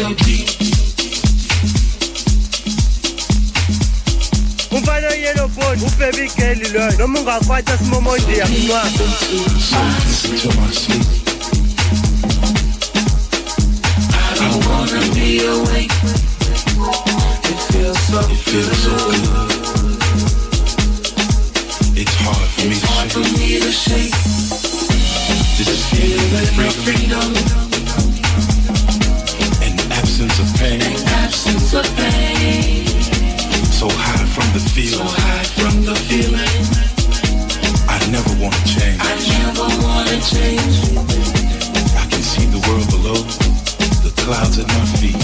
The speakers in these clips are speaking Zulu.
so deep. umfana yellow phone ubhebe igeli loyo noma ungakwatha simomondi to sleep. I wanna be awake. It feels so It feels so good. It's hard for me to hard for shake. me to shake. This is feeling of freedom freedom absence of pain. So high from the So feel. high from the feeling. I never want to change. I never wanna change. I can see the world below, the clouds at my feet,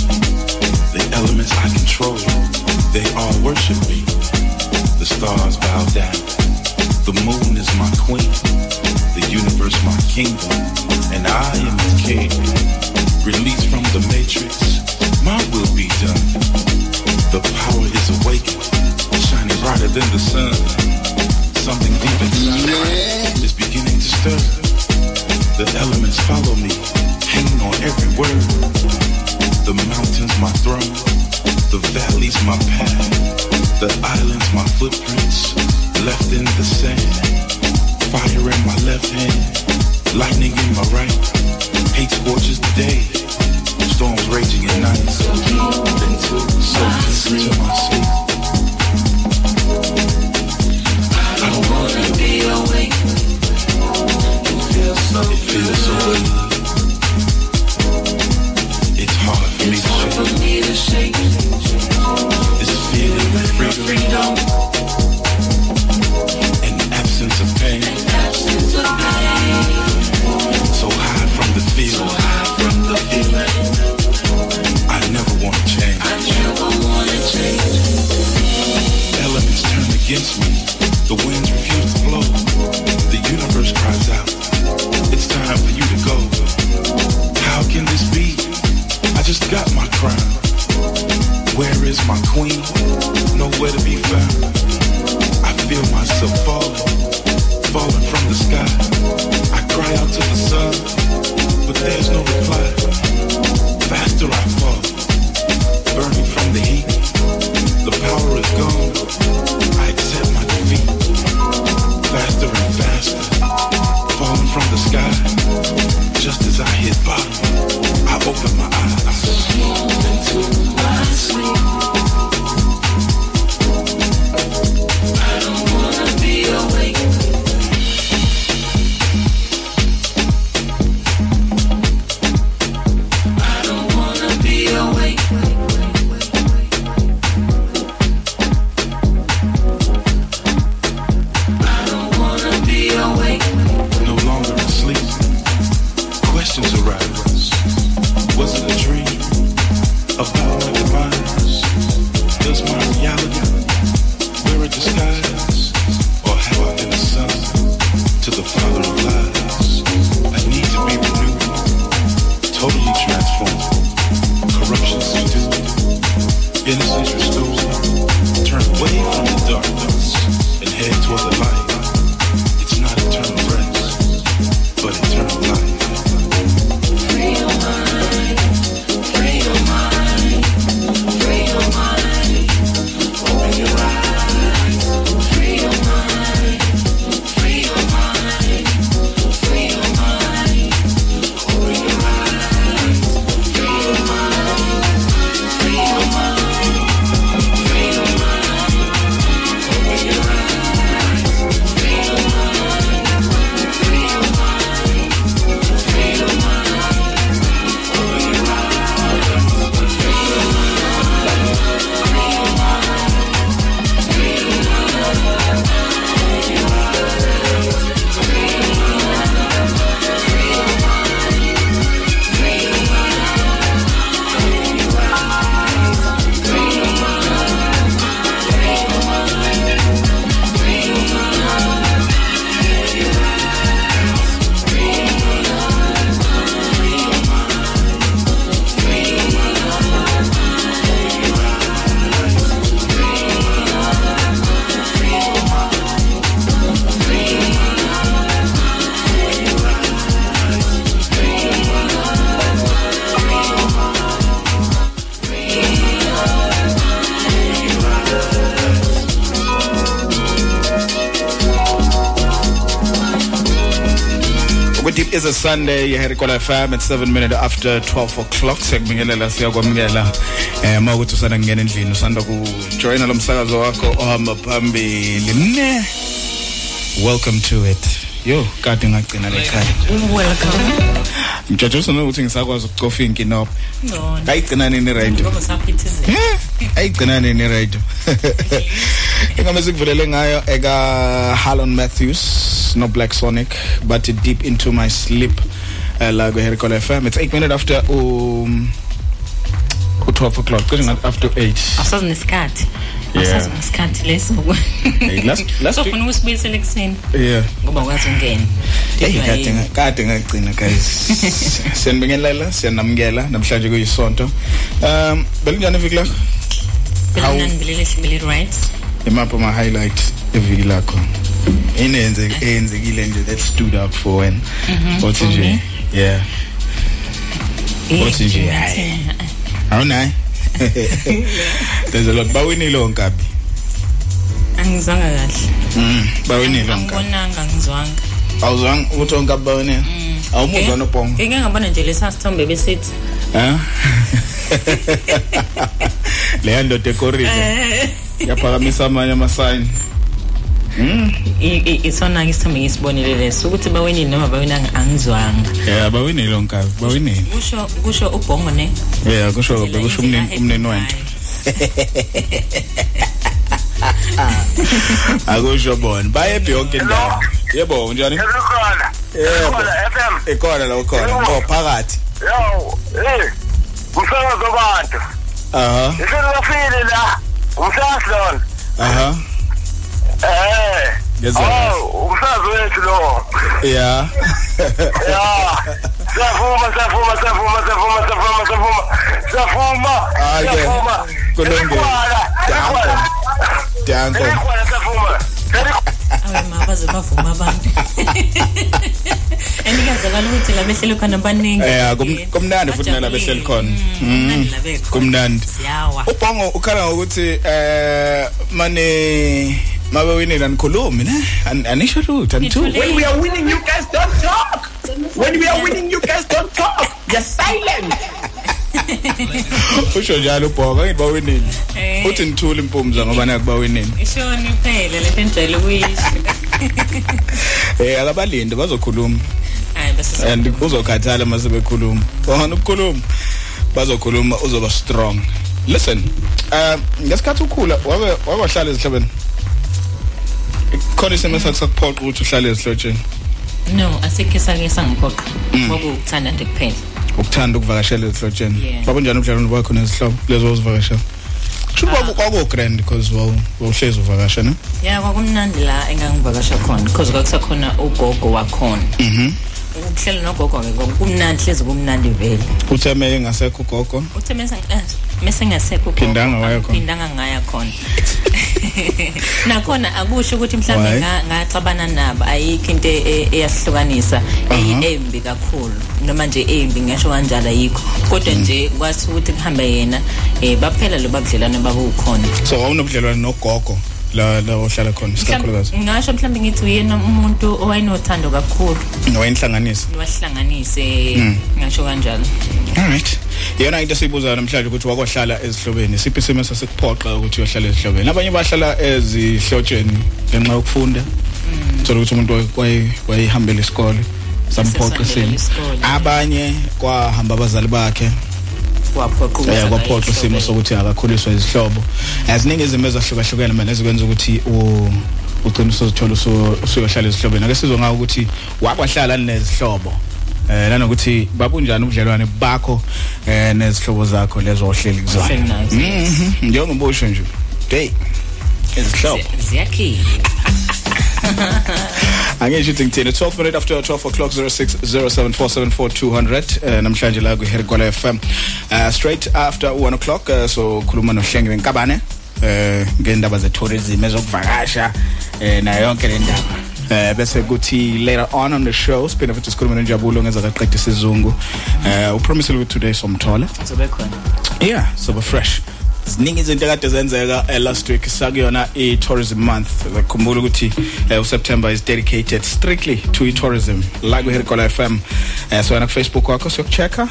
the elements I control. They all worship me. The stars bow down. The moon is my queen. The universe my kingdom. And I am its king. Released from the matrix. My will done. The power is awakened. Shining brighter than the sun. Something deep inside is beginning to stir. The elements follow me, hanging on every word. The mountains my throne, the valleys my path, the islands my footprints, left in the sand. Fire in my left hand, lightning in my right. Hate scorches the day, storms raging at night. So deep into my deep Sunday here at Kola FM at 7 minutes after 12 o'clock. Sekubingelela siyakwamukela eh mawukuthi usanda kungena endlini usanda ku join lo msakazo wakho ohamba phambili. Ne? Welcome to it. Yo kade ngagcina lekhaya welcome. Ngijajisa nokuthi ngisakwazi ukucofa inkinopho no. Ayigcina nini radio ngoba saphithizela. Eh, ayigcina nini radio ingoma sikuvulele ngayo eka Halon Matthews no Black Sonic but deep into my sleep uh, la ku Hercol FM it's 8 minutes after um u 12 o'clock. Cishe ngathi after 8 asazi nesikhathi. Yeah. asazi nesikhathi leso Hey, last- last week- sofuna ukusibuyisela ekuseni? Yeah. Ngoba kwazi ungena. Hey kade nga- kade ngagcina guys. Siyanibingelela siyanamukela namhlanje kuyisonto um belinjani iviki lakho How- belinanibelele hlibele right? Imapha ama highlight eviki lakho. Inenze eyenzekile nje that stood out for when othi for nje me? yeah. Eh, Othi nje, hhayi. awunayi there's a lot. Bawinile onkabi. Angizwanga kahle. Mm bawinile onkabi. angibonanga angizwanga. Awuzwanga ukuthi onkabi bawinile? Awumuzwa nobhongo. ngike ngabona nje lesa sithombe besithi ha leya ndoda ekoride yaphakamisa amanye amasayini isona ke isithombe ngisibonile leso. Ukuthi bawenile noma bawenanga angizwanga yeah bawinile onkabi bawinile. Kusho kusho ubhongo ne? Yeah kusho bekusho umnini umnini wento akusho bona. Bayephi yonke indawo? Yebo unjani. Esikhona FM. ikhona la ukhona oh phakathi. Yo, eh. Umsakazo abantu. aha Isilafile la. Umsakazo lona. aha Eh. Ngezwa Oh, umsakazo wethu lo. yeah Ya. Siyavuma, siyavuma, siyavuma, siyavuma, siyavuma, siyavuma. Siyavuma. Ah, okay. Siyavuma. Kulungile. Selikhona, selikhona. danko Selikhona, siyavuma. Selikhona. awe ma baze bavuma abantu. Enikazakala ukuthi la behleli khona baningi eh kum- kumnandi futhi nala behleli khona. Kumnandi la bekhona. Kumnandi. Siyawa. Ubhongo ukhala ngokuthi eh mane mabe winile anikhulumi ne? An- anisho lutho anithu Nithule- When we are winning, you guys don't talk. When we are winning, you guys don't talk. You're silent. usho njalo ubhongo ngithi bawinile Eh. uthi nithule impumza ngoba nakuba winile ishoni phela lento enjalo kuyisho. Eh akabalindi bazokhuluma. Hayi bese and uzokhathala mase bekhuluma wona ukukhuluma bazokhuluma uzoba strong. Listen uh ngesikhathi ukhula wabe wabahlala ezihlobeni khona isimo sakuphoqa ukuthi uhlale ezihlotsheni? No asikhe sake sangiphoqa. Ngokuthanda nje kuphela. Ukuthanda ukuvakashela ezihlotsheni Yeah. babunjani ubudlelwano bakho nezihlobo lezo ozivakashela? Kusho kwaku kwaku grand because wawuhlezi uvakasha ne? Ya kwakumnandi la engangivakasha khona because kwakusakhona ugogo wakhona. Mhm. Ukuhlela nogogo ke kumnandi hlezi kumnandi vele. Utheme engasekho ugogo? Uthe mese eh, mese ngasekho ugogo, Phindanga waya khona. phindanga ngaya khona. Nakhona akusho ukuthi mhlawumbe Why? nga- ngaxabana nabo ayikho into e- e- eyasihlukanisa. Aha. eyi- embi kakhulu noma nje embi ngisho kanjalo ayikho. Kodwa nje kwathi ukuthi kuhambe yena um baphela lo babudlelwane babukhona. So wawunobudlelwano nogogo? La la ohlala khona isikakhulukazi ngasho mhlawumbe ngithi uyena umuntu owayenothando kakhulu wayinhlanganisa wahlanganise Mm. ngasho kanjalo Alright. Yena into siyibuza namhlanje ukuthi wakohlala ezihlobeni. Siphi isimo sasikuphoqa ukuthi uyohlala ezihlobeni. Abanye bahlala ezihlotsheni ngenxa yokufunda. Thola ukuthi umuntu wayi wayihambela isikole samphoqa Sesihambela isimo. isikole. Abanye kwahamba abazali bakhe kwaphoqa eh kwaphoqa isimo sokuthi akakhuliswa izihlobo. Eziningi izimo ezahlukahlukene manje ezikwenza ukuthi ugcina usozithola usu- usuyohlala ezihlobeni. Ake sizwe ngawo ukuthi wakwahlala nezihlobo. Eh nanokuthi babunjani ubudlelwane bakho eh nezihlobo zakho lezo ohleli kuzona. Yes. Mhm. Njengobusho nje. Hey. Izihlobo. Zi- ziyakhipha Angisho ukuthi ngithini 12 minutes after 12 o'clock 0607474200 eh namhlanje la ku Hergola FM. Uh straight after 1 o'clock uh, so khuluma nohlengi wenkabane eh ngendaba ze tourism ezokuvakasha eh na yonke le ndaba. Eh bese kuthi later on on the show siphinde futhi sikhuluma noNjabulo ngeza kaqedisa isizungu. Eh upromise ukuthi today somthola. zobe khona Yeah, so we're fresh. Ziningi izinto kade zenzeka eh, last week sakuyona i-tourism month. Zakhumbula ukuthi eh, uSeptember is dedicated strictly to i-tourism la ku Herikola FM eh, so na Facebook wakho sokuchecka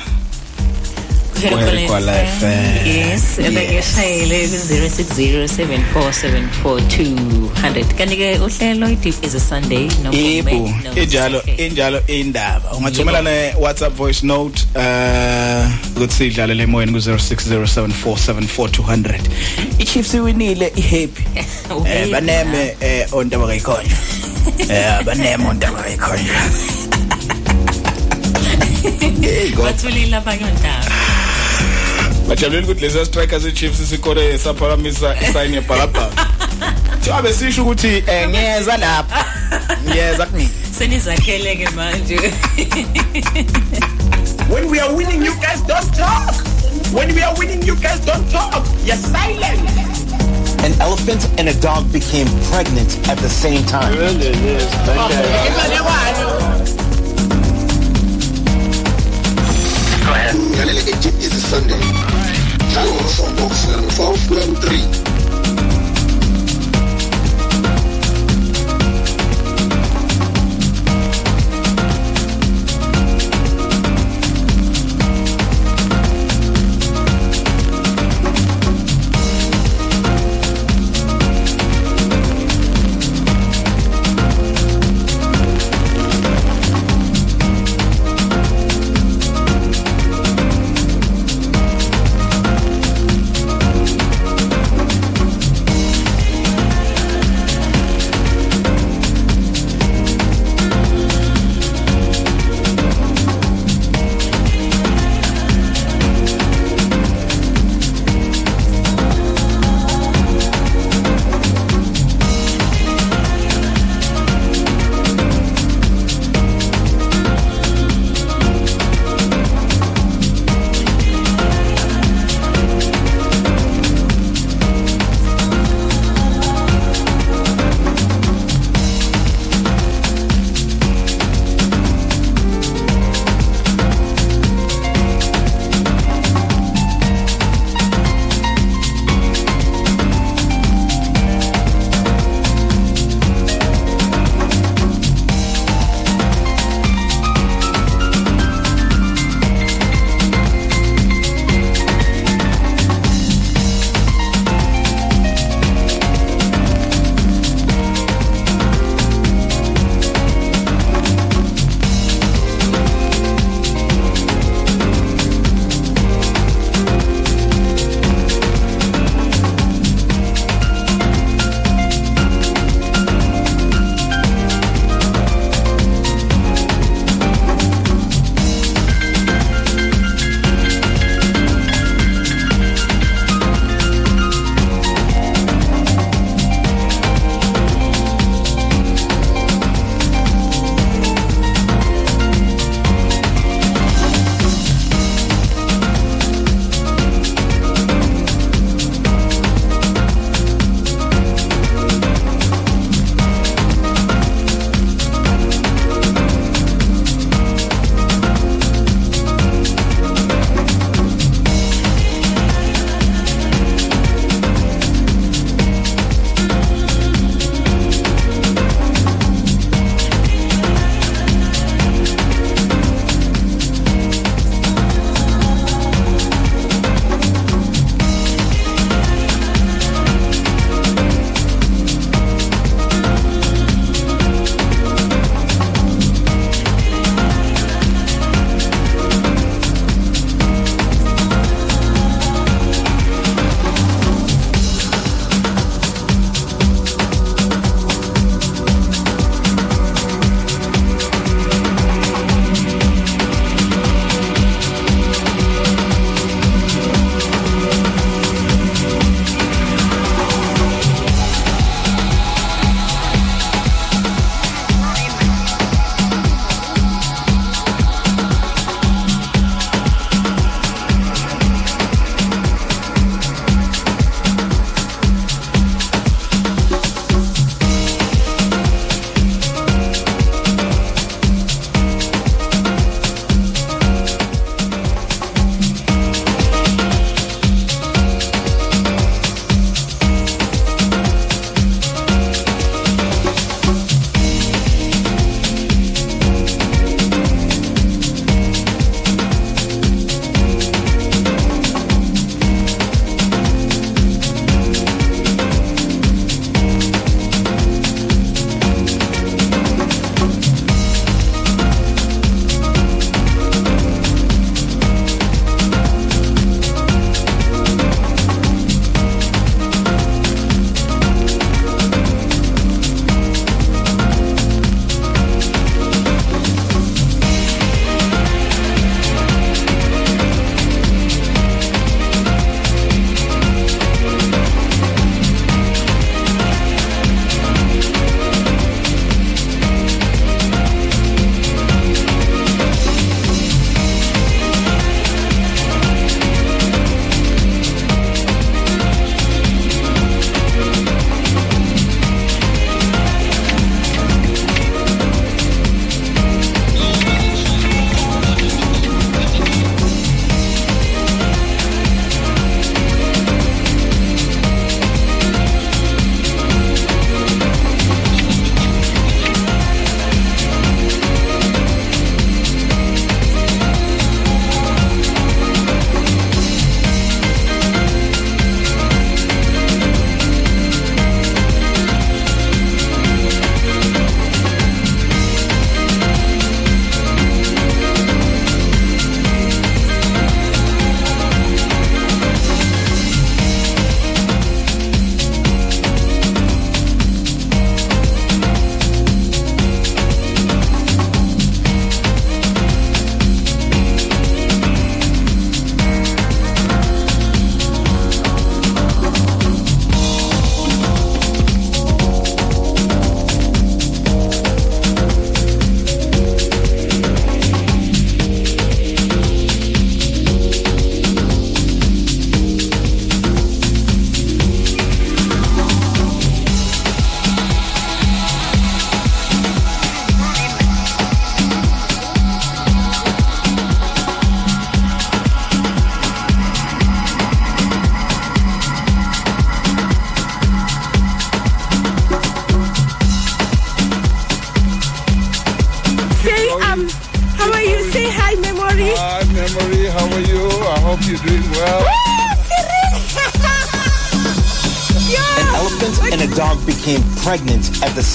Kwela FM. yes ebengeshayele ku 0607474200 kanti ke uhlelo ideep is a sunday no Yebo, injalo injalo indaba. Ungathumela ne WhatsApp voice note eh ukuthi sidlale le moyeni ku 0607474200. iChiefs iwinile ihappy. Eh Uhappy, baneme eh ontaba kayikhonja. Eh baneme ontaba kayikhonja. Hey God. bathulile abanye ontaba Bajabulela ukuthi lezi strikers eChiefs sikore saphakamisa isign yebhalabhala. Thiwa besisho ukuthi eh ngiyeza lapha. Ngiyeza kumina. senizakhele ke manje When we are winning, you guys don't talk. When we are winning, you guys don't talk. You're silent. An elephant and a dog became pregnant at the same time. lalela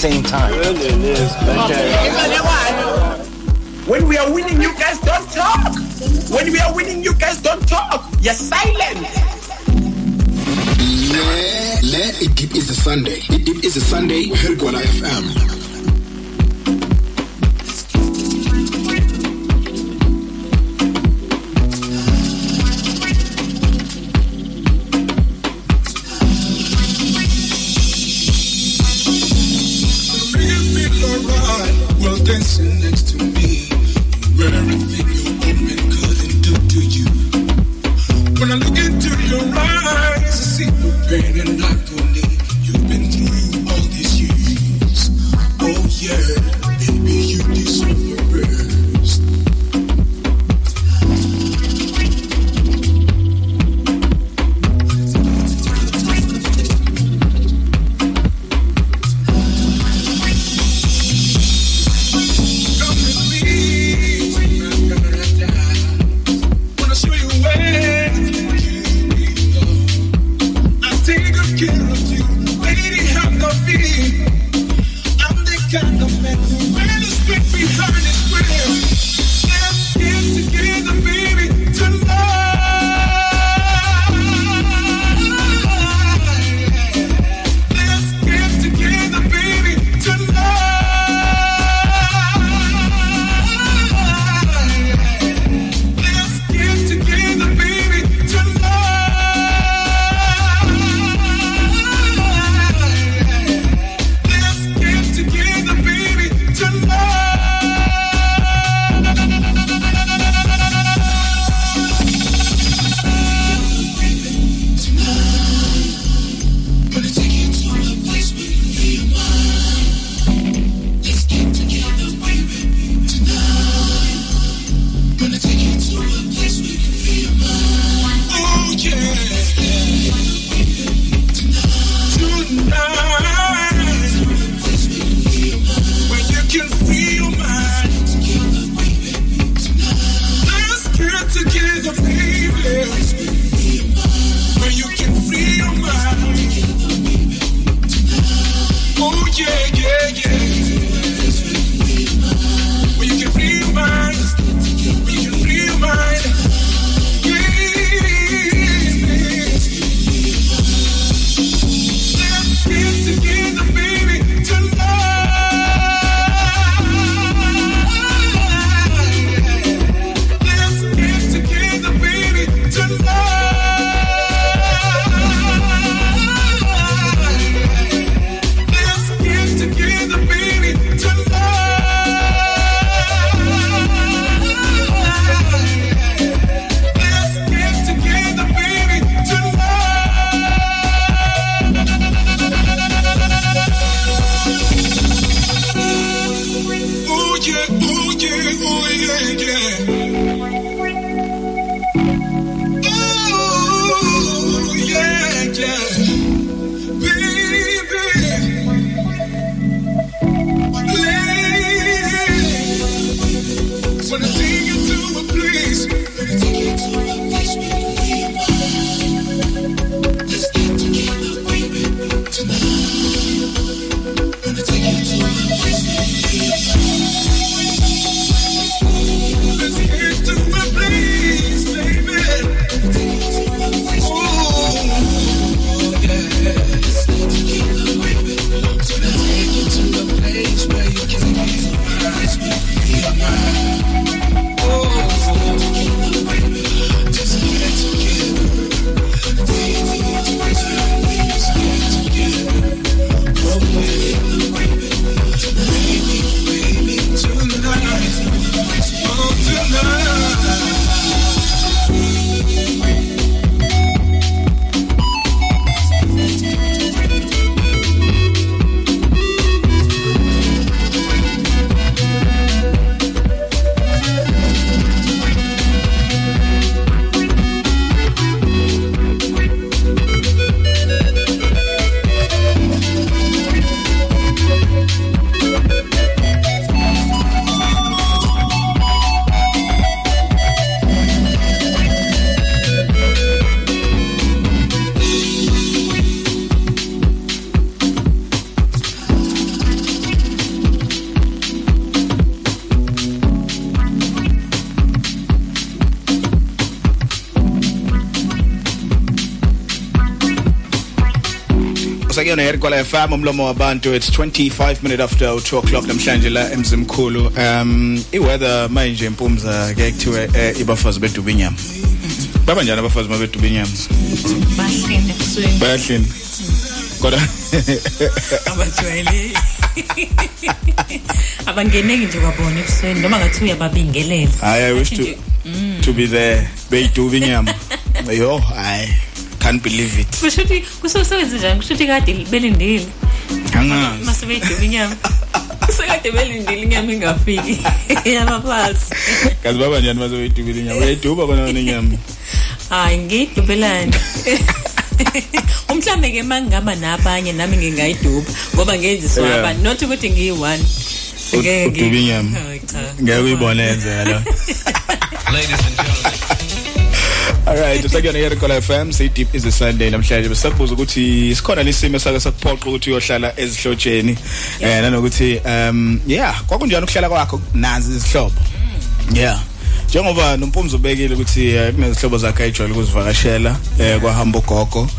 same time. Usakuyona Erikwala FM umlomo wabantu. It's 25 minutes after 2 o'clock namhlanje la emzimkhulu. Um iweather manje empumza ke kuthiwe eh, ibafazi beduba inyama baba njani abafazi mabeduba inyama bahlinde ebusweni bayahlini kodwa abajwayele abangeneki nje kwabona ebusweni noma ngathi uyababingelela. Hayi i wish to to be there. Beyiduba inyama yo hayi. Can't believe it. Kusho ukuthi kusosebenza njani? Kusho ukuthi kade belindile. Angazi. Mase beyiduba inyama. Sekade belindile inyama ingafiki. Yabafazi kazi baba njani mase beyidubile inyama beyiduba kona inyama? Hayi ngiyidubelani umhlambe ke mangingaba nabanye nami ngingayiduba ngoba ngenziswa Yeah. abantu not ukuthi ngiyi-one. Ngeke. ngi- uduba inyama. Ngeke uyibone yenzeka la. Alright, usakuyona Yerikola FM, say deep is a Sunday namhlanje. Besakubuza ukuthi sikhona lesimo sake sakuphoqa ukuthi uyohlala ezihlotsheni. Eh nanokuthi um yeah, kwakunjani ukuhlala kwakho nazi izihlobo. Yeah. Njengoba nompumzo ubekile ukuthi eh, kunezihlobo zakhe ayijwayele ukuzivakashela eh kwahamba ugogo.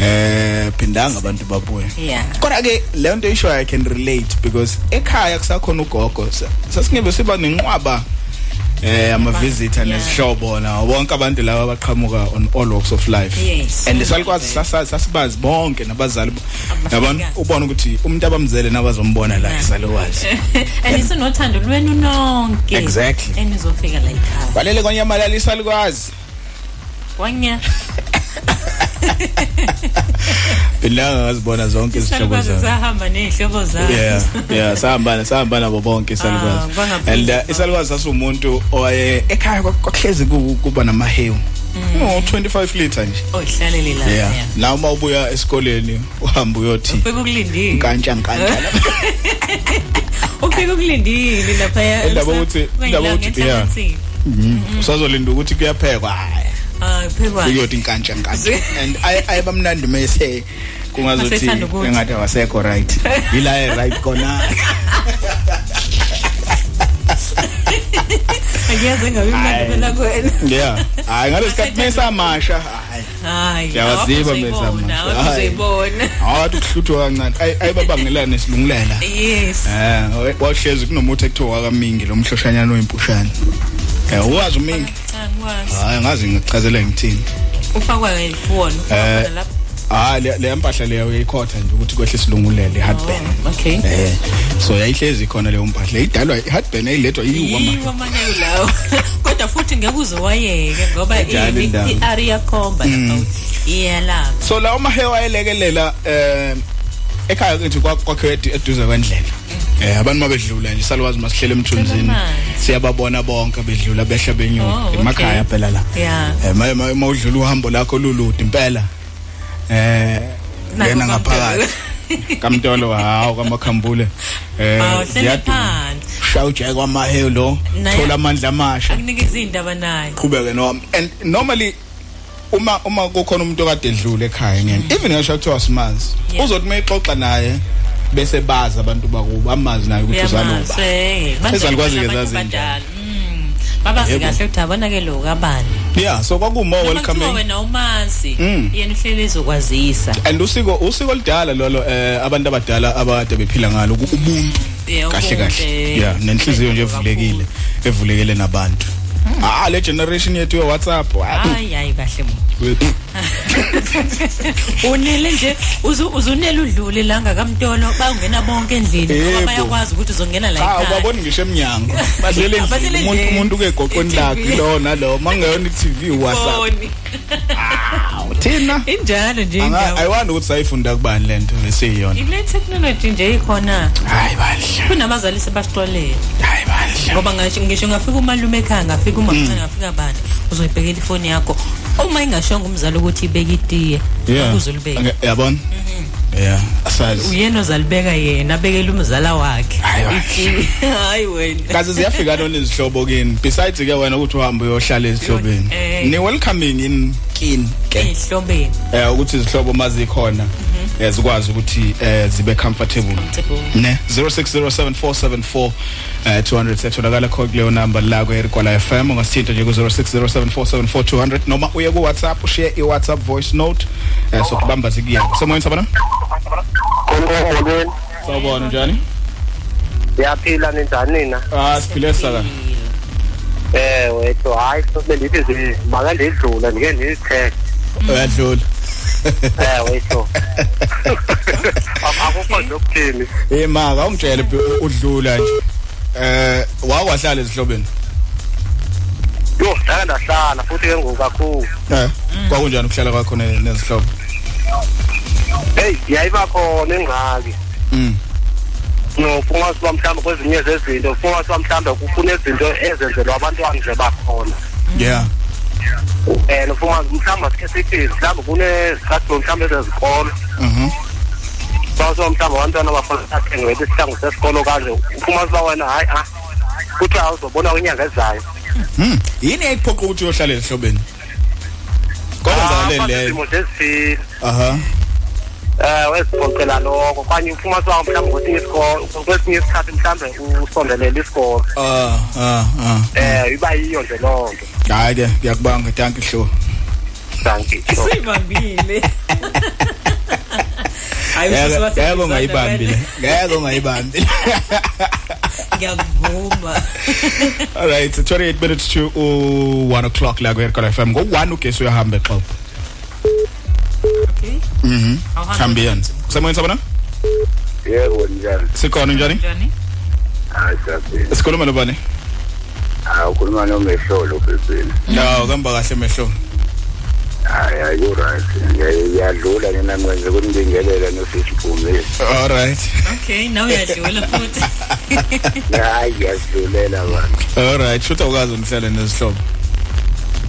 Eh phindanga abantu babuye. Yeah. Kodwa ke le nto isho I can relate because ekhaya kusakhona ugogo. Sa- Sasingebe siba nenqwaba eh ama visitor Yeah. nezihlobo na bonke abantu laba abaqhamuka on all walks of life. Yes. and salikwazi sasa- sasibazi bonke nabazali yabona? ubona ukuthi umuntu abamzele nabazombona la esalokwazi and isinothando lwenu nonke. Exactly. enizofika la ekhaya. Balele konyamalala isalikwazi wanya phindanga ngazibona zonke izihlobo zami. sahamba ney'hlobo zayo yeah yeah sahambana sahambana bo bonke Ah, isalikwazi bangaphezulu and uh, babo. isalikwazi sasumuntu owaye ekhaya kwa- kwakuhlezi ku- kuba namahewu. No 25 liter nje. Oyihlalele la yeah. la uma ubuya esikoleni uhamba uyothi bekukulindile kantsha kantsha ufike ukulindile laphaya Indaba ukuthi- indaba ukuthi- yeah. usazolinda ukuthi kuyaphekwa. Hayi hayi phekwa kuyothi inkantsha nkantsha and ay- ayebamnandi mase kungazothi Masethanda ukuthi. engathi awasekho right. Yila e right kona. Akiyaze ngabe imnandi phela kwena. Yeah. Hayi ngalesikhathi mesamasha hayi. Hayi Ngiyawaziba mina awakuzuyibona, zamanje. awakuzuyibona awathi kuhluthwa kancane. Ay- ayibabangelana nesilungulela yes. Eh wahlezi kunomuthi ekuthiwa akamingi lo mhloshanyana oyimpushana. Eh uwazi umingi cha ngikwazi hayi ngazi ngichazela ngithini ufakwa ngelifuona Eh, ufakwa lapha ah le le mpahla leyo uyayikhotha nje ukuthi kwehle isilungulele heartburn Oh, okay eh so yayihlezi khona leyo mpahla idalwa heartburn ayilethwa yiwa ma yiwa manje lawo kodwa futhi ngeke uze wayeke ngoba Njalo i- indaba. i-area khomba lapha iyalapha so lawo mahewa ayelekelela eh ekhaya ngithi kwakhe eduze kwendlela. Eh abantu mabedlula nje salwazi masihlele emthunzini siyababona bonke bedlula behla Oh, benyuka okay. emakhaya phela la. Eh ma- ma ma udlula uhambo lakho lulude impela. Eh yena ngaphakathi. Kamtolo hawo kamakhambule eh awuhlele ziyaduma phansi. Shawujeke kwamahewu lo Naye- thola amandla amasha. akunikeza iy'ndaba nayo qhubeke nowami and normally uma uma kukhona umuntu okade edlule ekhaya ngene even ngisho kuthiwa simazi uzothi mayixoxa naye bese bazi abantu bakubo amazi naye ukuthi uzaloba Ezalikwazi-ke zazi njani. babazi Yebo. kahle ukuthi abona-ke lo kabani. Yeah so kwakumo welcoming. wena umazi Mm. yena uhleli ezokwazisa. And usiko usiko lidala lolo eh abantu abadala abade bephila ngalo ubuntu. Kahle kahle. eh, yeah nenhliziyo nje evulekile evulekile nabantu. Ah le generation yethu ye WhatsApp. Ah, hayi hayi kahle mo we- unele nje uzu- uzunele udlule la ngakamtolo bawungena bonke endlini ngoba Yebo. bayakwazi ukuthi uzongena la cha ekhaya. ubabona ngisho emnyango. Badlele Badlele endlini umuntu endlini. umuntu ke egoqweni I-TV. lakhe lo nalo. Mangeyona i-TV WhatsApp. Boni. thina. Injalo nje Anga- indawo. ayiwandi ukuthi sayifunda kubani lento besiyiyona ile technology nje ikhona. Hayi bandla. Kunabazali sebasixolele hayi bandla. Ngoba ngisho ngisho ngafika umalume ekhaya ngafika uma Mm. ngicela ngafika bani uzoyibhekela ifoni yakho. Uma ingashonga umzali ukuthi ibeke itiye. Ukuzulibeka Ange- yabona? Yeah asazi. Uyena ozalibeka yena abekela umzala wakhe. Hayi, wah. itiye hayi wena. Kaze ziyafika nona izihlobo kini. Besides ke wena ukuthi uhambe uyohlala ezihlobeni Eh. ni welcoming in kini ke? Eyihlobeni eh ukuthi izihlobo mazikhona. Eh zikwazi ukuthi eh zibe comfortable ne 0607474200 eh 200 setholakala khona kuleyo number la ku Erikwala FM ungasithinta nje ku 0607474200 noma uye ku WhatsApp ushare i WhatsApp voice note eh sokubamba zikuyako semoyeni sabona Ngomolweni. Sawubona njani? Siyaphila ninjani nina? Ah siphile saka. Eh wethu hayi sobe lithi nje maka ndidlula ndike ndithethe. Uyadlula. Eh wethu. Akukho nje ukuthini. Eh maka ungitshele phi udlula nje. Eh wakwahlala ezihlobeni. Yo, ndake ndahlala futhi ke ngoku kakhulu. Eh kwakunjani ukuhlala kwakho ne- nezihlobo? Hey, yayiba khona ingxaki. Mm. No, funga siba mhlawumbe kwezinye zezinto, funga siba mhlawumbe kufuna izinto ezenzelwa abantwana nje bakhona. Yeah. Eh, nofunga mhlawumbe sike sithi mhlawumbe kunezikhathi mhlawumbe ezezikolo. Mhm. Baso mhlawumbe abantwana abafuna bathenge isihlangu sesikolo kanje. Ufuma siba wena hayi ah. Kuthi awuzobona kwinyanga ezayo. Yini ekuphoqa ukuthi uyohlala ezihlobeni? Kwenzakale leyo. Isimo sesifile. Aha. Eh wesiphoqela lokho kwanye ufuma siba mhlawumbe kwesinye isikolo kwesinye isikhathi mhlawumbe usondelela isikolo. Ah ah ah. Eh iba yiyo nje lonto. Hayi ke ngiyakubanga thank you Hlo. Thank you. Sibambile. Hayi Ngeke ngeke ungayibambile. Ngeke ungayibambile. Ngiyavuma. All right, 28 minutes to uh, 1 o'clock la kweRekord FM. Ngo1 ugesi uyahamba exobo. Okay. Mhm. Awuhambe Khambiyani. Kusemoyeni sabona? Yebo njani. Sikhona njani? Njani? Hayi saphila. Sikhuluma nobani? Ah ukhuluma nomehlolo bebeni. No, kamba kahle mehlo. Hayi ayu right. Ngiyadlula nina manje kunibingelela nosisiphumile. All right. Okay, now uyadlula futhi. Hayi ngiyadlulela bantu. All right, shutha ukazi umhlale nezihlobo.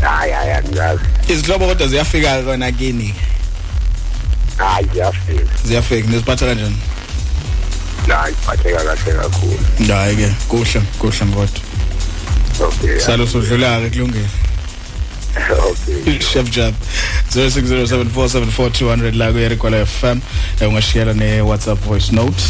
Hayi hayi angazi. Izihlobo kodwa ziyafika kona kini. Hayi ngiyafika. Ziyafika neziphatha kanjani? Hayi phatheka kahle kakhulu. Hayi ke, kuhle, kuhle kodwa. Okay. Salo sodlula ke kulungile. Okay. Chef Jab 0607474200 la kuyerekwala FM Eh, ungashiyela ne WhatsApp voice note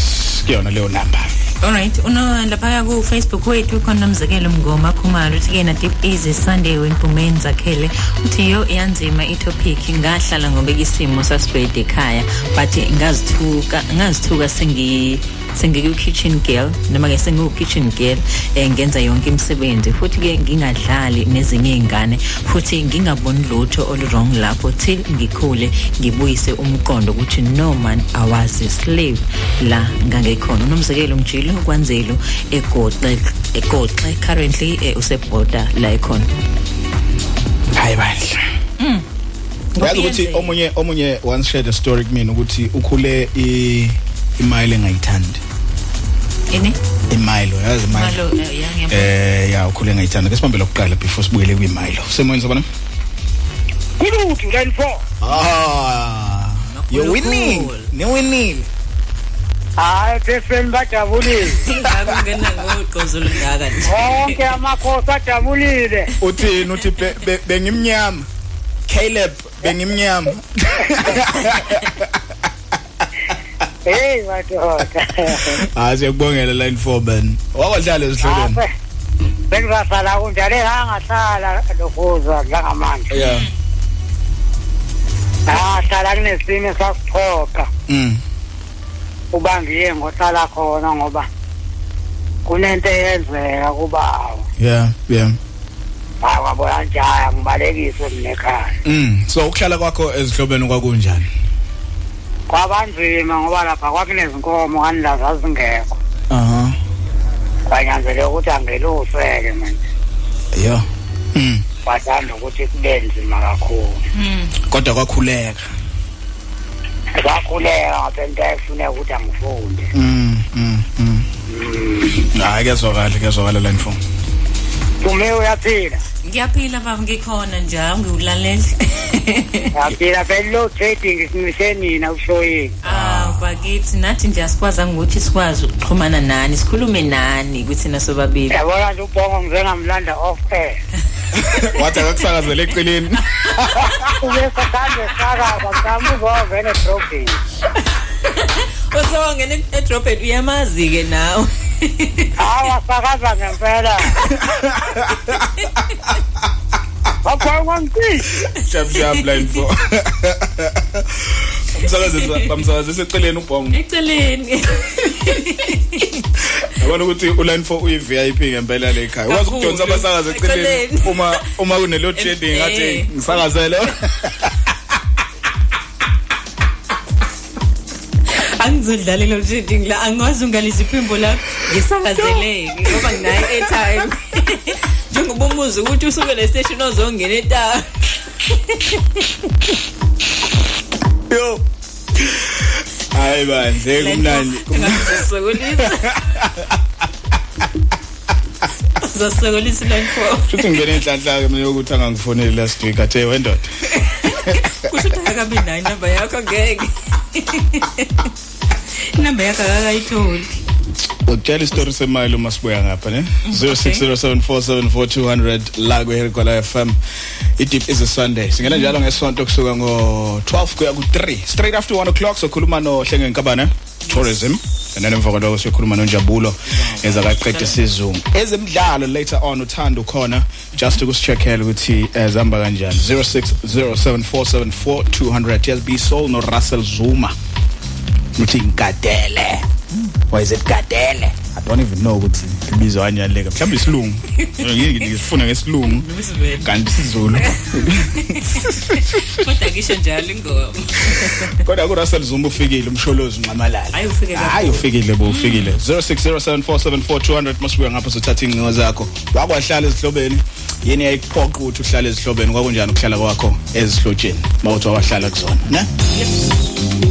kuyona leyo number Alright, uno lapha ku Facebook wethu khona umzekelo mngoma khumalo uthi ke na deep easy Sunday wenkumeni zakhele uthi yo iyanzima itopic ngahlala ngoba isimo sasibhede ekhaya but ngazithuka ngazithuka sengi sengiku kitchen girl noma ke sengiku kitchen girl eh, ngenza yonke imisebenzi. Futhi ke ngingadlali nezinye izingane futhi ngingaboni lutho olu wrong lapho till ngikhule ngibuyise umqondo ukuthi no man I was a slave la ngangekhona. Unomzekelo mjilo kwanzelo egoxe egoxe currently eh, usebhoda la ekhona. Hayi bandla yazi ukuthi omunye omunye once shared a story kumina ukuthi ukhule i imile engayithandi. Ini imilo yazi imilo malo eh, ya ngiyabona. eh ya ukhule engayithandi. Ke sibambe lokuqala before sibuyele kwimilo semoyeni sabona Kulutho line 4. ah you winning. ni winning. Hayi phefeni bajabulile. ngakungena ngoqozo lungaka nje. Wonke amakhosi ajabulile. uthini uthi be- be- bengimnyama? Caleb bengimnyama. Hey madoda. ah siyakubongela line 4 man wakwadlala ezihlelweni Apha. Bengizahlala kunjalo engahlala lokuzwa ngamanje. yeah Ahlala kunesimo sasiphoqa mm uba ngiye ngohlala khona ngoba kunento eyenzeka kubawo. yeah yeah Awabona njaya ngibalekise mina ekhaya. mm so ukuhlala kwakho ezihlobeni kwakunjani Kwabanzima ngoba lapha kwakunezinkomo kanila zazingekho. aha Kwanyanzeleka ukuthi angeluseke manje. yeah mm Kwathanda ukuthi kube nzima kakhulu. kodwa kwakhuleka Kwakhuleka ngapha into efuneka ukuthi angifunde. mm mm mm hayi kezwakala kezwakala line 4 Tume uyaphila. ngiyaphila baba ngikhona njalo ngiwulaleli Yaphila phela lo trading simishe nina ushoyini. Ah, bakithi nathi nje asikwazanga ukuthi sikwazi ukuxhumana nani, sikhulume nani kuthi nasobabili. Yabona nje ubhongo ngizengamlanda off air. wathi akakusakazele eqeleni Ubese kanje saka kwambuzo Usongena edrophet uyamazi ke nawe. Hayi asakaza ngempela. Bapha ngwanti. sharp sharp line 4 bamsakazisa bamsakazisa eceleni ubhongo eceleni yabona ukuthi uline 4 uyi VIP ngempela le ekhaya ukwazi Kakhulu. ukudonsa abasakazi eceleni uma uma kune load shedding ngathi Eh. ngisakazele angizodlalela usheding la angikwazi ungalisa iphimbo lakho ngisakazeleke ngoba nginayo airtime njengoba umuzi ukuthi usuke le station ozongena etaba yo. Hayi bandle kumnandi. ngasokolisa uzosokolisa line 4 futhi ngibene inhlanhla ke mina ukuthi angangifoneli last week athe wendoda. Kusho ukuthi akabi nayo inamba yakho ngeke. Inamba yakho akakayitholi utshela isitori semali uma sibuya ngapha ne? 0607474200 la kweherikola FM idip is a sunday. Singena njalo ngesonto kusuka ngo12 kuya ku3 straight after 1 o'clock sokhuluma nohlenge nkabane tourism. And then emva kwalokho siyokhuluma nonjabulo ezakaqeda isizungu. Ezemidlalo later on uthando ukhona just ukusicheckela ukuthi eh, zihamba kanjani. 0607474200 TLB Soul no Russell Zuma. Uthi ngadele why is it gadele? I don't even know ukuthi libizwa kanjani leka mhlawumbe isilungu. Ngeke ngifuna ngesilungu. Kanti isizulu. Kodwa ngisho njalo ingoma. Kodwa ku Russell Zuma ufikile umsholozi unqamalala Hayi, kakhulu. hayi ufikile bo ufikile. 0607474200 masibuya ngapha sothatha incingo zakho. Wakwahlala ezihlobeni yini yayikuphoqa ukuthi uhlale ezihlobeni kwakunjani ukuhlala kwakho ezihlotsheni? Bawuthi wahlala kuzona ne? Tshela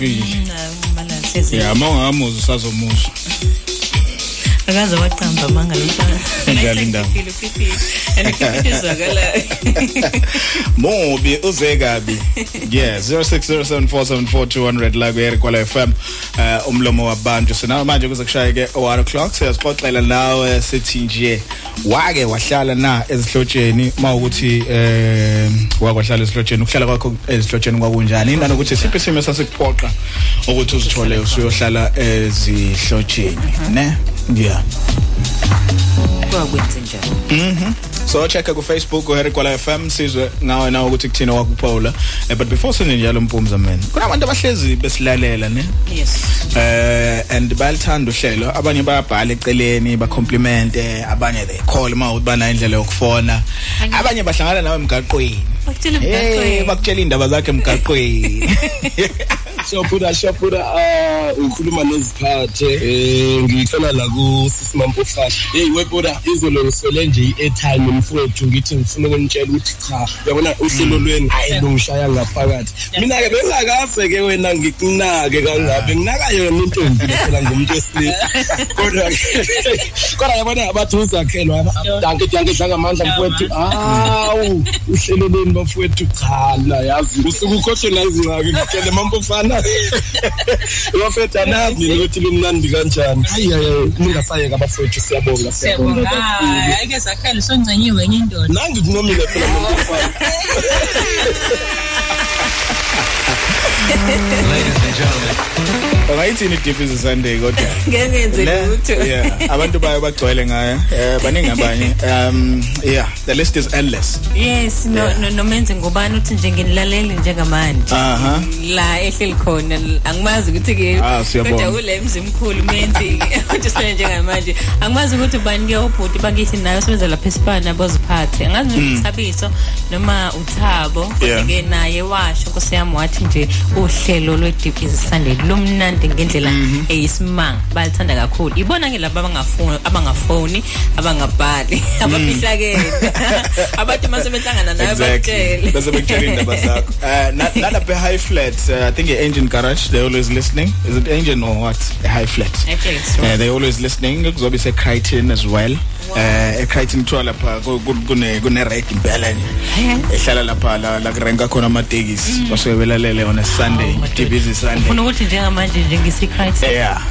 unqamalala ufile ngiyabala ya uma ungamuzi usazomuzwa akaze waqamba manga lomfana Njalo indaba. andikufitizakala Mobi uze kabi. Yeah, 0607474200 la kuyere kwala FM. Uh umlomo wabantu. Sina manje kuze kushaye ke 1 o'clock siyasixoxela nawe sithi nje wake wahlala na ezihlotsheni mawukuthi eh wakwahlala ezihlotsheni ukuhlala kwakho ezihlotsheni kwakunjani nanokuthi siphi isimo sasikuphoqa ukuthi uzithole usuyohlala ezihlotsheni ne yeah kwakwenze njalo Mhm. So check ku Facebook uHarry Kwala FM sizwe ngawe nawe ukuthi kuthina wakuphawula. Eh but before senze njalo mpumza man. Kunabantu abahlezi besilalela ne. yes Eh and balithanda uhlelo. Abanye bayabhala eceleni ba compliment abanye they call ma ubana indlela yokufona. Abanye bahlangana nawe emgaqweni. bakutshela Eh emgaqweni bakutshela indaba zakhe emgaqweni. Shapura Shapura ah ukhuluma neziphathe eh ngicela la ku Sisimampo Fast hey webona izolo ngisele nje i-airtime mfowethu ngithi ngifuna ukunitshela ukuthi cha uyabona uhlelo lweni hayi lungishaya ngaphakathi. Mina ke bengakaze ke wena ngikunake kangabe nginaka yona intombi phela ngumuntu wesilisa. Kodwa kodwa yabona abathi uzakhelwa danke danke dlanga amandla mfowethu. awu uhlelo lweni bafowethu cha la yazi usuku ukhohle nazingake ngitshele mampofana bafethu anazi mina ukuthi lumnandi kanjani? Hayi hayi ningasayeka abafowethu siyabonga siyabonga kakhulu ayike sakhele soncenyiwe enye indoda nangi kunomile phela mampofana Ungayithini deep is Sunday kodwa. ngengenze Ne? lutho Yeah, abantu bayo bagcwele ngayo. Eh baningi abanye. Um yeah, the list is endless. yes no no nomenze ngubani uthi nje nginilaleli njengamanje? Aha. la ehleli khona angimazi ukuthi ke Ah, siyabonga. kodwa ule mzimkhulu menzi uthi sele njengamanje. Angimazi ukuthi ubani ke ubhuti bakithi nayo sebenza lapha esipana boziphathe. Angazi ukuthi uthabiso noma uthabo Yeah. kodwa ke naye washo nkosi yami wathi nje uhlelo lwe deep is sunday lumnandi ngendlela eyisimanga balithanda kakhulu. Ibona ke laba abangafuni abangafoni abangabhali abafihlakele. abathi mase behlangana nawe bakutshele Bese bekutshela indaba zakho. Uh na- nalapha high flat, uh, I think the engine garage they always listening. Is it engine or what? A high flat. High flat, Uh, they always listening. Kuzobe se Crichton as well. Uh e Crichton kuthiwa lapha ku- ku- kune kune reg impela nje. Ehlala lapha la la kurenka khona amatekisi. Basuke belalele on a Sunday. Deep is Sunday. ufuna ukuthi njengamanje njengesikhathi Yeah.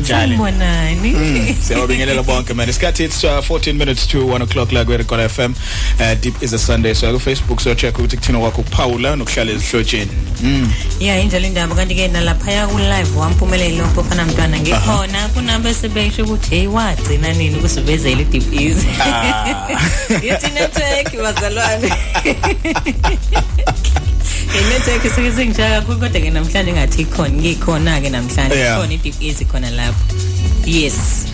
Njalo. Sanibonani. siyabingelela bonke man. Isikhathi it's uh, 14 minutes to 1 o'clock la kwerecord fm uh, deep is a sunday. So ku facebook so check ukuthi kuthina kwakho kuphawula nokuhlala ezihlotsheni. Mm. ya injalo indaba. Kanti ke nalaphaya ku live wampumelelo mfana mntwana. Ngikhona kunabese besho ukuthi hey wagcina nini kusivezela deep easy Ah. yithi network bazalwane. inetwork sike singijaya kakhulu kodwa ke namhlanje ngathi ikhona ngikhona ke namhlanje. Yeah. ikhona i-deep easy khona lapho. Yes.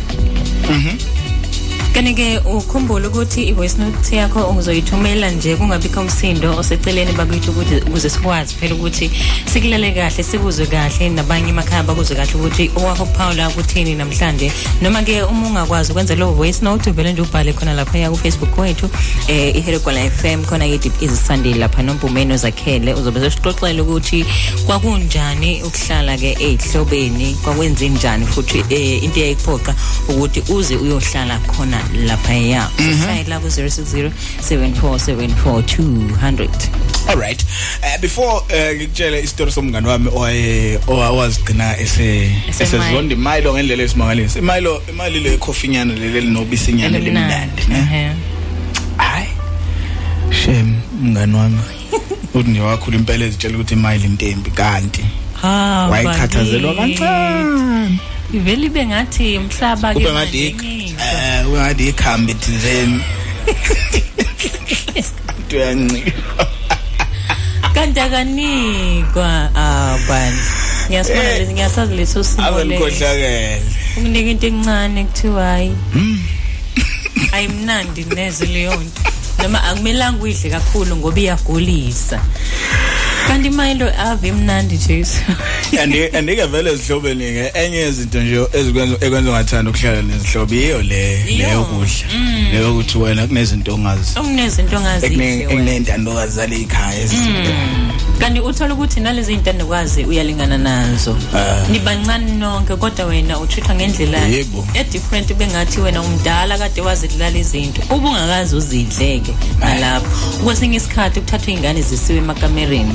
Kanti-ke ukhumbule ukuthi i-voice note yakho uzoyithumela nje kungabikho umsindo oseceleni bakithi ukuthi ukuze sikwazi phela ukuthi sikulale kahle sikuzwe kahle nabanye emakhaya bakuzwe kahle ukuthi owakho kuphawula kuthini namhlanje. Noma-ke uma ungakwazi ukwenza lowo voice note vele nje ubhale khona laphaya kufacebook wethu eh iheregola f m khona ke deep easy sunday lapha nompumeni ozakhele uzobe sesixoxela ukuthi kwakunjani ukuhlala-ke ey'hlobeni kwakwenze njani futhi eh, into eyayikuphoqa ukuthi uze uyohlala khona laphaya. Sishayela ku-060 7474 200 all right. Uh, before uh, ngikutshele isitori somngani wami owaye owazigcina ese Ese esezonda imilo ngendlela esimangalisa imilo imali le coffeenyana leli linobisinyana limnandi ne? Ehe. hayi. Shem mngani wami. Uthi nje wakhula impela ezitshela ukuthi imali intembi kanti Ah, wayikhathazelwa bakithi. kancane. Ivele ibe ngathi umhlaba kube ngathi eh kube ngathi ikhambi thizeni. Uyancika kanti akanikwa abani ngiyasibona Eh. lesi ngiyasazi leso simo leso. ukunika into encane kuthiwa hayi ayimnandi neze leyo nto. Noma akumelanga uyidle kakhulu ngoba iyagulisa. Kanti Milo ave mnandi nje andi andike vele ezihlobeni ke. Enye izinto nje ezikwenza ekwenza ungathanda ukuhlala nezihlobo iyo le leyo kudla leyo ukuthi wena kunezinto ongazi. Okunezinto ongazihle wena. ekunentandokazi zale ekhaya ezizinto kanti uthola ukuthi nalezi intandokwazi uyalingana nazo. Ah. nibancane nonke kodwa wena uthuthwa ngendlela Yebo. e-different bengathi wena umdala kade wazidlala izinto. Uba ungakazi uzidleke nalapho. Kwesinye isikhathi kuthathwa iy'ngane zisiwe emakamereni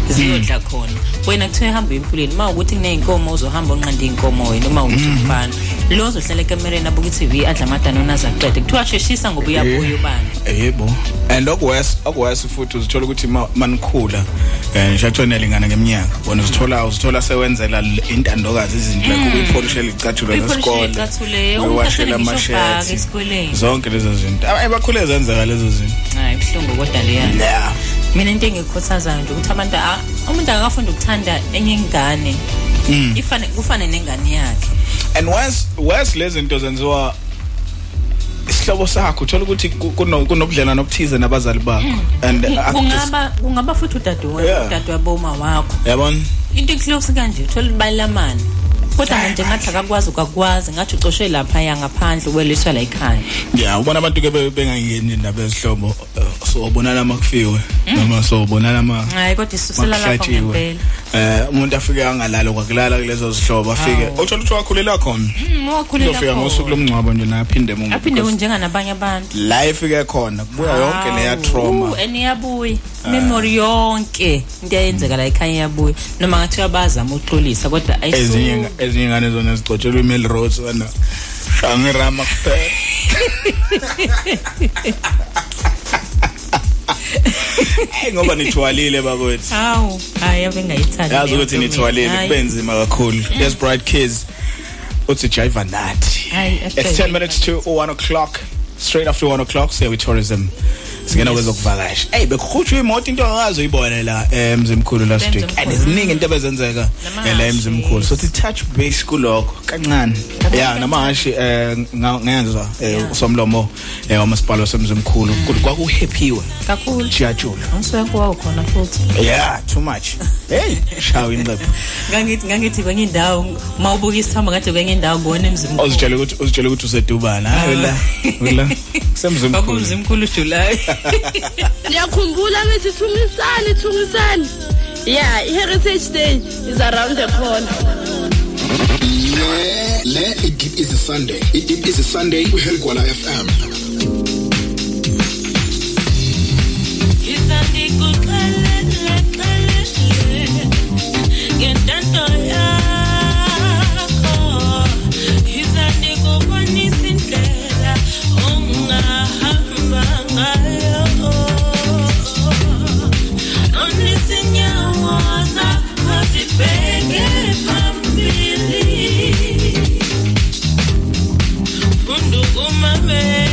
ziyodla khona. Wena kuthiwa ehamba empuleni ma ukuthi kuney'nkomo uzohamba onqanda iy'nkomo wena uma ukuthi umfana lo ozohlala ekamereni abuka i-tv adla amadana azaqede kuthiwa sheshisa ngoba uyabuya ubani? yebo. And okuwes okuwes futhi uzithola ukuthi ma- manikhula eh ngishathona lingana ngeminyaka. Wona uzithola uzithola sewenzela l- intandokazi izinto like ukuyipolishela icathulo Uyipolishela lesikole icathulo, uyiwashela umphathele ngisho ubhaka amashethi esikoleni. zonke lezo zinto. Aba- bakhule zenzeka lezo zinto. Hayi buhlungu kodwa leyana yeah. Mina into engikhuthazayo nje ukuthi abantu a- umuntu akafunda ukuthanda enye ingane. Ifane kufane nengane yakhe. And once once lezi zinto zenziwa isihlobo sakho uthola ukuthi ku- kuno- kunobudlelwano obuthize nabazali bakho. And uh, kungaba kungaba futhi udadewabo Yeah. udadewabo uma wakho yabona? Into eclose kanje uthola balamana kodwa manje ngathi akakwazi ukakwazi ngathi ucoshwe lapha ya ngaphandle uweliswa la ekhaya. Yeah ubona abantu ke be- bengangeni indaba ezihlobo eh, so ubonana makufiwe noma so ubonana ma hayi kodwa isusela lapho makuhlatshiwe ngempela. Eh umuntu afike angalalo kwakulala kulezo zihlobo afike uthola ukuthi wakhulela khona? Mm, wakhulela uzofika ngosuku khona. lomngcwabo nje naye aphinde mungu aphinde kunjenga nabanye abantu. la ifike khona kubuya yonke leya trauma. and iyabuya memory yonke into eyenzeka la ekhaya iyabuya. Noma ngathi uyabazama uxolisa kodwa ezinye ayisu ezinye ingane zona zicotshelwe imel rose wena shangirama kuphela. Hey ngoba nithwalile bakwethu. Hawu hayi ave ngayithandi yazi ukuthi nithwalile. Hayi. kube nzima kakhulu yes bright kids uthi jive nathi. Hayi, it's asijive 10 minutes to 1 o'clock. Straight after 1 o'clock siya tourism. Singena kwezokuvakasha. Hey bekukhutshwa imoto into ongazi uyibone la eh, emzimkhulu last week Emzimkhulu. and ziningi into ebezenzeka Namahashi. eh, la emzimkhulu. So to touch base kulokho kancane. Yeah namahashi eh, nga- ngenzwa eh, Yeah. usomlomo eh, wamasipala wasemzimkhulu ukuthi kwakuhappiwe kakhulu. Jajula angisuke kuwawo khona futhi. Yeah too much. Hey shawa inqepho ngangithi ngangithi kwenye indawo uma ubuka isithombe kade kwenye indawo kubona emzimkhulu. Uzitshele ukuthi uzitshele ukuthi usedubana hayi la la semzimkhulu kwakumzimkhulu uJuly ngiyakhumbula bethi thungisani thungisani. Yeah i-heritage day is around the corner. Le le i-deep is a sunday. I-deep is a sunday kwi-helgwala fm Umamela uye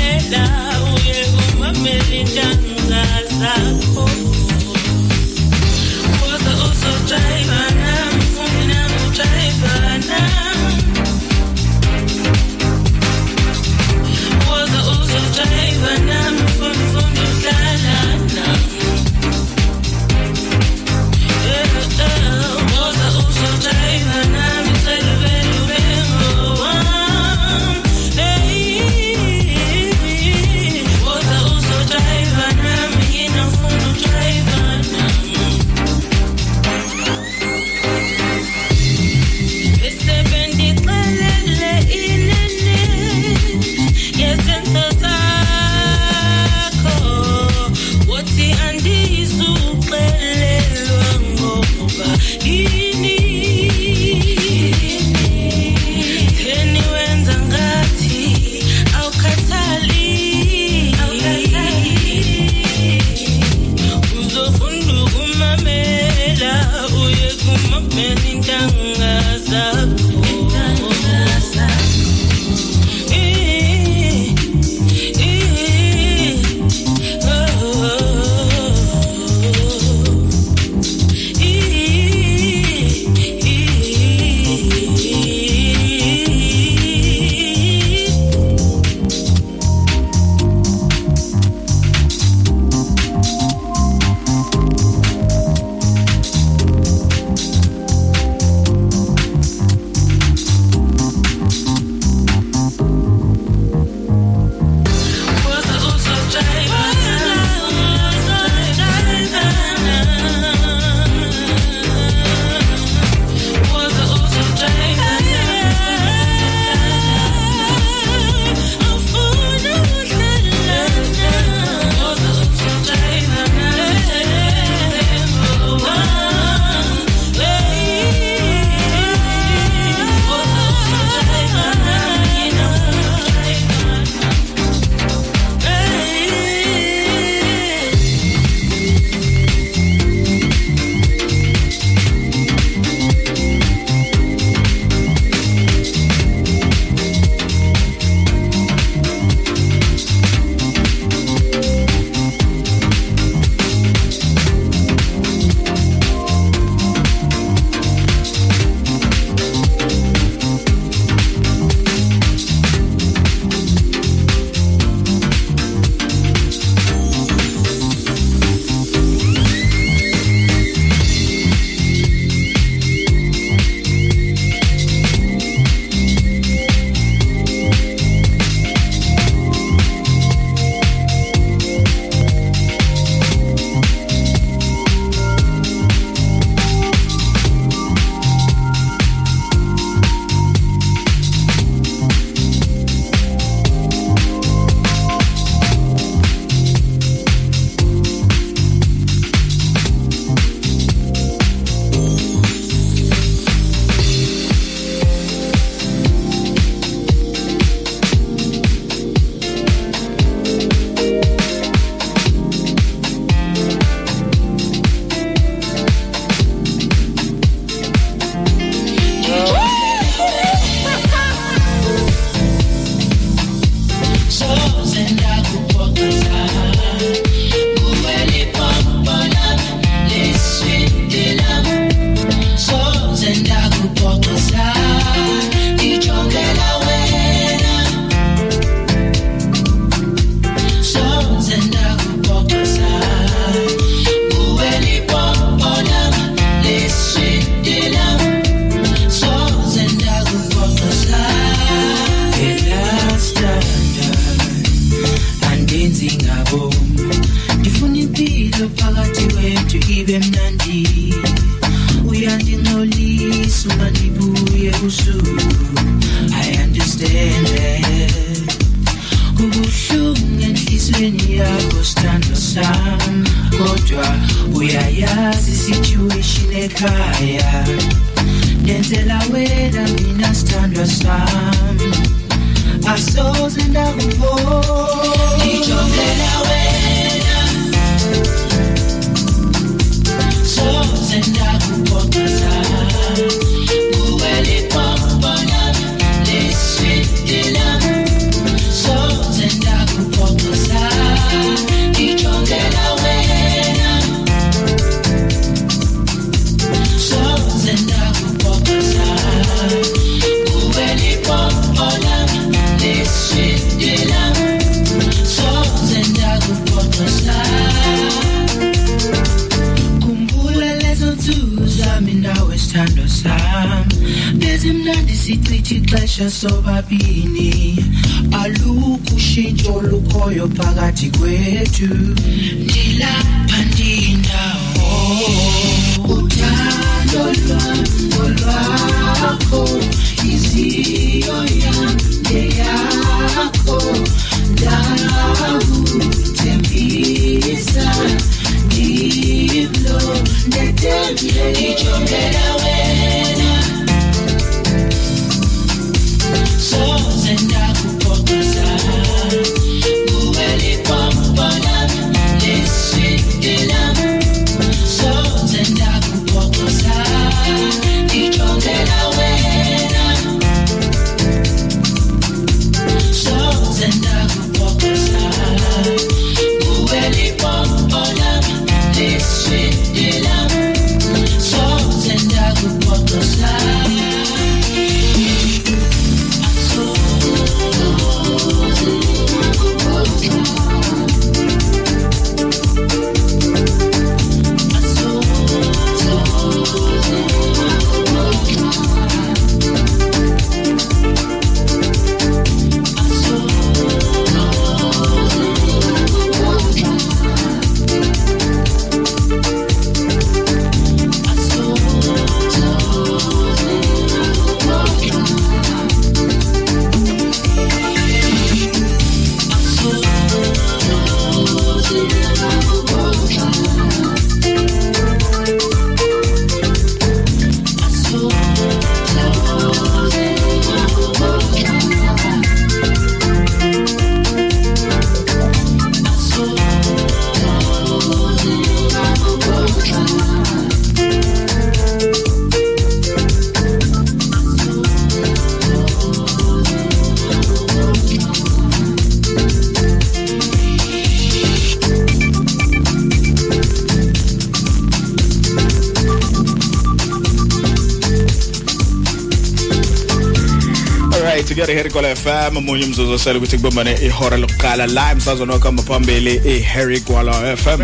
Umunye umzuzu osele ukuthi kubambane ihora lokuqala la emsazweni wakho phambili i Harry Kwala FM.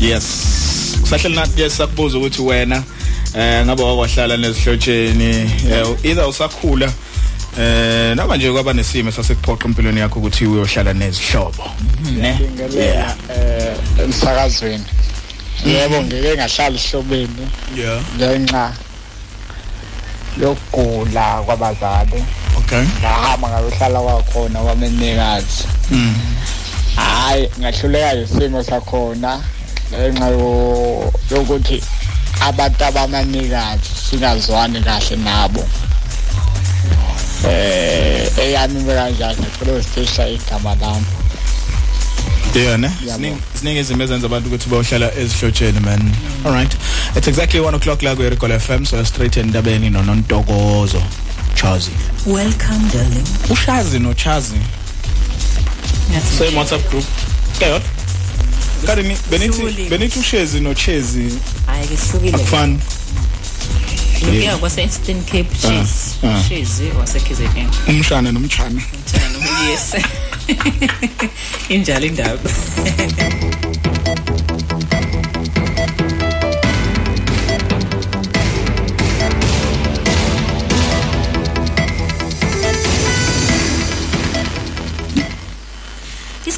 Yes. Kusahleli nathi yes sakubuza ukuthi wena eh ngabe wakwahlala nezihlotsheni eh, either usakhula eh noma nje kwaba nesimo sasekuphoqa empilweni yakho ukuthi uyohlala nezihlobo. Ne? ngibingelela eh emsakazweni yebo ngeke ngahlala ihlobeni Yeah. ngenxa yokugula kwabazali Okay. ngahamba ngayohlala kwakhona kwamenikazi Mm. hayi ngahluleka isimo sakhona ngenxa yo- yokuthi abantu abamanikazi singazwani kahle nabo eh eyami kanjani ngicela uzithisha igama lami Yeah, ne? Yabo. Siningi siningi izimo ezenza abantu ukuthi bayohlala ezihlotsheni man. All right. It's exactly 1 o'clock la ku Recall FM so straight endabeni no nontokozo. Chazi. welcome darling Ushazi no Chazi. Same WhatsApp group. Kayot. Kani benithi benithi ushezi no Chezi hayi ke hlukile akufani. lokuya kwase Eastern Cape cheese cheese wase KZN Umshana nomchana. mthana no yes injalo indaba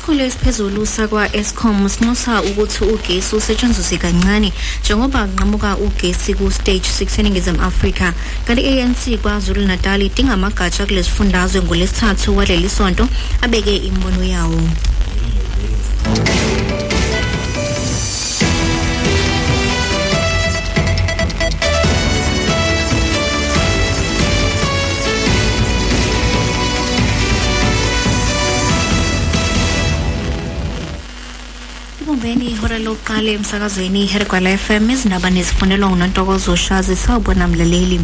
Isikhulu esiphezulu sakwa Eskom sinxusa ukuthi ugesi usetshenziswe kancane njengoba kunqamuka ugesi ku stage 6 eNingizimu Afrika. Kanti ANC kwaZulu Natal idinga amagatsha kulesifundazwe ngolesithathu waleli sonto abeke imbono yawo. Ibumbeni ihora lokuqala emsakazweni ihergwala fm izindaba nezifunelwa ngunantokozo shazi sawubona mlaleli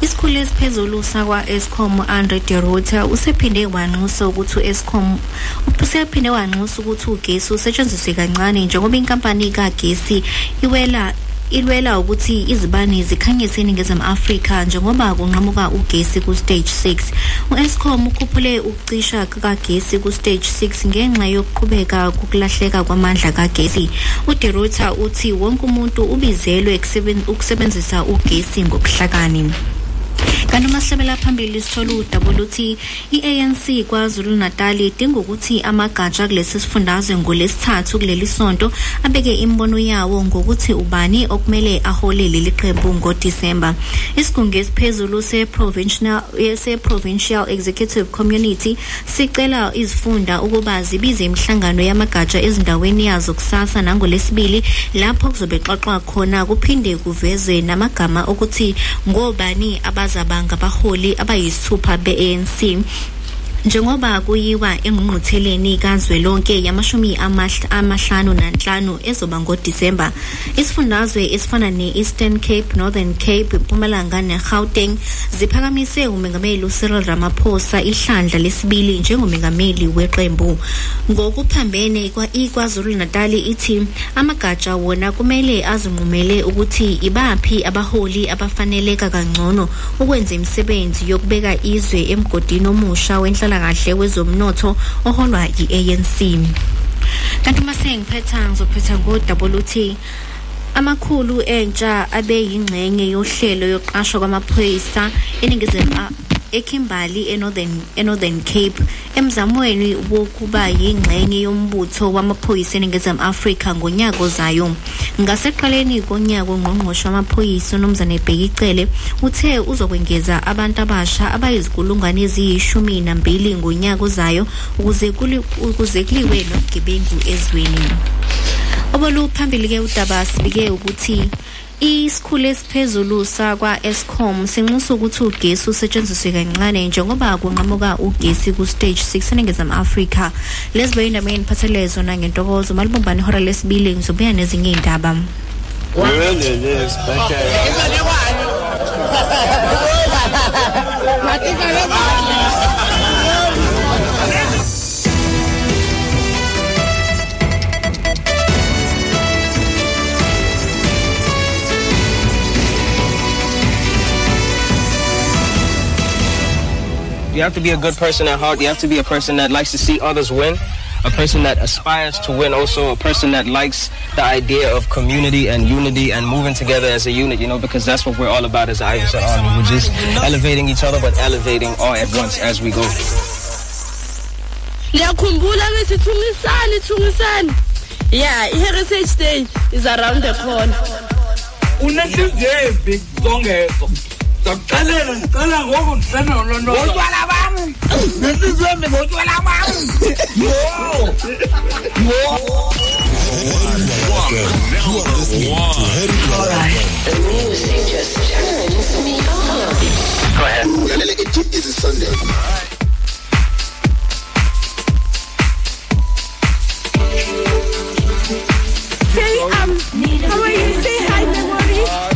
isikhulu esiphezulu sakwa-escom u-andre de rota usephinde wanxusa ukuthi u-escom usephinde wanxusa ukuthi ugesi usetshenziswe kancane njengoba inkampani kagesi iwela ilwela ukuthi izibane zikhanyise eningizimu afrika njengoba kunqamuka ugesi ku-stage 6 u-escom ukhuphule ukucisha kukagesi ku-stage 6 ngenxa yokuqhubeka kokulahleka kwamandla kagesi. Uderuta uthi wonke umuntu ubizelwe ukusebenzisa ugesi ngokuhlakani kanti umahlabela phambili sithola udaba oluthi i-anc kwazulu natal idinga ukuthi amagatsha kulesi sifundazwe ngolesithathu kuleli sonto abeke imibono yawo ngokuthi ubani okumele ahole leli qembu ngodisemba. Isigungu esiphezulu se-provincial se-provincial executive community sicela izifunda ukuba zibize imihlangano yamagatsha ezindaweni yazo kusasa nangolesibili lapho kuzobe xoxwa khona kuphinde kuvezwe namagama okuthi ngobani abazaba ngabaholi abayisithupha be-ANC njengoba kuyiwa engqungqutheleni kazwelonke yamashumi amahlanu nanhlanu ezoba ngodisemba isifundazwe esifana ne-eastern cape northern cape impumalanga ne-gauteng ziphakamise umengameli ucyril ramaphosa ihlandla lesibili njengomengameli weqembu. Ngokuphambene ikwazulu natali ithi amagatsha wona kumele azinqumele ukuthi ibaphi abaholi abafaneleka kangcono ukwenza imisebenzi yokubeka izwe emgodini omusha wenhlala kahle wezomnotho oholwa yi-ANC kanti uma sengiphetha ngizophetha ngodaba oluthi amakhulu entsha abe yingxenye yohlelo yokuqashwa kwamaphoyisa eningizimu eKimberley eNorthern eNorthern Cape emzamweni wokuba yingxenye yombutho wamaphoyisa eningizimu Afrika ngonyaka ozayo. Ngaseqaleni konyaka ongqongqoshe wamaphoyisa unomzane Bhekicele uthe uzokwengeza abantu abasha abayizikulungwane eziyishumi nambili ngonyaka ozayo ukuze ukuze kuliwe nobugebengu ezweni. Oboluphambili ke udaba sibike ukuthi isikhulu esiphezulu sakwa-escom sinxusa ukuthi ugesi usetshenziswe kancane njengoba kunqamuka ugesi ku-stage 6 eningizimu afrika. Lezi beyindaba engiphathele zona ngentokozo malibumbane ihora lesibili ngizobuya nezinye iy'ndaba. You have to be a good person at heart. You have to be a person that likes to see others win, a person that aspires to win, also a person that likes the idea of community and unity and moving together as a unit, you know, because that's what we're all about as the Iverson Army. We're just elevating each other, but elevating all at once as we go. ngiyakhumbula bethi thungisani thungisani yeah i-heritage day is around the corner unenhliziyo embi ndakuxelela ndicela ngoku ndisenolonotshwala bam nenhliziyo embi ngotshwala bam yo yo You are listening to Harry The music just turns me on. Go ahead. Ulalela ke-Deep Easy Sunday. say um how are you say hi memory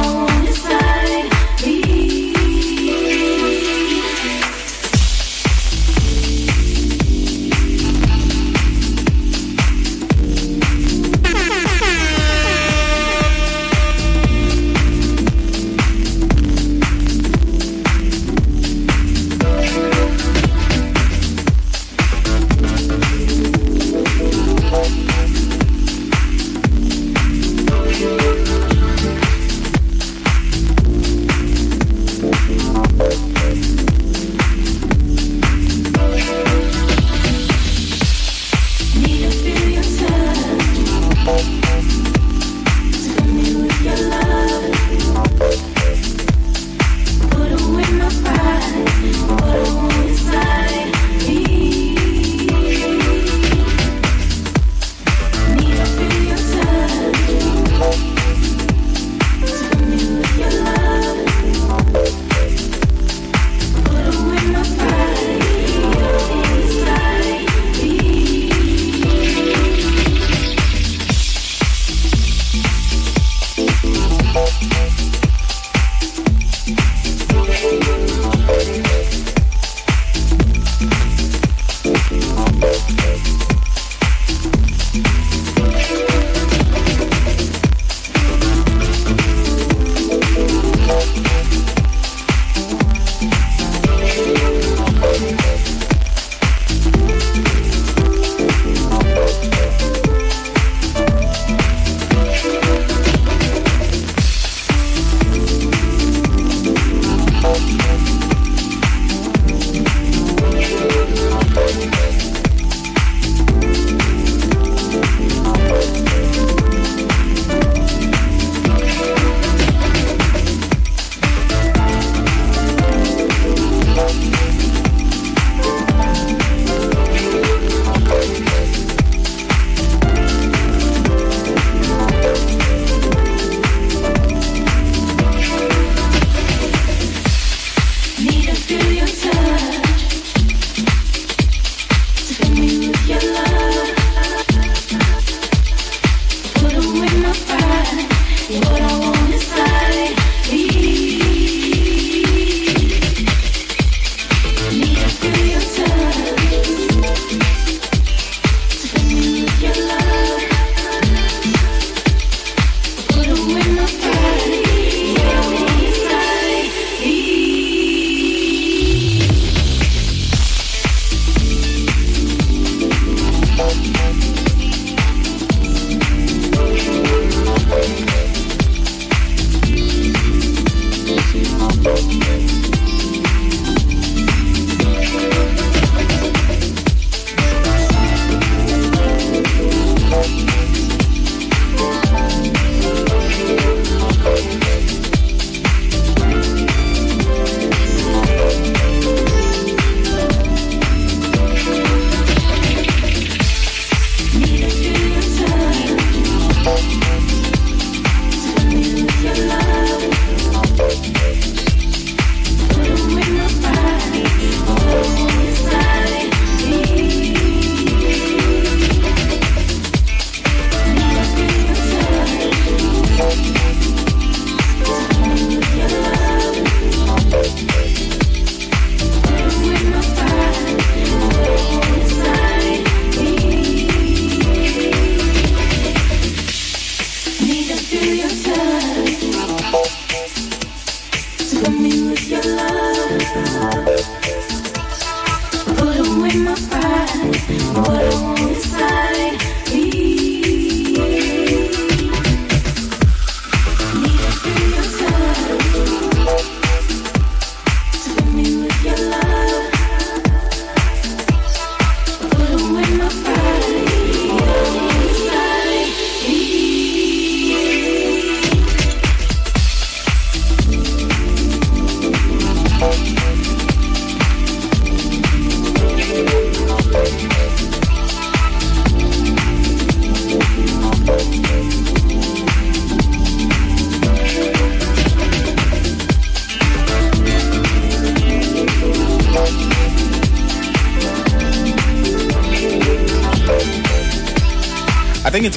eyes, what I wanna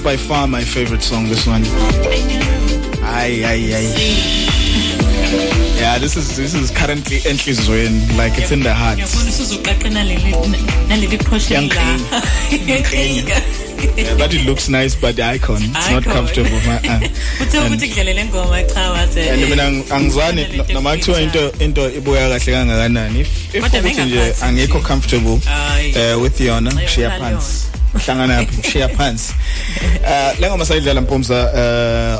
by far my favorite song this one. Ay ay ay. Yeah, this is this is currently enhlizweni like it's in the heart. Yabona usuzoqaqa naleli naleli portion la. Yeah, but it looks nice but the icon it's not Icon. comfortable. Uh, Uthe ukuthi kudlalele ngoma cha wathi. and mina ang- angizwani no- noma kuthiwa into into ibuya kahle kangakanani if ukuthi nje angikho comfortable eh with yona yona. phansi hlangana yaphi shiya phansi uh le ngoma sayidlala mpumza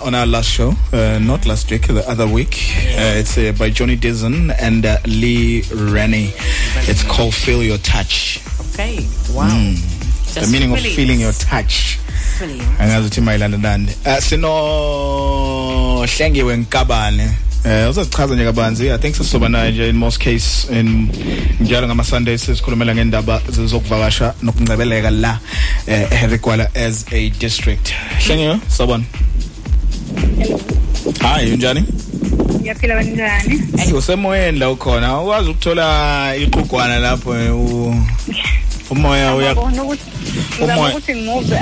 uh on our last show uh, not last week the other week. Uh, it's uh, by Johnny Dizon and uh, Lee Rennie. It's called feel your touch. Okay. Wow. Mm. the Just meaning of really- feeling your touch. Angazi ukuthi mayilana nani uh, sino hlengiwe nkabane eh uzochaza nje kabanzi i think sisoba naye nje in most case in njalo ngama Sundays sisikhulumela ngendaba zokuvakasha nokungcebeleka la. Eh Herigwala as a district hlengiwe sabona Hi unjani Ngiyaphila kanjani? Hey usemoyeni la ukhona ukwazi ukuthola iqhugwana lapho eh, u umoya uya Ngiyabona ukuthi ngizama Umoya- ukuthi ngimuve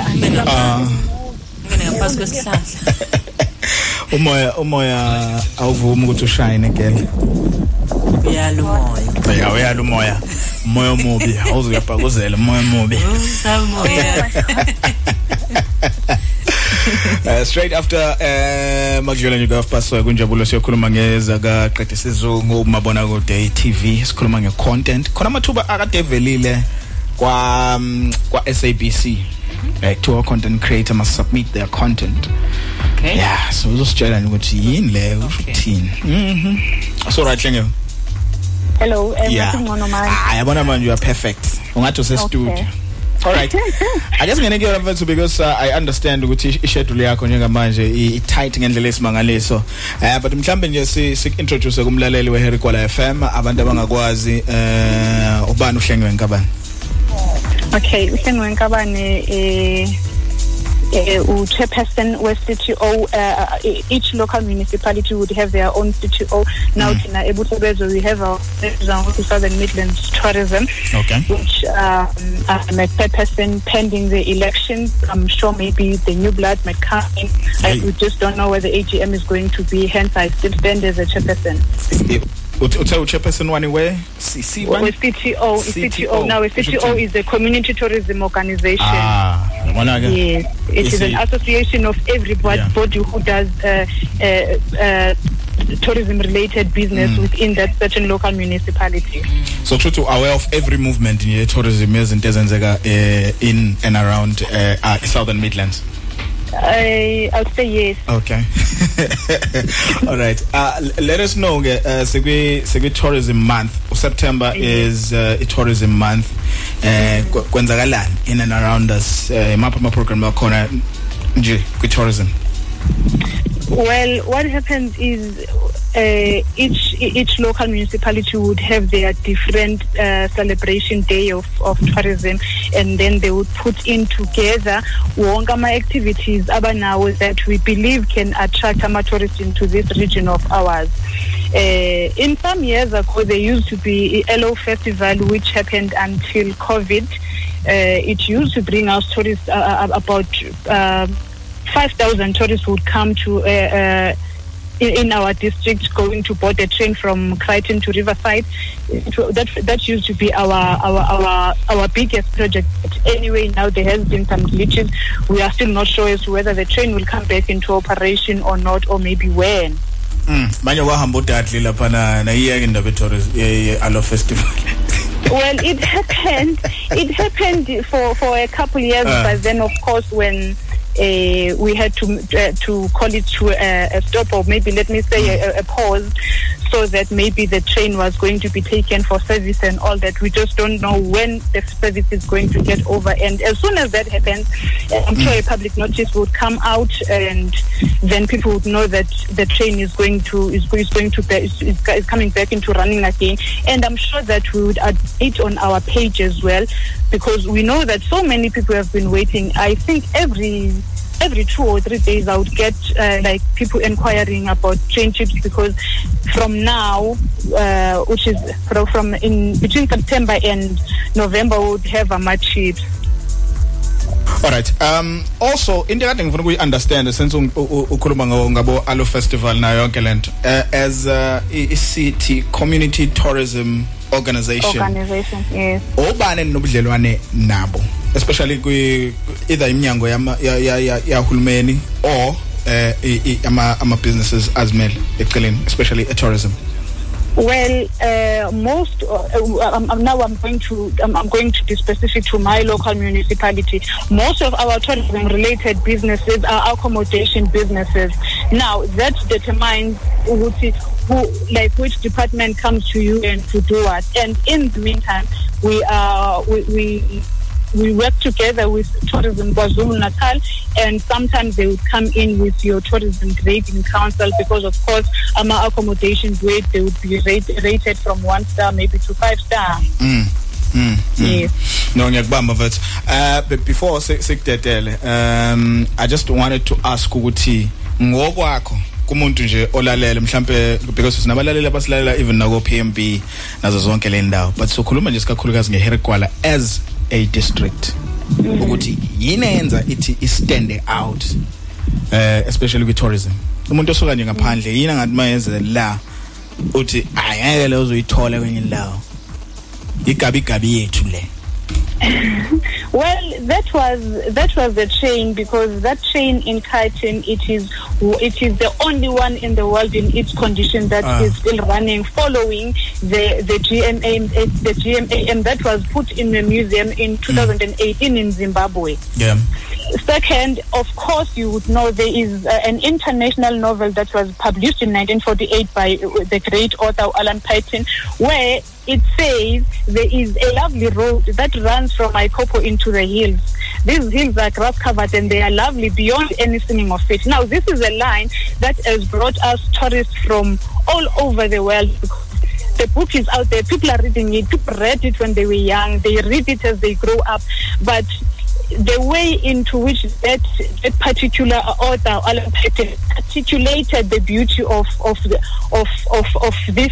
Ah. Ngene ngaphansi kwesihlahla. umoya umoya awuvumi ukuthi ushine girl Uyala umoya. Ya uyala umoya umoya omubi. Awuze uyabhakuzela umoya omubi. Usamoya. Uh, straight after uh makudlula nje ka past kunjabulo siyokhuluma ngeza ka qedwe sizungu mabona kude TV sikhuluma nge content khona amathuba akade evelile kwa um, kwa SABC like to content creator must submit their content. Okay. yeah so uzositshela nje ukuthi yini le ukuthini mhm. So right lenge Hello, eh Yeah. ngingcono manje. ah yabona manje you are perfect. Ungathi use studio all right. I guess ngene kuyona mfethu because uh, I understand ukuthi i- schedule yakho njengamanje i i- tight ngendlela esimangaliso. Eh but mhlambe nje si si introduce kumlaleli we Harry Kwala FM abantu abangakwazi eh ubani uhlengiwe nkabani Okay, uhlengwe nkabane eh eh u chairperson we CTO uh, each local municipality would have their own CTO now thina ebuthebezwe we have our Southern Midlands tourism okay which um, I'm a chairperson pending the elections. I'm sure maybe the new blood might come in. I, we just don't know where the AGM is going to be. Hence, I still stand as a chairperson. Uthe u chairperson wani we CC one CTO, CTO. Now, CTO is a community tourism organization. ah yabona ke Yes, it is an Isi- association of everybody Yeah. body who does uh, uh, uh, tourism-related business Mm. within that certain local municipality. so kusho ukuthi aware of every movement in tourism yezinto ezenzeka eh, in and around eh, uh, Southern Midlands I, I'll say yes. Okay. All right. Uh, let us know ke uh, sekwi sekwi tourism month. September is uh, a tourism month. Eh kw- kwenzakalani in and around us. Eh mapha ama program akhona nje kwi tourism. Well, what happens is uh, each each local municipality would have their different uh, celebration day of, of tourism, and then they would put in together wonke ama activities abanawo that we believe can attract ama tourists into this region of ours. Uh, in some years ago, there used to be a Elo Festival, which happened until COVID. Uh, it used to bring us tourists uh, uh, about. Uh, 5,000 tourists would come to uh, uh, in, our district going to board a train from Crichton to Riverside. That that used to be our our our our biggest project. But anyway, now there has been some glitches. We are still not sure as to whether the train will come back into operation or not, or maybe when. Mm. Manje kwahamba udadli lapha na na iyeke indaba e tourism ye Alo festival. well, it happened. It happened for for a couple years, Uh. but then of course when. Uh, we had to uh, to call it to a, a stop or maybe let me say a, a pause. So that maybe the train was going to be taken for service and all that. We just don't know when the service is going to get over. And as soon as that happens I'm sure a public notice would come out and then people would know that the train is going to is, is going to be, is, is, coming back into running again. And I'm sure that we would update on our page as well because we know that so many people have been waiting. I think every every two or three days I would get uh, like people inquiring about train trips because from now, uh, which is from, in between September and November, we would have a match trips. Alright. Um also into kade ngifuna ukuyi understand since ukhuluma ngabo Alo Festival nayo yonke lento. Uh, as uh, i- city community tourism organization. organization yes Obane nobudlelwane nabo especially kwi either iminyango yahulumeni or eh ama ama businesses azimele eceleni especially e tourism. Well, uh, most uh, um, um, now I'm going to um, I'm going to be specific to my local municipality. Most of our tourism-related businesses are accommodation businesses. Now that determines ukuthi who, like which department comes to you and to do what. And in the meantime, we are we. we we work together with Tourism KwaZulu Natal, and sometimes they would come in with your tourism grading council because, of course, our accommodation grade they would be rate, rated from one star maybe to five star. Mm. Mm. mm. Yes. No ngiyakubamba but uh but before si- sikudedele um I just wanted to ask ukuthi ngokwakho kumuntu nje olalele mhlambe because sinabalaleli abasilalela even nako PMB nazo zonke le ndawo but sokhuluma nje sikakhulukazi ngeHerkwala as a district. Ukuthi yini enza ithi i stand out uh especially with tourism? Umuntu osuka nje ngaphandle yini ngathi mayeze la uthi ayeke le uzoyithola kwenye indawo. Igabi gabi yethu le. Well, that was that was the train because that train in Kaitin it is it is the only one in the world in its condition that Ah. is still running, following the the GMA the GMAM that was put in the museum in 2018 in Zimbabwe. yeah Second, of course, you would know there is uh, an international novel that was published in 1948 by uh, the great author Alan Paton, where it says there is a lovely road that runs from Ikopo into the hills. These hills are grass covered and they are lovely beyond any seeming of it. Now, this is a line that has brought us tourists from all over the world. The book is out there. People are reading it. People read it when they were young. They read it as they grow up. But the way into which that, that particular author, Alan Paton, articulated the beauty of of the, of, of of this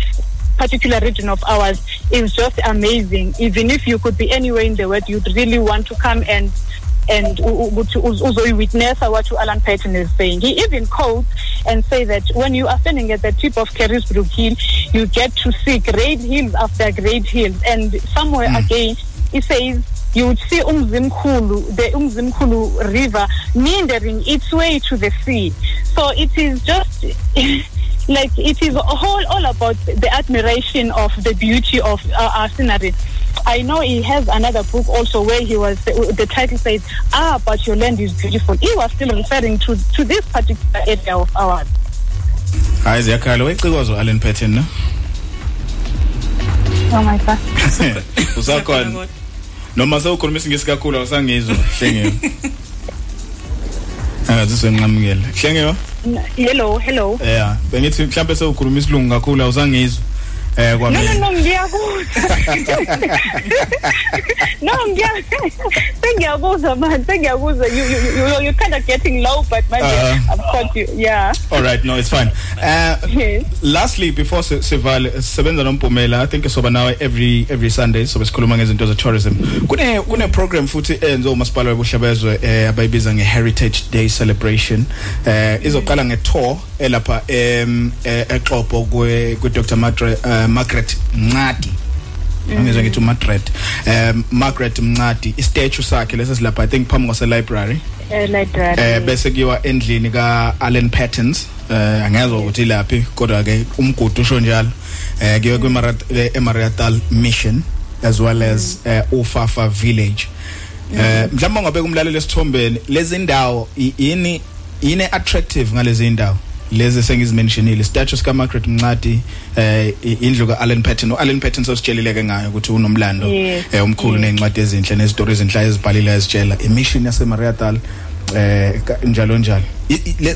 particular region of ours is just amazing. Even if you could be anywhere in the world, you'd really want to come and and witness what Alan Patton is saying. He even quotes and say that when you are standing at the tip of Carisbrook Hill, you get to see great hills after great hills. And somewhere again, he says you would see Umzimkulu, the Umzimkulu River meandering its way to the sea. So it is just like it is all, all about the admiration of the beauty of uh, our scenery. I know he has another book also where he was the title says ah but your land is beautiful. He was still referring to to this particular area of ours. hayi ziyakhala wayicikwazo Allen Patton no Oh my god. usakhona noma sewukhuluma isingisi kakhulu awusangizwa. Hlengelo angathi senqamukela hlengelo Hello, hello. yeah bengithi mhlambe sewukhuluma isilungu kakhulu awusangizwa. Eh No, no, kwamina no, ngiyakuzwa. no, ngiya- sengiyakuzwa man, sengiyakuzwa. You, you, you, you- you're kind of getting low, but maybe Uh. I've caught you. Yeah. all right no it's fine uh lastly before si- sivale sisebenza nompumela i think soba nawe every every sunday sobe sikhuluma ngezinto ze tourism kune kune program futhi enzo umasipala webuhlebezwe eh abayibiza nge heritage day celebration eh izoqala nge tour elapha em eh, eXhobo kwe ku Dr Madre uh, Margaret Mncadi angizwe ngithi uMadred um Margaret Mncadi istatue sakhe lesesilapha i think phambi kwase library Uh, library. eh bese kuyiwa endlini ka Allen Patterns. Eh angezwe ukuthi laphi kodwa ke umgudu usho njalo. Eh kuyiwa kwi Emariatal Mission as well as eh, Ufafa Village. Eh mhlawumbe ngabe kumlaleli esithombeni lezi ndawo yini yini attractive ngalezi ndawo? Lezi sengizimentionile statue sika Margaret Mncadi eh indlu ka Allen Patton. uAllen Patton sositshelileke ngayo ukuthi unomlando eh umkhulu nencwadi ezinhle nezitori ezinhla ezibhalile ezitshela. Emission yase Mariatal eh njalo njalo.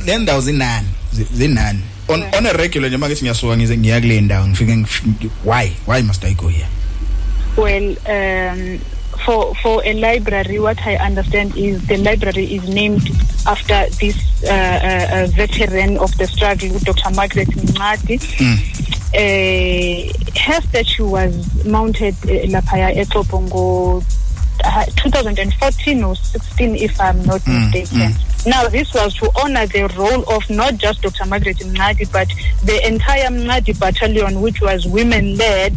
Le ndawo zinani Zi- zinani? On on a regular nje manje ngiyasuka ngize ngiya kule ndawo ngifike ngif- why why must i go here? Well, um, for for a library, what I understand is the library is named after this uh, uh, uh, veteran of the struggle, Dr. Margaret Mncadi. Uh, her statue was mounted uh, lapha eXhobo ngo uh, 2014 or 16, if I'm not Mm, mistaken. Now, this was to honor the role of not just Dr. Margaret Mnadi, but the entire Mnadi battalion, which was women-led.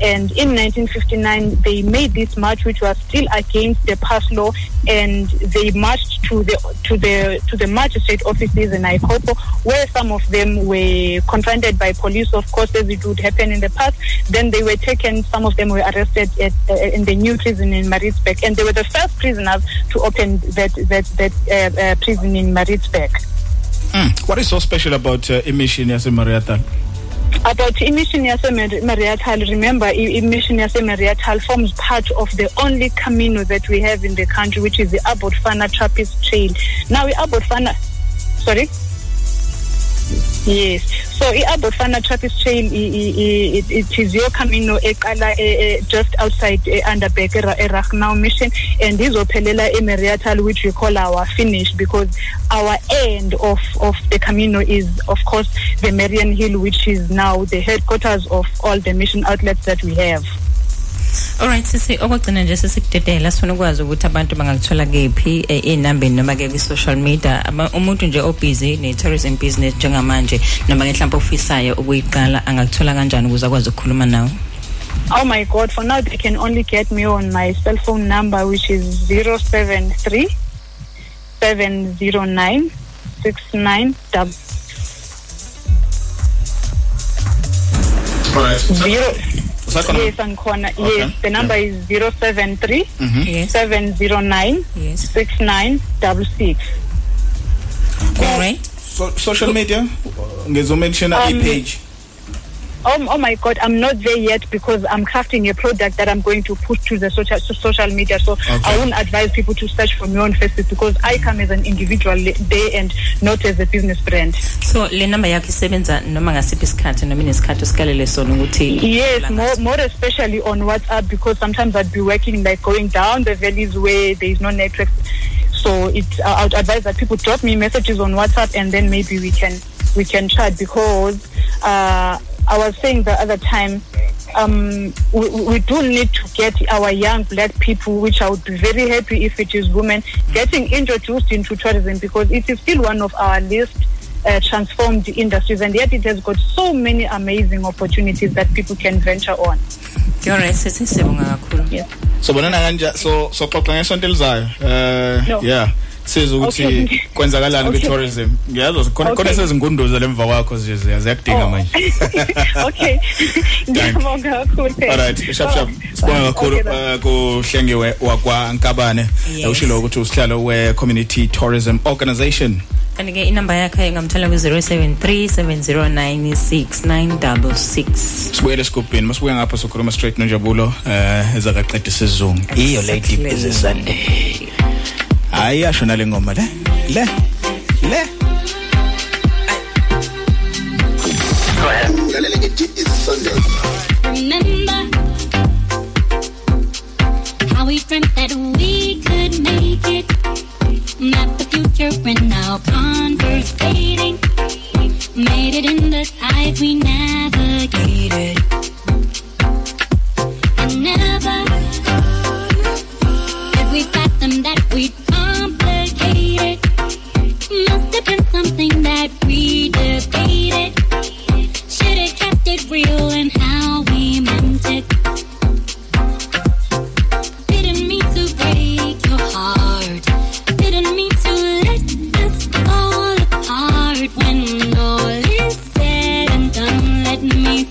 And in 1959, they made this march, which was still against the pass law, and they marched to the to the to the magistrate offices in Ikopo, where some of them were confronted by police, of course, as it would happen in the past. Then they were taken. Some of them were arrested at, uh, in the new prison in Maritzburg, and they were the first prisoners to open that that that uh, uh, prison in Maritzburg. Mm. What is so special about uh, emission yase Mariatal? About emission yase Mariatal, remember i- emission yase Mariatal forms part of the only Camino that we have in the country, which is the Abbot Fana Trappist Trail. Now, the Abbot Fana, sorry. Yes. So i-Abbot Fana Trappist Trail it, is your Camino eqala eh, eh, just outside eh, Underberg eRagnau mission and izophelela eMariatal which we call our finish because our end of of the Camino is of course the Marian Hill which is now the headquarters of all the mission outlets that we have. Alright sisi okwagcina nje sesikudedela sifuna ukwazi ukuthi abantu bangakuthola kephi eh, iy'nambeni noma-ke kwi-social media Ama- umuntu nje obhizi ne-tourism business njengamanje noma-ke mhlawumpe ofisayo ukuyiqala angakuthola kanjani ukuze akwazi ukukhuluma nawe Oh my God! For now, they can only get me on my cell phone number, which is zero seven three seven zero nine six nine double Alright. zero. Usakhona? Yes, and corner. Yes, the number is zero seven three Mhm. seven zero nine six nine double six. Alright. So, social media ngizomentiona Um, i-page Oh, oh my God, I'm not there yet because I'm crafting a product that I'm going to put to the social to social media. So I wouldn't advise people to search for me on Facebook because I come as an individual there and not as a business brand. so le number yakho isebenza noma ngasiphi isikhathi noma inesikhathi osikalele sona ukuthi Yes, more more especially on WhatsApp because sometimes I'd be working like going down the valleys where there is no network. So it I would advise that people drop me messages on WhatsApp and then maybe we can we can chat because uh, I was saying the other time um, we, we do need to get our young black people, which I would be very happy if it is women, getting introduced into tourism because it is still one of our least uh, transformed industries, and yet it has got so many amazing opportunities that people can venture on. alright sisi sibonga kakhulu. So bonana kanja so so xoxa ngesonto elizayo. Uh yeah. Siza ukuthi Okay. kwenzakalani Okay. kwi-tourism ngiyazi khona khona Okay. sezingunduzo lemva kwakho nje ziya- ziyakudinga Oh. manje. Okay, ngiyabonga kakhulu. alright shap shap sibonga kakhulu uh, kuhlengiwe wakwankabane ushilo ukuthi usihlalo we-community tourism organization. Kanti-ke inamba yakhe ngamthola kwi-073 709 6966 sibuyele esigubhini masibuya ngapha sokhuluma straight nonjabulo eh ezakaqeda isizungu iyo lady busy sunday. Hayi yasho nale ngoma le. Le le. Ulalela nge-deep is sunday Remember how we dreamt that we could make it, map the future and now conversating, made it in the tides we navigated. Been something that we debated. Should have kept it real and how we meant it. Didn't mean to break your heart. Didn't mean to let us fall apart. When all is said and done, let ne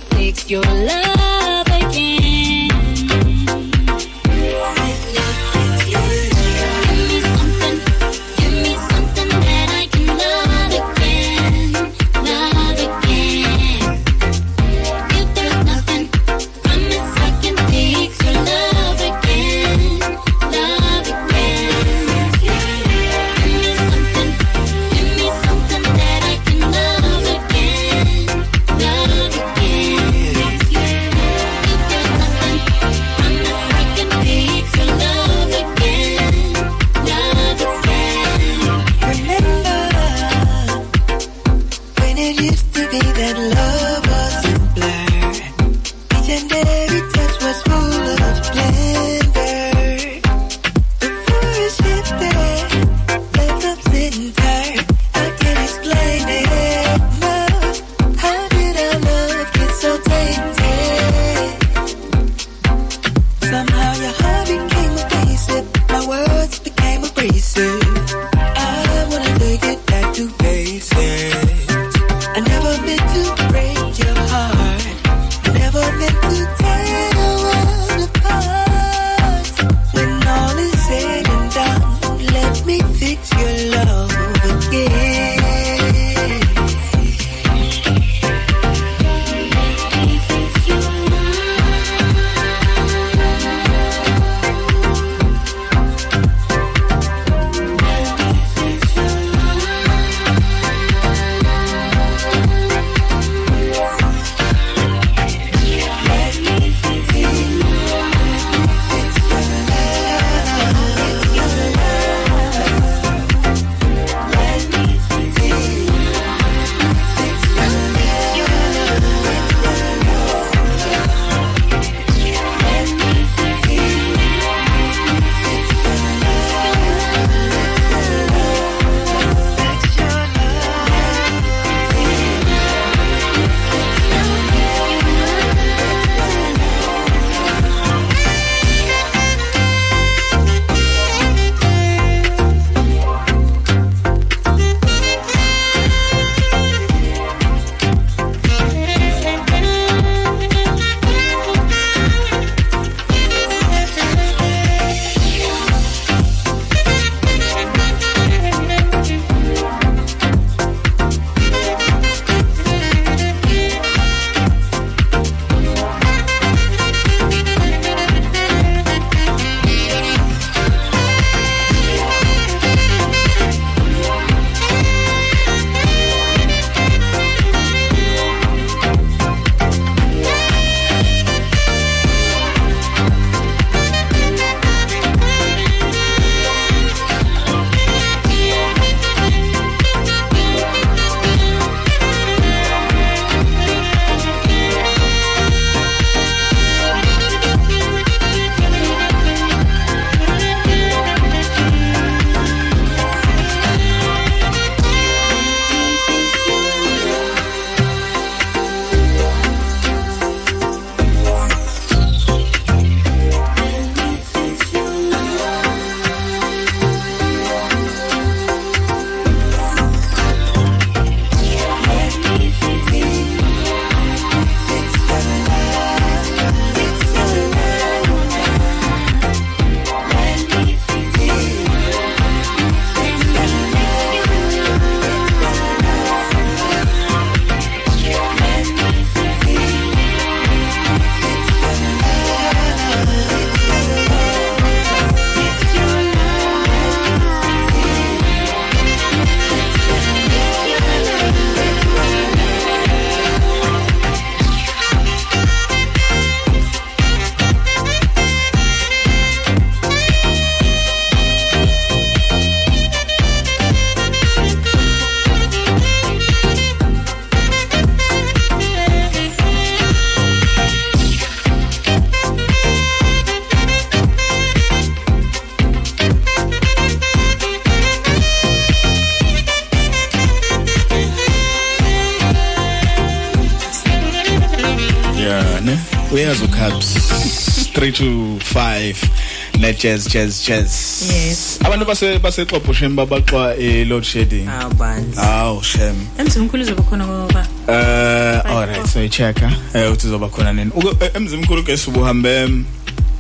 jazz jazz jazz. Yes. Abantu base basexobo shem babaxwa e load shedding awu bandla awu shem. Emzimkhulu uzoba khona ngoba eh alright so ichecka. Eh uthi uzoba khona nini? Uke- eh, emzimkhulu ke subuhambe em,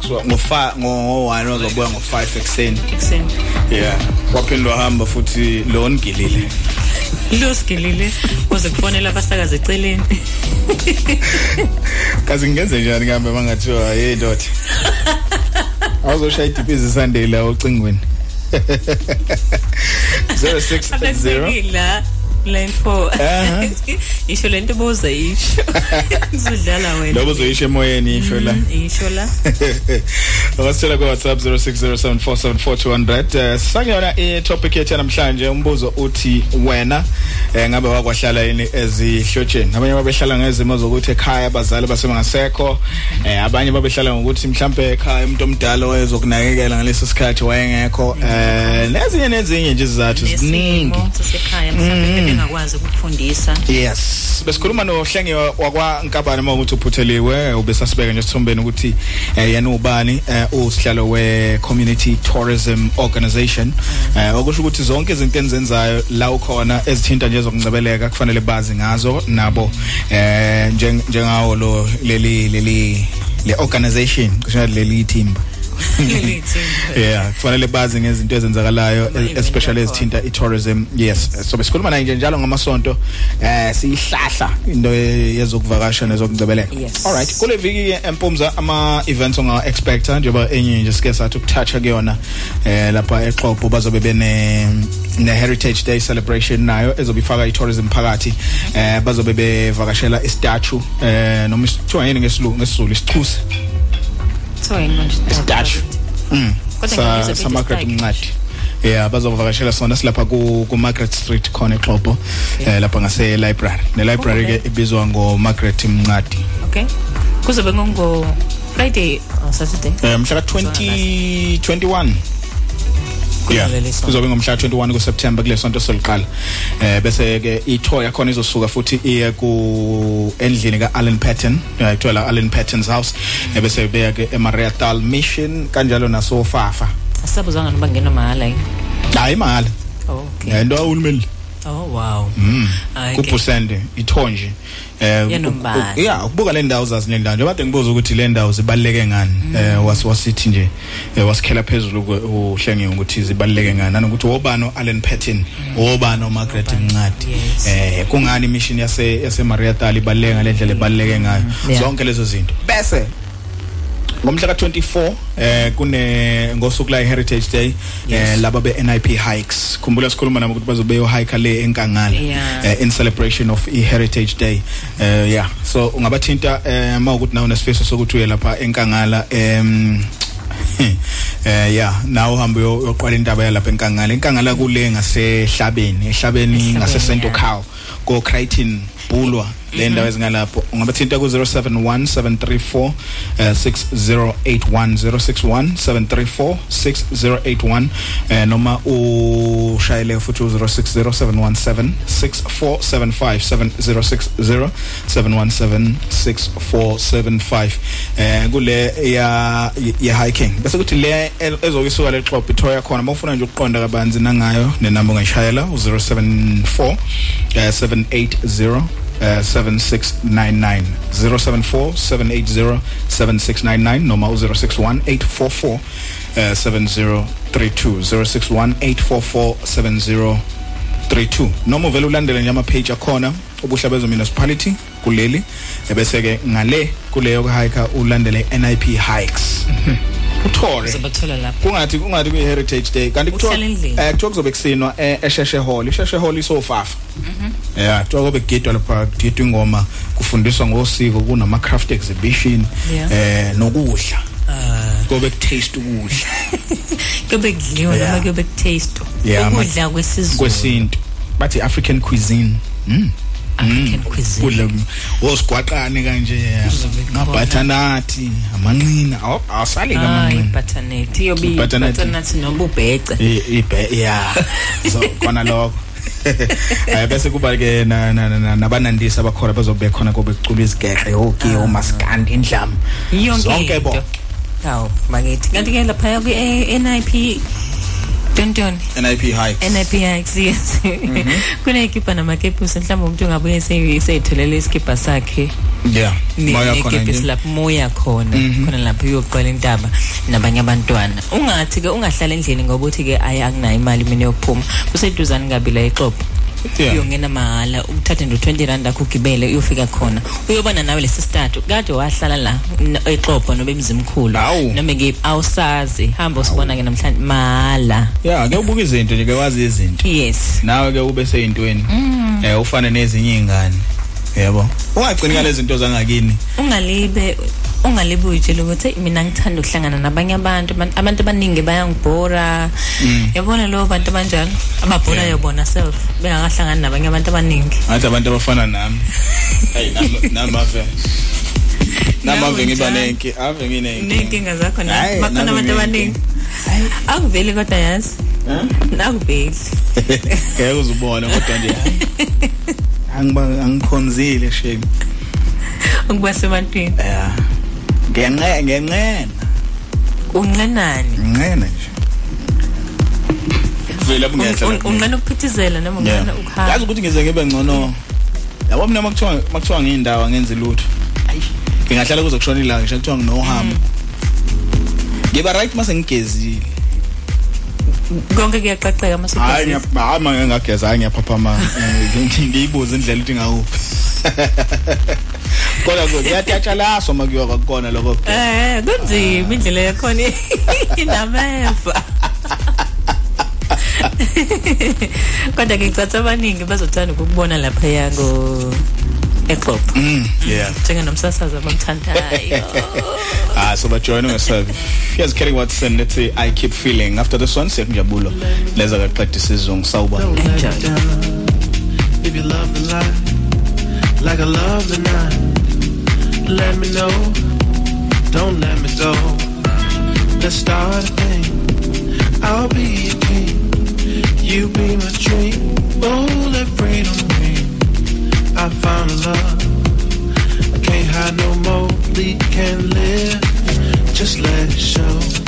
so ngo 5 ngo 1 uzobuya ngo 5 ekseni ekseni yeah. Waphindwa hamba futhi lo ngilile lo sigilile uze kufonela abasakazi eceleni. Kazi ngenze njani ngihambe mangathiwa hey ndoda awuzoshaya idiphizi sunday la ocingweni. 060 abekila line 4 isho lento boza isho. Uzodlala wena. Lobo zoyisho emoyeni isho la. Mm, isho la. Wasitshela ku WhatsApp 0607442100 eh sangiyona i topic yethu namhlanje umbuzo uthi wena eh ngabe wakwahlala yini ezihlotsheni? Abanye babehlala ngezimo zokuthi ekhaya abazali basemangasekho eh abanye babehlala ngokuthi mhlambe ekhaya umuntu omdala oyezokunakekela ngaleso sikhathi wayengekho. Eh nezinye nezinye nje izizathu ziningi. nesimo sasekhaya mhlawumbe bengakwazi ukufundisa. Yes. Besikhuluma nohlengi wakwa Nkabane mawukuthi uphutheliwe ubesasibeka nje sithombeni ukuthi eh, yena ubani eh, usihlalo we Community Tourism Organization. Eh okusho ukuthi zonke izinto enzenzayo la ukhona ezithinta nje zokungcebeleka kufanele bazi ngazo nabo eh njeng- njengawo lo leli leli le organization kusho leli team yeah kufanele bazi ngezinto ezenzakalayo especially ezithinta i-tourism. Yes so besikhuluma naye nje njalo ngamasonto eh siyihlahla into yezokuvakasha nezokungcebeleka Yes. alright kule viki empumza ama events onga expecta njengoba enye nje sike sathi ukuthatha kuyona eh lapha eXhobo bazobe bene ne heritage day celebration nayo ezobifaka i-tourism phakathi eh bazobe bevakashela istatue eh noma isithiwa yini ngesilungu ngesizulu isichusi so yini manje? Statue mm. Kodwa sa ngiyabizwa sa bethi Margaret statue. Mncadi yeah bazovakashela sona silapha ku ku Margaret Street khona eXhobo eh lapha ngase library ne library ke ibizwa ngo Margaret Mncadi okay. Kuzobe ngongo friday or saturday? Eh mhla ka 2021 Yeah, kuzobe ngomhla 21 kuSeptember kule sonto soliqala. Eh bese ke ithoy yakhona izosuka futhi iye ku endlini ka Allen Patton, eh kuthiwa la Allen Patton's house. Eh bese beya ke eMariatal Mission kanjalo naso Fafa. asabuzanga noba ngena mahala yini Hayi imali. okay Eh into awulumeli. Oh wow Mm. Okay. Kuphusende ithonje. Eh yeah, ukubuka le ndawo zazi le ndawo. Njengoba ngibuza ukuthi le ndawo zibaleke ngani. Eh was wasithi nje eh, wasikhela phezulu uhlenge ukuthi zibaleke ngani nanokuthi wobano Allen Patton, wobano Margaret Mncadi. Eh kungani imission yase yase Mariatal ibaleke ngalendlela ebaleke ngayo. Yeah. Zonke lezo zinto. Bese ngomhla ka24 eh kune ngosuku la heritage day eh laba be NIP hikes. Khumbula sikhuluma nabo ukuthi bazobe yo hike le enkangala eh, in celebration of i heritage day. Eh yeah. So ungabathinta eh mawukuthi nawo nesifiso sokuthi uye lapha enkangala em eh yeah nawo uhambe uyoqala indaba yalapha enkangala. Enkangala kule ngasehlabeni ehlabeni ngase Sento Cow go Crichton Bulwa le ndawo ezingalapho ungabathinta ku 071734 eh, 6081 061 734 6081 eh noma ushayele futhi u 060717 6475 7060 717 6475 eh kule ya ya hiking. Bese kuthi le ezokisuka le xhobo ithoya khona mawufuna nje ukuqonda kabanzi nangayo nenamba ungayishayela u 074 eh, 780 Uh, 7699 074 780 7699 noma u061 844 uh, 7032 061 844 7032 noma uvela ulandele nje ama page akhona ubuhlabezo municipality kuleli ebese ke ngale kuleyo hike ulandele NIP hikes. Uthore uzobathola lapho. Kungathi kungathi kuyi heritage day. Kanti kuthiwa Uhlala endlini. eh kuthiwa kuzobe kusinwa eh, esheshe hall. Isheshe hall isofafa. Yeah kuthiwa kube kugidwa lapha kugidwa ingoma kufundiswa ngosiko kunama craft exhibition Yeah. eh nokudla. Kube kutaste ukudla. Kube kudliwa Yeah. noma kube kutaste Yeah, ma- ukudla kwesizulu. kwesintu. Bathi african cuisine. Mm African cuisine. kudla osigwaqane kanje ngabhathanathi amanqina. Aw- awasali hayi kamanqina butternut iyobe Butternut. butternut noma ubhece. I- ibe yeah so kona lokho. Eh bese kuba ke na- na- na- na- nabanandisa abakhona bazobe khona kobe kucula izigeqe yonke omaskandi indlamu. Yonke zonke into. bo. Hawu bakithi. Kanti ke lapha ku NIP Tonton NIP Hikes NIP Hikes yes. Mhm. kunekipa namakepisi mhlawumbe umuntu ungabuye seyitholele iskipa sakhe. Yeah moya khona nekepisi nje. lapho moya khona. Mhm. khona lapho uyoqala intaba nabanye abantwana. Ungathi ke ungahlala endlini ngoba uthi ke ayi akunayo imali mina yokuphuma. Kuseduzane kabi la exobo Yeah. Uyongena mahala uthathe ndo 20 rand akho ugibele uyofika khona. Uyobona nawe lesi start kade wahlala la n- exobo nobe emzimkhulu noma ke awusazi. Hamba usibona ke namhlanje mahala yeah ke ubuka izinto nje ke wazi izinto. Yes. Nawe ke ube seyintweni. Mm. eh ufane nezinye izingane yebo. Ungagcini ngale zinto zangakini? Ungalibe ungalibe uyitshela ukuthi "Hey, mina ngithanda ukuhlangana nabanye abantu Abantu- abantu abaningi bayangibhora. Mm. yabona lo bantu abanjalo? Ababhora yobona self bengakahlangani nabanye abantu abaningi. Ngathi abantu abafana nami. Hey nami nami ave nami ave ngiba njalo. nenki ave nginenki ney'nkinga zakho na? Hhayi, bakhona nami abantu nginenkinga. abaningi. akuveli kodwa yazi. Nakuveli. Ngeke uzubona kodwa nje angiba angikhonzile shame. Ukuba sebantwini yeah ngenqe ngenqena unqenani? Ngenqena nje. Vela bungehla Un- unqena ukuphithizela noma unqena Yeah. ukuhamba. Yazi ukuthi ngize ngibe ngcono. Yabo mina makuthiwa makuthiwa ngiyindawo angenzi lutho. Ngingahlala kuze kushona ilanga ngisho kuthiwa nginohambo ngiba right mase ngigezile. Konke kuyaqaqeka mase hayi ngiyapha hayi manje ngageza hayi ngiyaphaphama ngiyibuza indlela ukuthi ngawuphi kodwa ke kuyatshatshalaswa makuyiwa kwakona lokho Eh kunzima indlela yakhona. Inameva. Kodwa ke ngicatha abaningi bazothanda ukubona lapha yango eXopo. Mm, yeah Njengenomsasazi abamthandayo. ah so bajoin ungesabi here's Kelly Watson let's say I keep feeling after this one sekunjabulo leza kaqedisa isizungu sawubona If you love the life like I love the night, let me know. Don't let me go. Let's start a thing. I'll be your king. You be my dream. Oh, let freedom ring. I found love. I can't hide no more. We can live. Just let it show.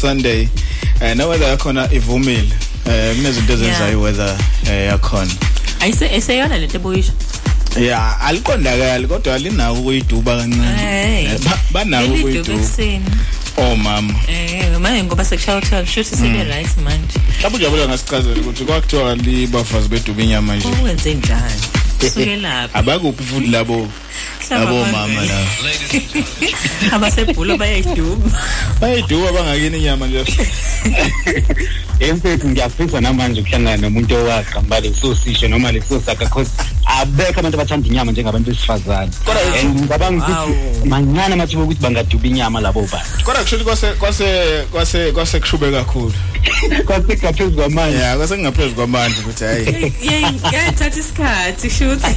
Sunday. Eh no weather yakhona ivumile. Eh kunezinto ezenzayo weather eh yakhona. Ayise eseyona lento ebuyisho. Yeah, aliqondakali kodwa alinako ukuyiduba kancane. Hey. Eh, ba- Banako Leliduba ukuyiduba. ekuseni. Oh mama. Eh manje ngoba sekushaya kushaya kushuthi sibe right manje. Mhlawumbe ujabula ngasichazela ukuthi kwakuthiwa libafazi beduba inyama nje. Ukwenze njani? Kusukela Abakuphi futhi labo labo mama la. Abasebhulo bayayiduba. Bayiduba bangakini inyama nje. emfethu ngiyafisa namanje ukuhlangana nomuntu owaqamba leso sisho noma leso saka cause abekho abantu abathanda inyama njengabantu besifazane and ngicabanga ukuthi mancane amathuba ukuthi bangaduba inyama labo bantu Kodwa kusho ukuthi kwase kwase kwase kwase kushube kakhulu. Kwase ngaphezulu kwamanje. Yeah, kwase ngaphezulu kwamanje ukuthi hayi. Yey, ngayithatha isikhathi shuthi.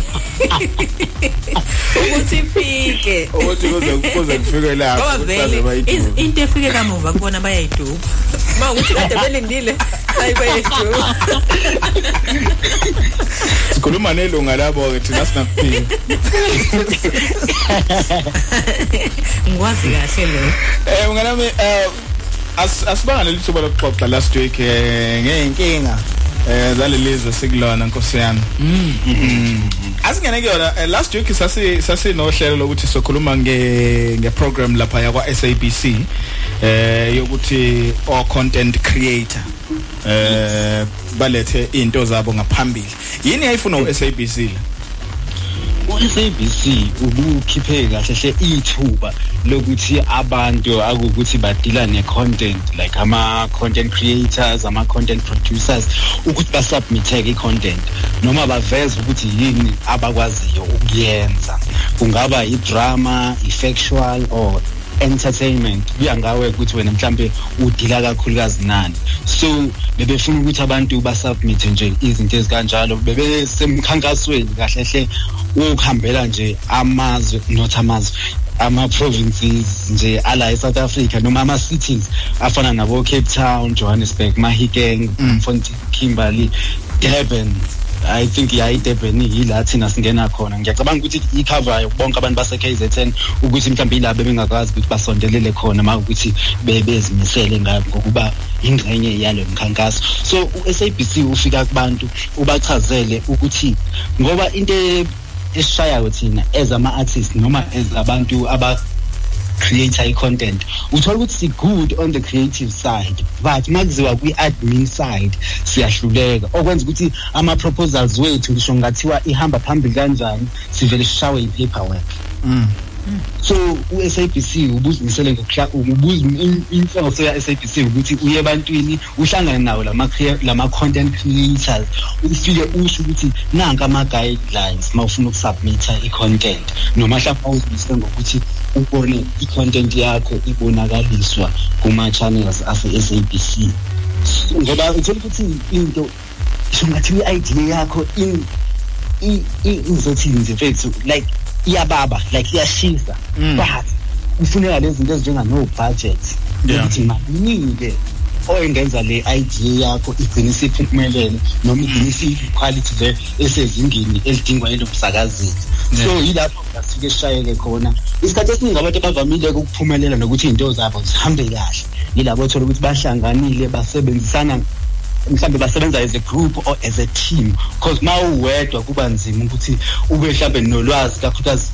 Ukuthi ifike. Ukuthi kuze kuze kufike lapho. Ngoba vele into efike kamuva kubona bayayiduba. Uma ukuthi kade belindile hayi bayayiduba. Sikhuluma nelunga labo ke thina sinakuphila. Ngikwazi kahle lo. Eh unganami eh asibanga lelithuba lokuxoxa last week eh ngeenkinga eh zalelizwe sikulona nkosi yami. Mm. Asingene kuyona eh, last week sasi sasi nohlelo lokuthi sokhuluma nge nge program lapha yakwa SABC eh yokuthi o content creator eh balethe into zabo ngaphambili. Yini ayifuna u SABC la? u-SABC ubukhiphe kahle hle ithuba lokuthi abantu akukuthi badila ne-content like ama-content creators ama-content producers ukuthi basubmitheke i-content noma baveze ukuthi yini abakwaziyo ukuyenza. Kungaba i-drama i-factual or entertainment kuya ngawe ukuthi wena mhlambe udila kakhulukazi nani. So bebefuna ukuthi abantu basubmit nje izinto ezikanjalo bebesemkhankasweni kahle hle ukuhambela nje amazwe not amazwe ama-provinces nje ala e-south africa noma ama-cities afana nabo cape town johannesburg mahikeng mfontein kimberley durban. I think ya idurban yila thina singena khona. Ngiyacabanga ukuthi icover bonke abantu base-kzn ukuthi mhlawumbe yila bebengakwazi ukuthi basondelele khona ma ukuthi be- bezimisele nga- ngokuba ingxenye yalo mkhankaso. So u-sabc ufika kubantu ubachazele ukuthi ngoba into e- esishayayo thina as ama-artist noma as abantu aba creator i-content uthola ukuthi si-good on the creative side but makuziwa kwi-admin side siyahluleka. Okwenza ukuthi ama-proposals wethu ngisho ngathiwa ihamba phambili kanjani sivele sishawe i-paperwork. So u-sabc ubuzimisele inhloso ya-sabc ukuthi uye ebantwini uhlangane nawo lama-content creators ufike usho ukuthi nanka ama-guidelines ma ufuna ukusubmitha i-content. Noma mhlawumbe awuzimisele ngokuthi ubone i-content yakho ibonakaliswa kuma-channels ase-sabc ngoba uthola ukuthi into sho ngathi i-idea yakho in- i- i- izothini nje mfethu like iyababa like iyashisa. But kufuneka lezi zinto ezinjengano-budget Yeah. ukuthi malini-ke oyengenza le idea yakho igcine isiphumelele noma igcine isiyiquality le esezingeni elidingwa elomsakazeli so yilapho ngasuke sishayeke khona. Isikhathi esiningi abantu abavamile-ke ukuphumelela nokuthi iy'nto zabo zihambe kahle. Yilabo othola ukuthi bahlanganile basebenzisana mhlambe basebenza as a group or as a team. Because ma uwedwa kuba nzima ukuthi ube mhlambe nolwazi kakhulukazi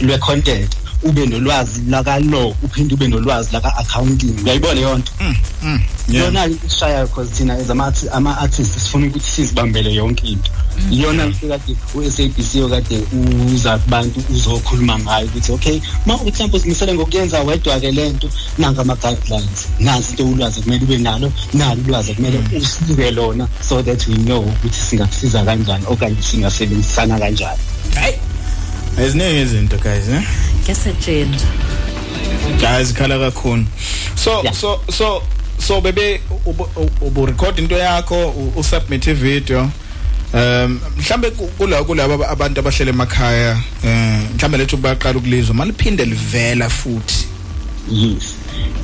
lwe-content. Ube nolwazi laka-law uphinde ube nolwazi laka-accounting uyayibona leyo nto iyona isishayayo because thina as ama- ama-artist sifuna ukuthi sizibambele yonke into. Iyona nto kade u-sabc okade uza kubantu uzokhuluma ngayo ukuthi okay ma mhlawumbe uzimisele ngokuyenza wedwa-ke le nto nanka ama-guidelines nazi into ulwazi kumele ube nalo nalo ulwazi kumele usinike lona so that we know ukuthi singakusiza kanjani okanye singasebenzisana kanjani. Hayi eziningi izinto guys ne Kuyasetshenzwa. guys khala kakhulu. So so so so bebe ubu record into yakho usubmit video um mhlambe kula kulabo abantu abahlele emakhaya eh mhlambe lethu baqala ukulizwa maliphinde livela futhi. Yes.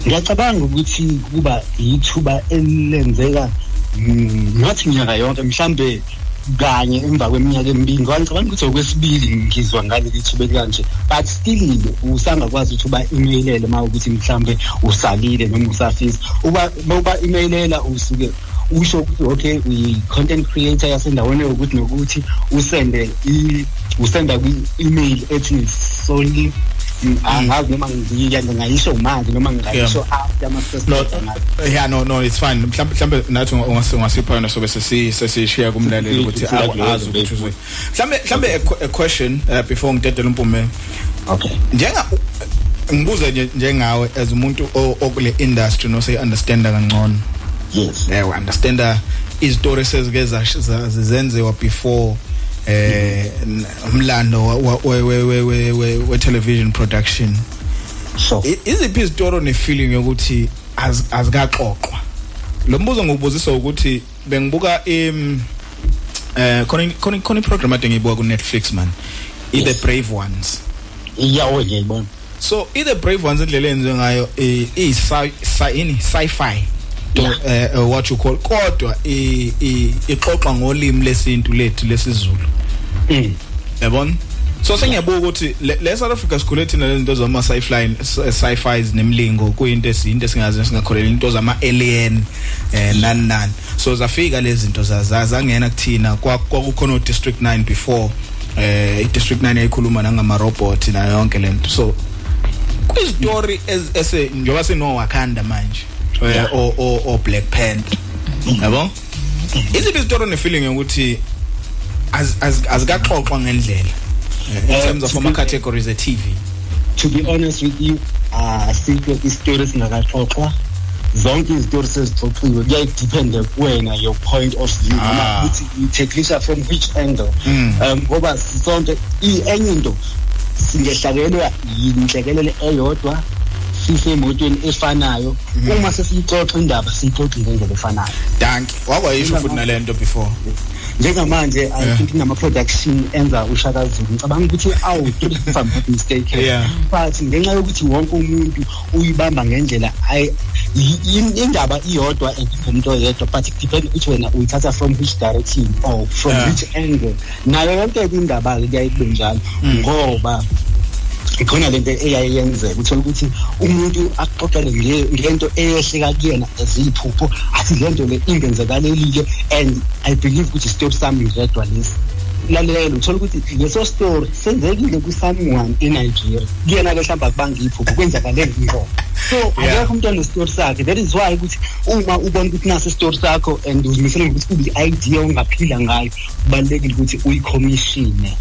Ngiyacabanga ukuthi kuba yithuba elenzeka ngathi minyaka yonke mhlambe kanye emva kweminyaka emibili. Ngoba ngicabanga ukuthi okwesibili ngizwa ngaleli thuba kanje but still usangakwazi ukuthi uba emailele uma ukuthi mhlambe usalile noma usafisa. Uba uba emailela usuke usho ukuthi okay uyi-content creator yasendaweni yokuthi nokuthi usende usenda kwi-email ethi solely. Angazi noma ngiya ngayisho manje noma ngayisho after ama yeah no no it's fine. Mhlambe mhlambe nathi ungasipha yona sobe sesi sesishiya kumlaleli ukuthi azi ukuthi uzwe mhlambe mhlambe a question uh, before ngidedela umpume. Okay. Njenga ngibuze njengawe as umuntu okule industry no say understand kangcono. Yes. Yeah understand izitori sezike zazenziwa before. Eh umlando we we we we we television production so iziphi izitori ne feeling yokuthi azikaxoxwa lo mbuzo ngikubuzisa ukuthi bengibuka im eh khona khona khona iprogram ade ngiyibuka ku Netflix man i the brave ones iyawo ngiyibona so i the brave ones indlela enziwe ngayo i ini sci-fi to uh, what you call kodwa ixoxa ngolimi lesintu lethu lesizulu. Mm. Yabona? So sengiyabuka ukuthi le South Africa sikhule thina lento zama sci-fi sci-fis nemlingo kuyinto esinto esingazi singakholela into zama alien eh nani nani. So zafika lezi zinto zazangena kuthina kwakukhona district 9 before eh i district 9 ayikhuluma nangama robot na yonke lento so kwizitori ese njoba sino Wakanda manje o o o Black Panther. Yabo? Iziphi izitori ne feeling ukuthi az azikaxoxwa ngendlela in terms of ama categories e TV to be honest with you asikho istory singakaxoxwa. Zonke izitori sezixoxiwe kuyadepende kuwena your point of view noma ukuthi utacklisha from which angle. Um ngoba sonke enye into singehlakelwa yinhlekelele eyodwa sisemotweni efanayo. Uma sesiyixoxa indaba siyixoxe ngendlela efanayo. Danki wakwayisho futhi nalento before. Njengamanje i think nama production enza ushaka Zulu ngicabanga ukuthi awu if I'm not mistaken but ngenxa yokuthi wonke umuntu uyibamba ngendlela indaba iyodwa umuntu oyedwa but it depends ukuthi wena uyithatha from which direction or from which angle. Nayo yonke indaba ke kuyayikube njalo ngoba ikhona lento eyayenzeka uthola ukuthi umuntu axoxele ngento eyehleka kuyena eziyiphupho athi lento le ingenzekalelile and i believe ukuthi story sami ngedwa lesi. Lalela uthola ukuthi leso story senzekile ku-someone eNigeria. Kuyena ke mhlawumbe akubanga iphupho kwenzakale ngqo so akekho umuntu onestory sakhe. That is why ukuthi uma ubona ukuthi naso story sakho and uzimisele ukuthi kube i-idea ongaphila ngayo kubalulekile ukuthi uyikhomishine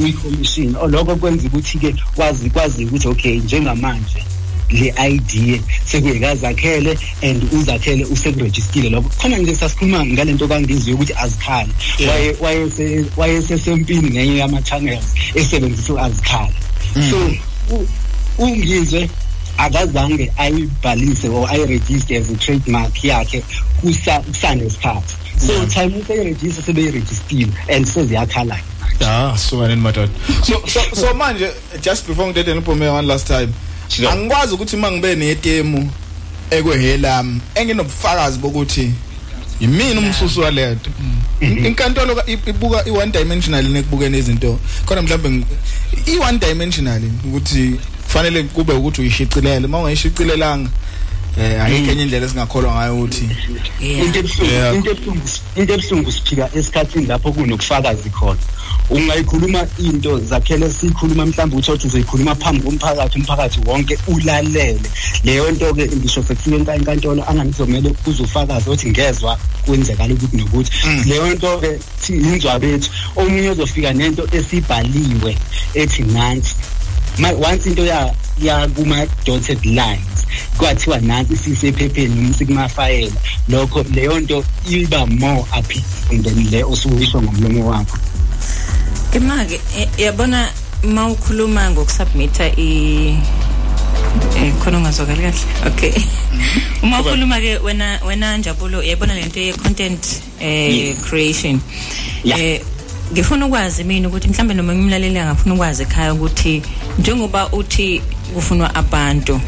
uyikhomishini lokho kwenza ukuthi ke kwazi kwazi ukuthi okay njengamanje le idea sekuyekazakhele and uzakhele usekurejistile lokho. Khona nje sasikhuluma ngalento kangiziyo ukuthi azikhali. Waye waye wayesesempini ngenye yama channels esebenzisa azikhali so ungizwe akazange ayibhalise or ayiregister as a trademark yakhe kusanesikhathi. So time useyiregister sebeyirejistile and seziyakhala ah so nini madoda so so so manje just before ngidede ngiphume one last time angikwazi ukuthi mangibe netemu ekwehela enginobufakazi bokuthi yimina umsusu walento. Inkantolo ibuka i one dimensional nekubukene izinto khona mhlawumbe i one dimensional ukuthi kufanele kube ukuthi uyishicilele. Uma ungayishicilelanga eh ayikho enye indlela esingakholwa ngayo ukuthi into ebuhlungu into ebuhlungu into ebuhlungu siphika esikhathini lapho kunokufakazi khona. Ungayikhuluma into zakhele sikhuluma mhlawumbe uthi uzoyikhuluma phambi komphakathi umphakathi wonke ulalele. Leyo nto ke ngisho sekufika enkantolo angangizomele uzofakaza ukuthi ngezwe kwenzekala ukuthi nokuthi. Leyo nto ke inzwa bethu. Omunye uzofika nento esibhaliwe ethi nansi. Once into ya ya kuma dotted lines. Kwathiwa nansi sisephepheni noma sikumafayela. Lokho leyo nto iba more appealing than le osuyisho ngomlomo wakho. Imake yabona mawukhuluma ngokusubmita i eh khona ungazwakali kahle? Okay. Uma ukhuluma ke wena wena Njabulo yayibona lento ye content eh creation. Eh ngifuna ukwazi mina ukuthi mhlambe noma ngimlaleli angafuna ukwazi ekhaya ukuthi njengoba uthi kufunwa abantu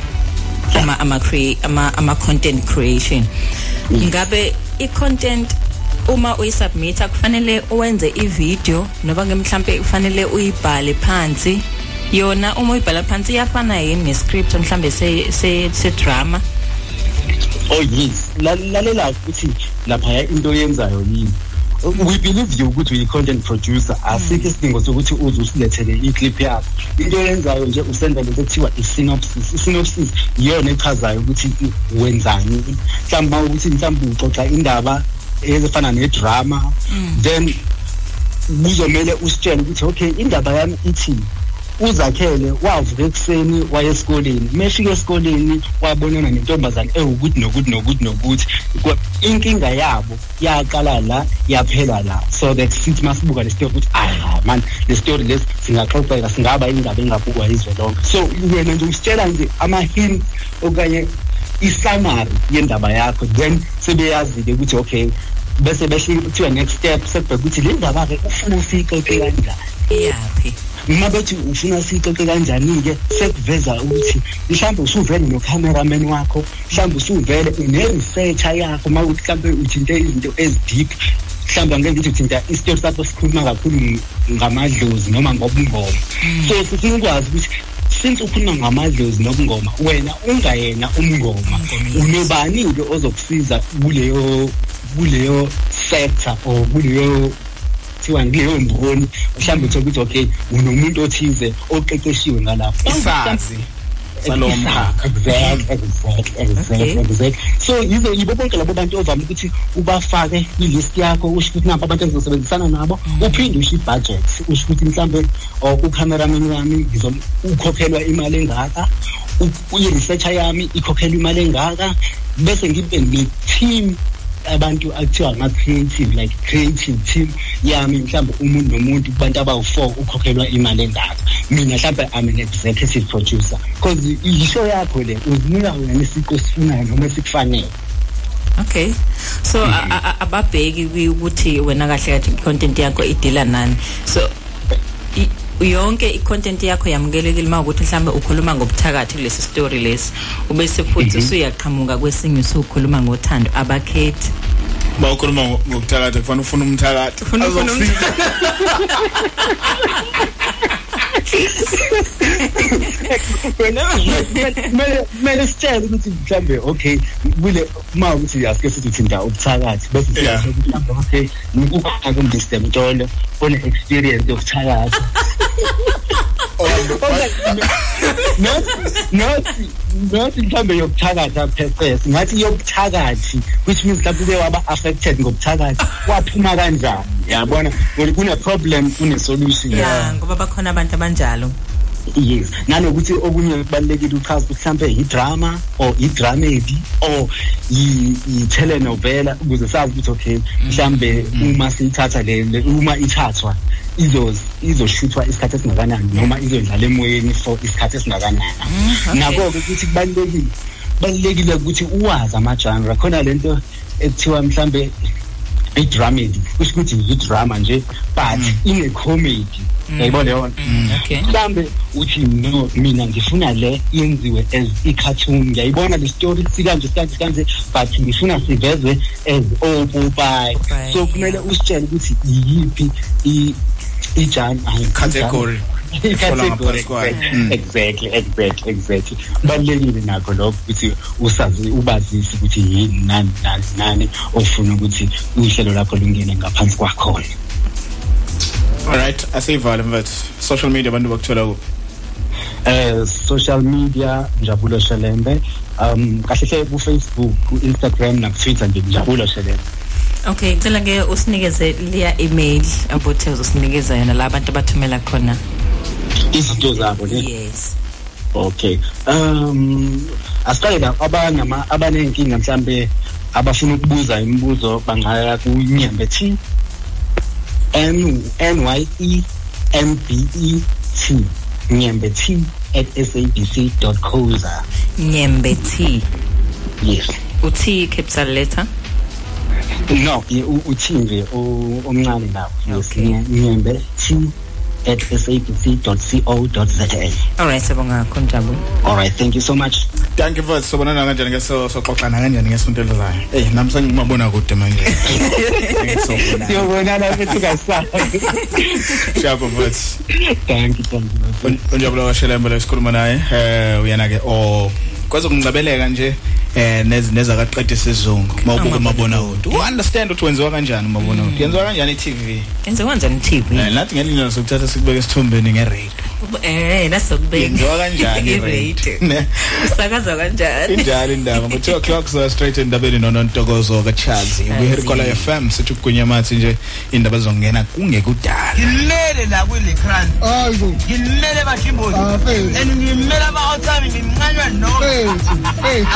ama ama create ama ama content creation ngabe i content uma uyisubmita kufanele uwenze ivideo noba ke mhlambe kufanele uyibhale phansi? Yona uma uyibhala phansi iyafana yini nescript mhlambe se se se drama oh yes La- lalela ukuthi lapha into oyenzayo yini? We believe you ukuthi uyi-content producer. Asikho isidingo sokuthi uze usilethele i-clip yakho. Into oyenzayo nje usenza lento ekuthiwa i-synopsis. I-synopsis iyona echazayo ukuthi wenzani. Mhlawumbe uma ukuthi mhlawumbe uxoxa indaba ezifana nedrama then kuzomele usitshele ukuthi okay indaba yami ithi. Uzakhele wavuka ekuseni waye esikoleni. Mefika esikoleni wabonana nentombazane ewukuthi nokuthi nokuthi nokuthi. Kwa- inkinga yabo yaqala la yaphela la. So that sithi masibuka le story ukuthi ah man le story lesi singaxoxeka singaba indaba engabukwa izwe lonke. So wena nje usitshela nje ama-hints okanye isamary yendaba yakho. Then sebeyazi-ke ukuthi okay bese besho kuthiwa next step sekubheka ukuthi le ndaba-ke ufuna siyixoxe kanjani. Iyaphi? Uma bethi ufuna siyixoxe kanjani-ke? Sekuveza ukuthi mhlawumbe usuvele nocameraman wakho mhlawumbe usuvele une-researcher yakho uma ukuthi mhlawumbe uthinte izinto ezideep mhlawumbe angeke ngithi uthinta isitori sakho sikhuluma kakhulu ng- ngamadlozi noma ngobungoma. So sifuna ukwazi ukuthi since ukhuluma ngamadlozi nobungoma wena ungayena umngoma. Unobani-ke ozokusiza kuleyo kuleyo sector or kuleyo kuthiwa kuleyo mboni mhlawumbe uthole ukuthi okay unomuntu othize oqeqeshiwe ngalapho. Isazi salowo mkhakha. Exactly exactly exactly exactly so yizo yibo bonke labo bantu ovame ukuthi ubafake kwilist yakho usho ukuthi nabo abantu engizosebenzisana nabo uphinde usho i-budget usho ukuthi mhlambe or ucameraman wami ngizom- ukhokhelwa imali engaka u- i-researcher yami ikhokhelwa imali engaka bese ngibe ne-team abantu akuthiwa ama-creative like creative team yami mhlawumbe umuntu nomuntu kubantu abawu-four ukhokhelwa imali engaka mina mhlawumbe I'm an executive producer. Because yisho yakho le uzinika wena isiqo esifunayo noma esikufanele. Okay. So a- a- a- ababheki kwi- ukuthi wena kahle kahle i-content yakho idila nani? So i- yonke i-content yakho yamukelekile uma ukuthi mhlawumbe ukhuluma ngobuthakathi kulesi story lesi ubese futhi usuyaqhamuka kwesinye usukhuluma ngothando abakhethi. Ba ukhuluma ngo- ngokuthakatha kufanele ufune umthakathi. Ufuna- ufuna Azokusiza. kumele sitshele ukuthi mhlambe okay kule uma ukuthi asike sithi uthinta ubuthakathi bese siyasho ukuthi mhlambe okay ukhona kuMr Mtolo one experience yokuthakatha not not not mhlambe yokuthakatha pheces ngathi yobuthakathi which means mhlawumbe uke waba affected ngobuthakathi waphuma kanjani yabona Ukuthi kune problem kune solution ya ngoba bakhona abantu abanjalo yes. Nanokuthi okunye kubalulekile uchaza ukuthi mhlambe i-drama or i-dramedy or i- i-telenovela ukuze sazi ukuthi okay mhlambe uma siyithatha le le- uma ithathwa izo izoshuthwa isikhathi esingakanani noma izodlala emoyeni for isikhathi esingakanani. Okay. nako-ke ukuthi kubalulekile kubalulekile ukuthi uwazi ama-genre. Khona lento ekuthiwa mhlambe i-dramedy kusho ukuthi i-drama nje but ine-comedy. Yayibona yona okay. Mhlambe uthi no mina ngifuna le yenziwe as i-cartoon. Ngiyayibona le story sikanje sikanje sikanje but ngifuna sivezwe as opopayi so kumele usitshele ukuthi iyiphi i- ijani hayi, Category. I- Efola category, ngaphansi kwayo. Mm. exactly exactly exactly. Kubalulekile nakho lokho ukuthi usazi ubazise ukuthi yini nani nani nani ofuna ukuthi uhlelo lakho lungene ngaphansi kwakhona. Alright asiyivale mfethu. Social media abantu bakuthola kuphi? Eh social media Njabulo Shelembe. Um kahle hle ku Facebook ku Instagram na Twitter nje Njabulo Shelembe. Okay ngicela ke usinikeze leya email abothe uzosinikeza yona la abantu abathumela khona. Izinto zabo ne yes. Okay. Um asiqale la abanama abanenkinga mhlambe abafuna ukubuza imibuzo bangaya ku Nyembe T N N Y E M B E T Nyembe T at sabc.coza nyembe t yes. Uthi capital letter? No uthi nje omncane lawo yes nye- nyembe t at sabc.co.za alright sabonga konjabu all right thank you so much. Thank you futhi sobonana kanjani ke so soxoxana kanjani ngesonto elizayo hey nami sengimabona kude manje siyobonana futhi kasasa shapho futhi thank you thank you Un- unjabula washelembe lesikhuluma naye eh uyena ke o kwezokungcabeleka nje. Eh nez nezakaqede sizungu mawubuka mabona uthi u understand ukuthi wenziwa kanjani mabona uthi yenziwa kanjani i-TV yenziwa kanjani i-TV eh nathi ngelinye sokuthatha sikubeka esithombeni ngeradio. Eh nasokubeka yenziwa kanjani i-radio? i-radio. Ne? usakaza kanjani? Injalo indaba? Ngo 2 o'clock so straight endabeni nonontokozo kachazi kuherikola FM sithi ukugunyamathi nje indaba zongena kungekudala. Ngimele la kwilecran ngimele bashimbozi and ngimele ama-outsami ngimncanywa no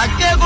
akekho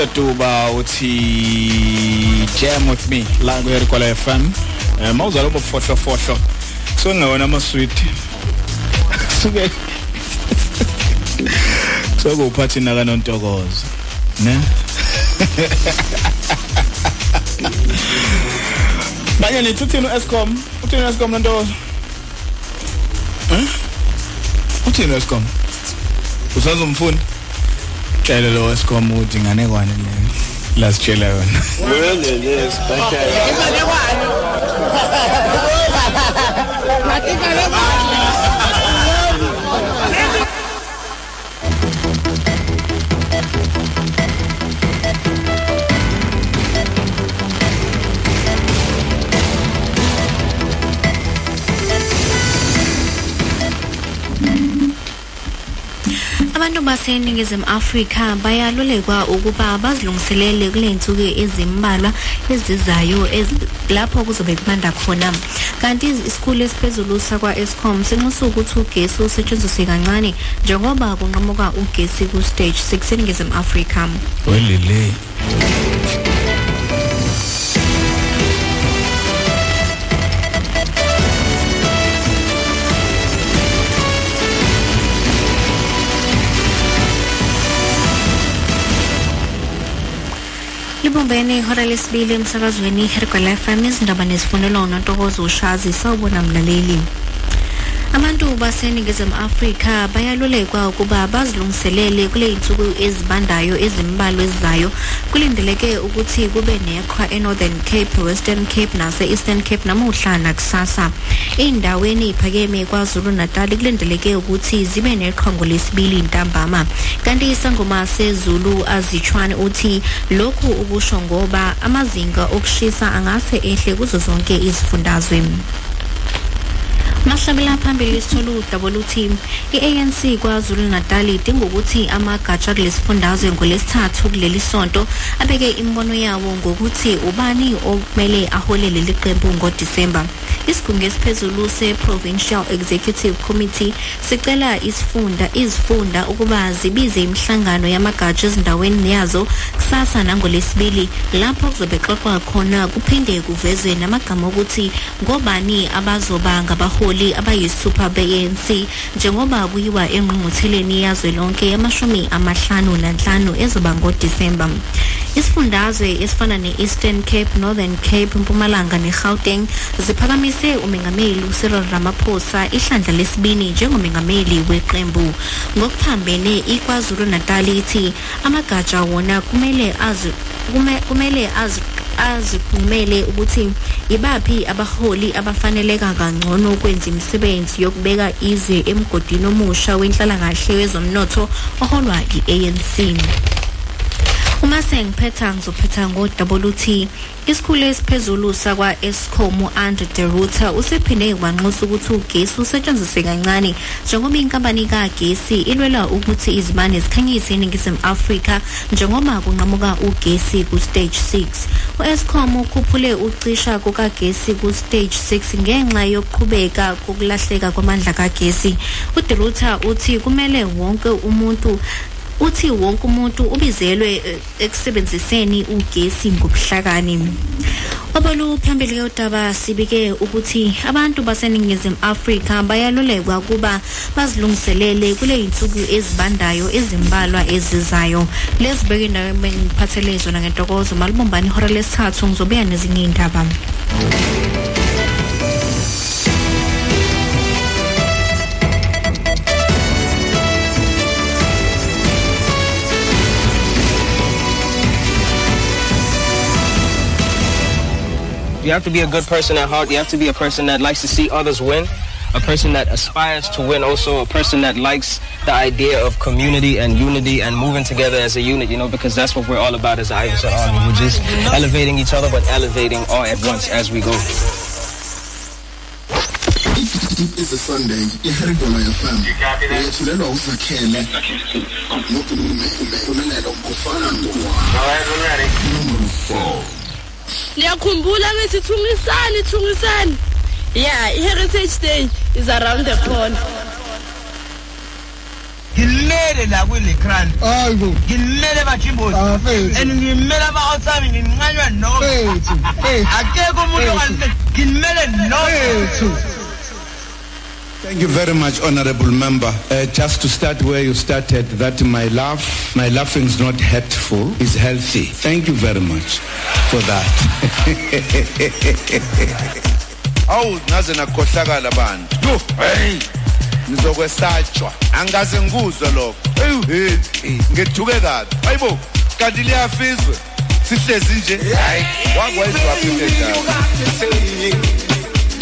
Victor Duba uthi jam with me la kuherikola FM eh mawuzala obofohlo fohlo so ngawona ama sweet suke so kuphathi naka nontokozo ne? Banye nithi uthini uEscom uthini uEscom nontokozo? Eh? Uthini uEscom usazomfunda? Tshela lo Escom ukuthi inganekwane le lasitshela yona welele sibakhala Abantu baseningizimu Afrika bayalulekwa ukuba bazilungiselele kulensuku ezimbalwa ezizayo ez- lapho kuzobe kubanda khona. Kanti isikole esiphezulu sakwa Eskom sinxusa ukuthi ugesi usetshenziswe kancane njengoba kunqamuka ugesi ku stage 6 eningizimu Afrika. Welele. Libumbene ihora lesibili emsakazweni. Ihergwela fm izindaba nezifunelwa unontokozo ushazi sawubona mlaleli. Abantu baseningizimu afrika bayalulekwa ukuba bazilungiselele kule iy'nsuku ezibandayo ezimbalwa ezizayo. Kulindeleke ukuthi kube neqhwa enorthern cape western cape nase-eastern cape namuhla nakusasa. Ey'ndaweni ey'phakeme kwazulu natali kulindeleke ukuthi zibe neqhwa ngolesibili ntambama. Kanti isangoma sezulu azitshwane uthi lokhu ukusho ngoba amazinga okushisa angase ehle kuzo zonke izifundazwe. Mahlabela phambili sithola udaba oluthi i-anc kwazulu natal idinga ukuthi amagatsha kulesifundazwe ngolesithathu kuleli sonto abeke imibono yawo ngokuthi ubani okumele ahole leli qembu ngodisemba. Isigungu esiphezulu se-provincial executive committee sicela isifunda izifunda ukuba zibize imihlangano yamagatsha ezindaweni yazo kusasa nangolesibili lapho kuzobe xoxwa khona kuphinde kuvezwe namagama okuthi ngobani abazoba ngabaholi abaholi abayisithupha be-anc njengoba kuyiwa engqungqutheleni yazwe lonke yamashumi amahlanu nanhlanu ezoba ngodisemba. Isifundazwe esifana ne-eastern cape northern cape mpumalanga ne-gauteng ziphakamise umengameli ucyril ramaphosa ihlandla lesibini njengomengameli weqembu. Ngokuphambene ikwazulu natali ithi amagatsha wona kumele azi kume- kumele azi aziqumele ukuthi ibaphi abaholi abafaneleka kangcono ukwenza imisebenzi yokubeka izwe emgodini omusha wenhlalakahle wezomnotho oholwa i-anc uma sengiphetha ngizophetha ngo-wt isikhulu esiphezulu sakwa-escom u-andre de ruter usephinde wanxusa ukuthi ugesi usetshenziswe kancane njengoba inkampani kagesi ilwela ukuthi izibane zikhanyise eningizimu afrika njengoba kunqamuka ugesi ku-stage 6 u-escom ukhuphule ukucisha kukagesi ku-stage 6 ngenxa yokuqhubeka kokulahleka kwamandla kagesi. Ude ruter uthi kumele wonke umuntu uthi wonke umuntu ubizelwe eh, ekusebenziseni ugesi ngobuhlakani. Oboluphambili kodaba sibike ukuthi abantu baseningizimu afrika bayalulekwa ukuba bazilungiselele kule yinsuku ezibandayo ezimbalwa ezizayo. Lezi beke indawo engiphathele zona ngentokozo malubumbani ihora lesithathu ngizobuya nezinye iy'ndaba. You have to be a good person at heart. You have to be a person that likes to see others win, a person that aspires to win, also a person that likes the idea of community and unity and moving together as a unit, you know, because that's what we're all about as the Iverson Army. We're just elevating each other, but elevating all at once as we go. Is a Sunday, iHerigona FM. Uyethulelwa uzakhele. Umelelo ngofana Number 4. Liyakhumbula ngithi thungisani thungisani. Yeah i-heritage day is around the corner. Ngimele la kwilecran ayibo ngimele bajimbozi and ngimele ama-outsami ngimncanywa no akekho umuntu ongalimele ngimele no Thank you very much, Honorable Member. Uh, just to start where you started, that my laugh, my laughing is not hurtful, is healthy. Thank you very much for that. awu ngaze nakhohlakala bantu yo hey nizokwesatshwa angikaze ngikuzwe lokho. Hey ngethuke kabi. Hayibo kanti liyafizwe sihlezi nje. Hayi wakwayizwa phinde njalo.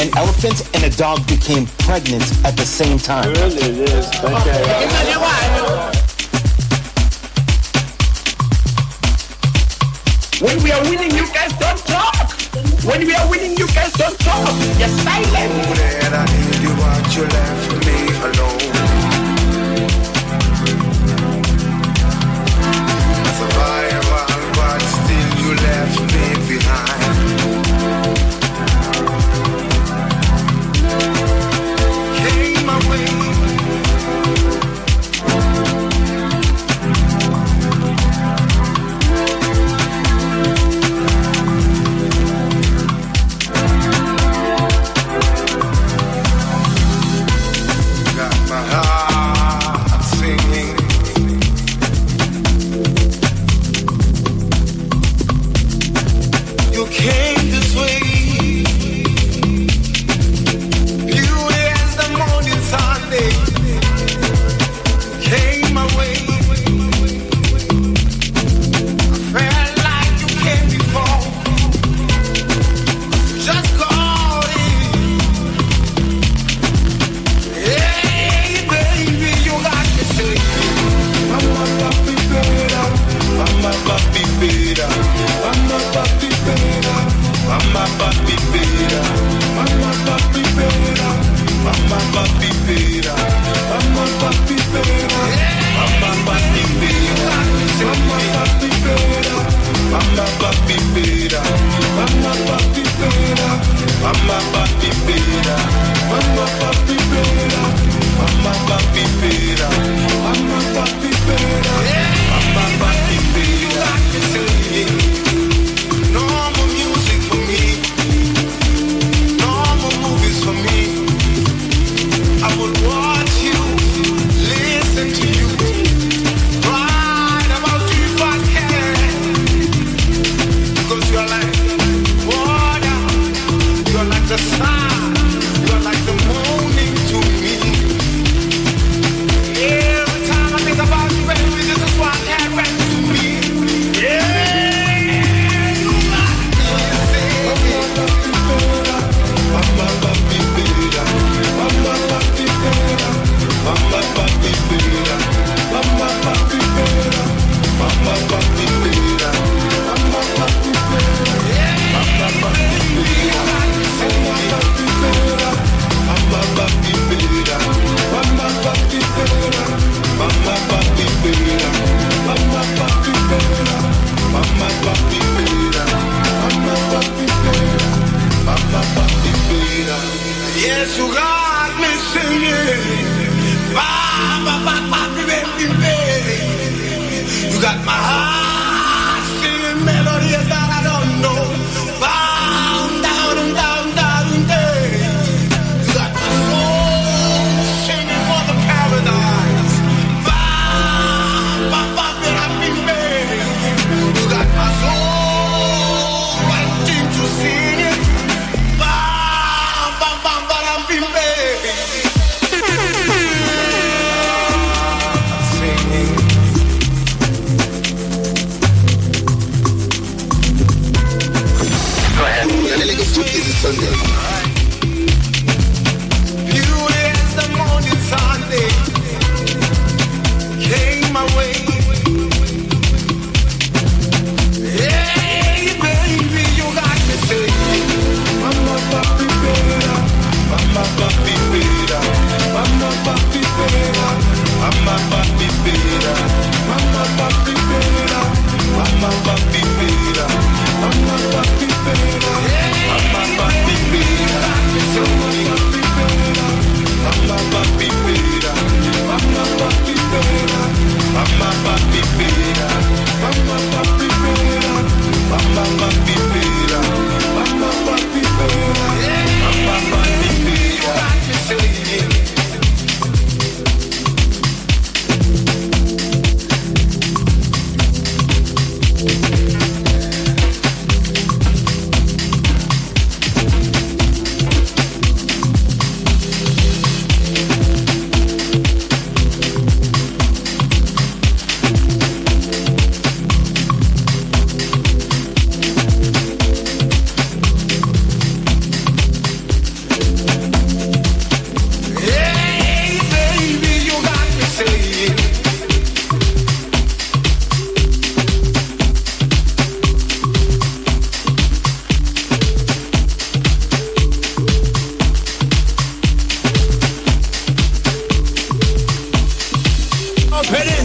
An elephant and a dog became pregnant at the same time. Really, it is. When we are winning, you guys don't talk. When we are winning, you guys don't talk. You're silent. That I need you, but you left me alone. Survival, but still you left me behind.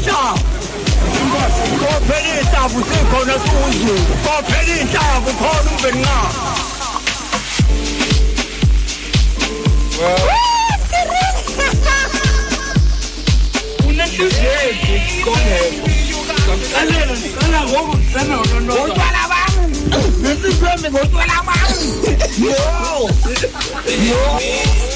konferensa! Konferensa kusekhona kuzo. Konferensa kukhona umbeni na. Unenhliziyo kongekho. Ngicela ngicela ngoku ngicela ngonono. Utwala bami. Nenhliziyo yami ngotwala bami. Yo. Yo.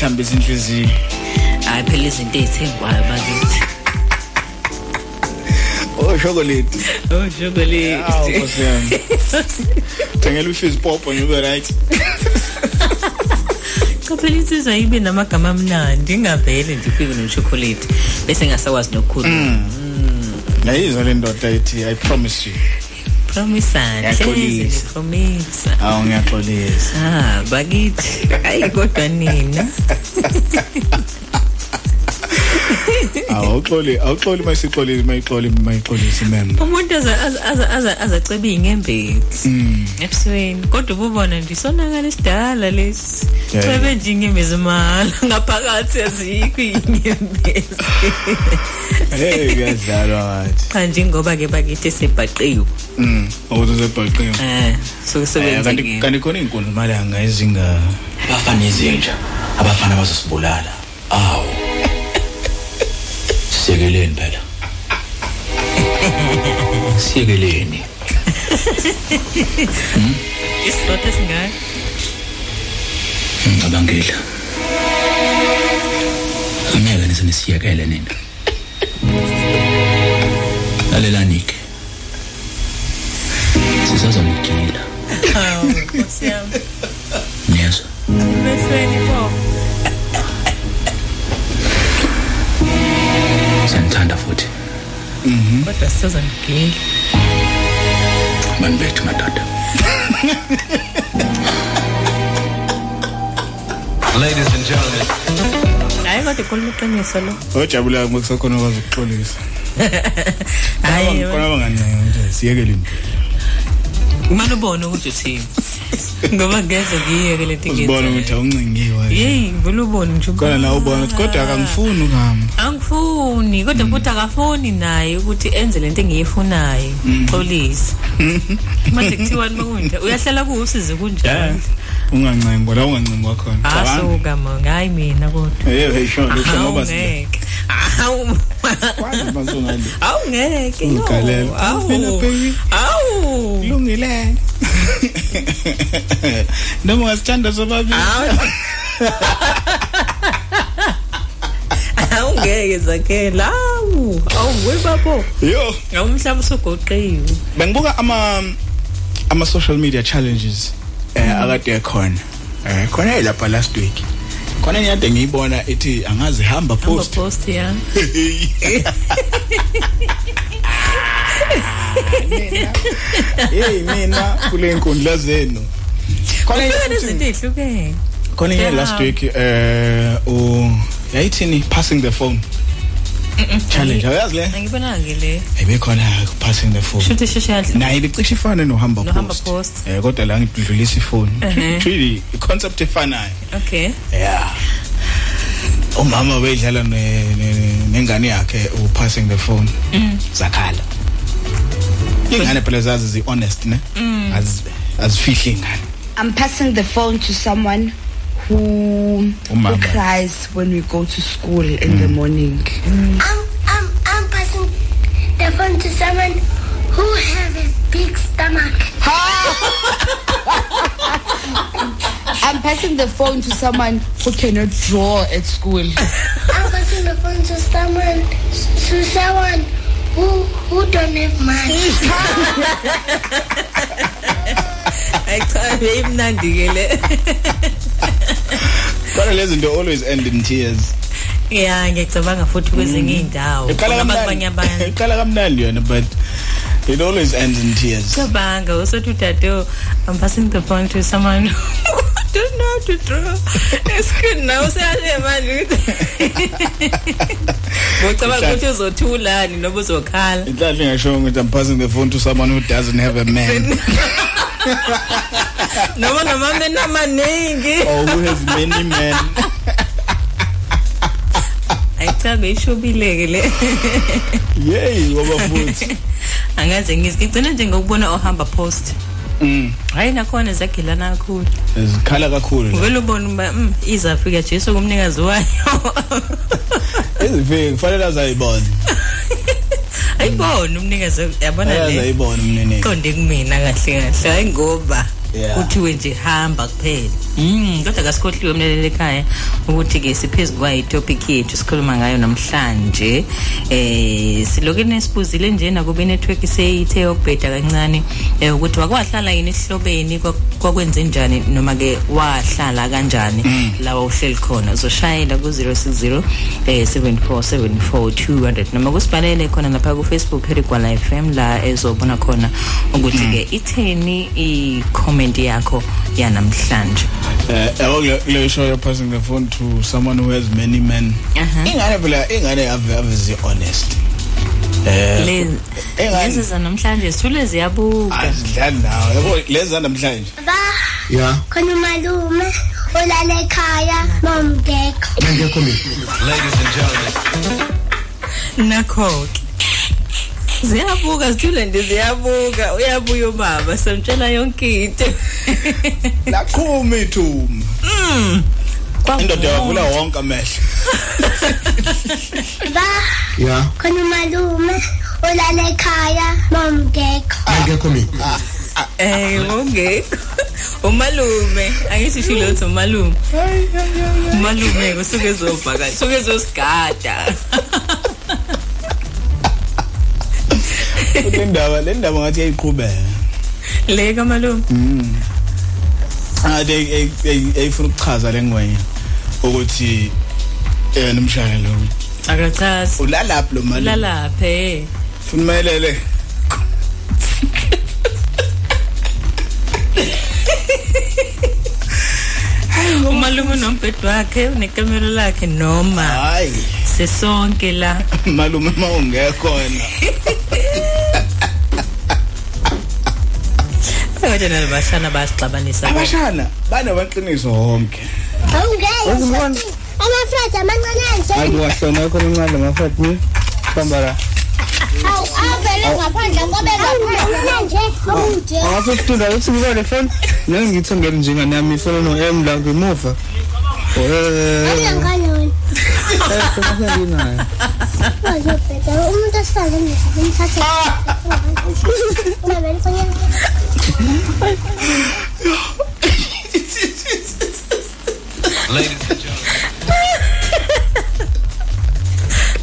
Kanjani yini lethambisa inhliziyo. Hayi phela izinto ezithengwayo bakithi. Oh chocolate. Oh chocolate. Awu, Nkosi yami. thengela ufizz pop and ube right? Cha phela insizwa ibe namagama amnandi ingavele nje ufike nochocolate bese ngasakwazi nokukhuluma. Yayizwa le ndoda ethi i promise you. Promisana Ngiyaxolisa. promisa awu ngiyaxolisa ah bakithi hayi kodwa nina awuxoli awuxoli mayisixolile mayixoli mayixolisa member umuntu aza aza- aza aza azaceba iy'ngembezi. Ebusweni. Kodwa ububona nje isonakala esidala lesi. Cebe nje iy'ngembezi mahala ngaphakathi azikho iy'ngembezi. Hey kuyadlalwa wathi. Cha nje ngoba-ke bakithi esebhaqiwe mm ukuthi usebhaqiwe um suke Eh, kanti kanti khona inkundla malanga ezinga abafana izinja abafana bazosibulala. Awu. Siyekeleni phela siyekeleni isizotha esingaka ngicabangile angeke nise nisiyekele nina lalelani-ke sisazonigila hawu nkosi yami niyezwa emehlweni pho siyanithanda futhi. Kodwa sisazonigila bani bethu madoda. Ladies and gentlemen. hayi kodwa ikhuluma iqiniso lo. Ojabulayo ngoba kusakhona kwazi ukuxolisa. Hayi khona abangancane ukuthi siyekeleni umane ubone ukuthi uthini? Ngoba ngeze ngiyeke le nto uzibona ukuthi awuncingiwe yeyi vele ubone nje khona la ubona ukuthi kodwa akangifuni ukuhamba angifuni kodwa futhi akafoni naye ukuthi enze lento engiyifunayo xolisa manje kuthiwani makunje uyahlala kuwusize kunjani ungancengi la ungancengi wakhona asuka manga hayi mina kodwa. Hey hey sho lo ngoba awungeke awu mazungali awungeke no. Ungigalela. awu Mina, baby. awu kulungile. Noma ungasithanda sobabili. Awungeke zakhela. Awu awungwebapho yo. Awumhlaba usugoqiwe. Bengibuka ama ama social media challenges. Eh akade ekhona eh khona lapha last week. Khona enye ngiyibona ethi angazi hamba hamba post. post ya. Hey mina kule nkundla zenu. Khona enye Ufika futhi- nezinto ey'hlukene. Khona enye Yeah. last week eh u yayithini passing the phone. Challenge ayazi le? angibonanga le. Ebekhona passing the phone. Shuthi sheshe yadla naye ibicishe ifana nohamba post. post. Eh kodwa la ngidlulisa ifoni. Really i concept efanayo. Okay. Yeah umama ne- nengane yakhe u passing the phone. Mm. zakhala. Ingane phela zazi zi honest ne? Mm. az azifihli ingane. I'm passing the phone to someone. Cries when we go to school in the morning. I'm, I'm, I'm passing the phone to someone who have a big stomach. I'm passing the phone to someone who cannot draw at school. I'm passing the phone to someone to someone who who don't have money. Hayi cha beyimnandi ke le. Kodwa lezi zinto always end in tears. Yeah ngiyacabanga futhi kwezinye indawo. Iqala Abanye kamnandi. Iqala kamnandi yona but it always ends in tears. Cabanga usothi udade I'm passing the phone to someone who don't know how to draw. Esikini nawe useyashe manje. Ngicabanga ukuthi uzothulani noba uzokhala. Inhlanhla ngisho ukuthi I'm passing the phone to someone who doesn't have a man Noma noma mina maningi. or who has many men. Ayitha beyishobileke le. Yey ngoba futhi. Angaze ngizigcina nje ngokubona ohamba post. Mm. Hayi nakhona zagilana kakhulu. Zikhala kakhulu. Uvela ubona uba mm izafika Jesu kumnikazi wayo. Izifike kufanele azayibona. Ayibona umnikazi yabona le. Ayazayibona umnene. Qonde kumina kahle kahle hayi ngoba Yeah. kuthiwe nje hamba kuphela mm kodwa kasikhohliwe umlaleli ekhaya ukuthi ke siphezulu kwayi topic yethu sikhuluma ngayo namhlanje. Eh siloke nesibuzile nje nakuba network seyithe yokubheda kancane eh ukuthi wakwahlala yini esihlobeni kwa- kwakwenze njani noma ke wahlala kanjani lawa uhleli khona? Uzoshayela ku 060 eh 7474200 noma kusibhalele khona lapha ku Facebook Herigwala FM la ezobona khona ukuthi ke itheni i comment yakho yanamhlanje. Eh yabo kule show you're passing the phone to someone who has many men. Aha. Ingane phela ingane ave ave honest. Eh lezi zanamhlanje sithule ziyabuka azidlali nawe yabo lezi namhlanje. Ba Yeah. khona umalume olala ekhaya nomdeko. Ngekho mina. Ladies and gentlemen. nakho ke ziyabuka sithule nje ziyabuka. Uyabuya ubaba samtshela yonke into. Laqhuma ithuma mm. Indoda yavula wonke amehlo. Ba yeah khona umalume olala ekhaya nomdeko. ngekho mina. Eh ungekho umalume angithi shilo umalume. Umalume kusuke ezobhaka suke ezosigada le ndaba le ndaba ngathi yayiqhubeka. Le kamalume mm. Ade ayifuna ukuchaza lengwenya ukuthi eh nomshayelo lo. Akachazi. Ulalaphi lo mali? Ulalaphe. Funa mayelele umalume unombhedo wakhe unekamelo lakhe noma hayi. sesonke la. Malume mawungekhona kodwa nalabashana bayasixabanisa abashana banabaqiniso wonke Awungeke. Amafrati amancane hayi nje. wahlona khona incane mafathi khambara Awu avele ngaphandle ngobe ngaphandle nje. Awude. awafuna ukutunda ukuthi ngiba le phone nami ngithongele njengani yami ifona no M la ngemuva eh Ayangane wena. eh khona nginayo Wazobheda umuntu asale ngizomthatha. Una vele fanya. Ladies and gentlemen.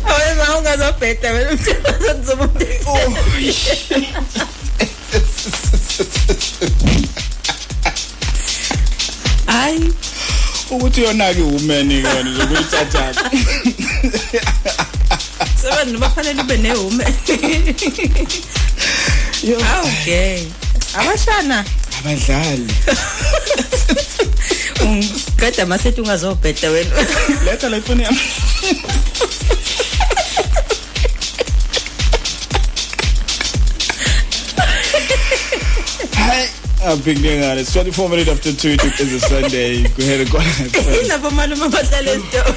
Awe ma ungazobheda wena uzomuntu hayi ukuthi yona ke umeni ke yona zokuyithatha sebantu bafanele ube nehume okay abashana abadlali. Ungqeda masethi ungazobheda wena. Letha la ifoni yami. Hi, abhinge ngale 24 minutes after 2 it is a Sunday go ahead and go ilapho malume abahlala esitolo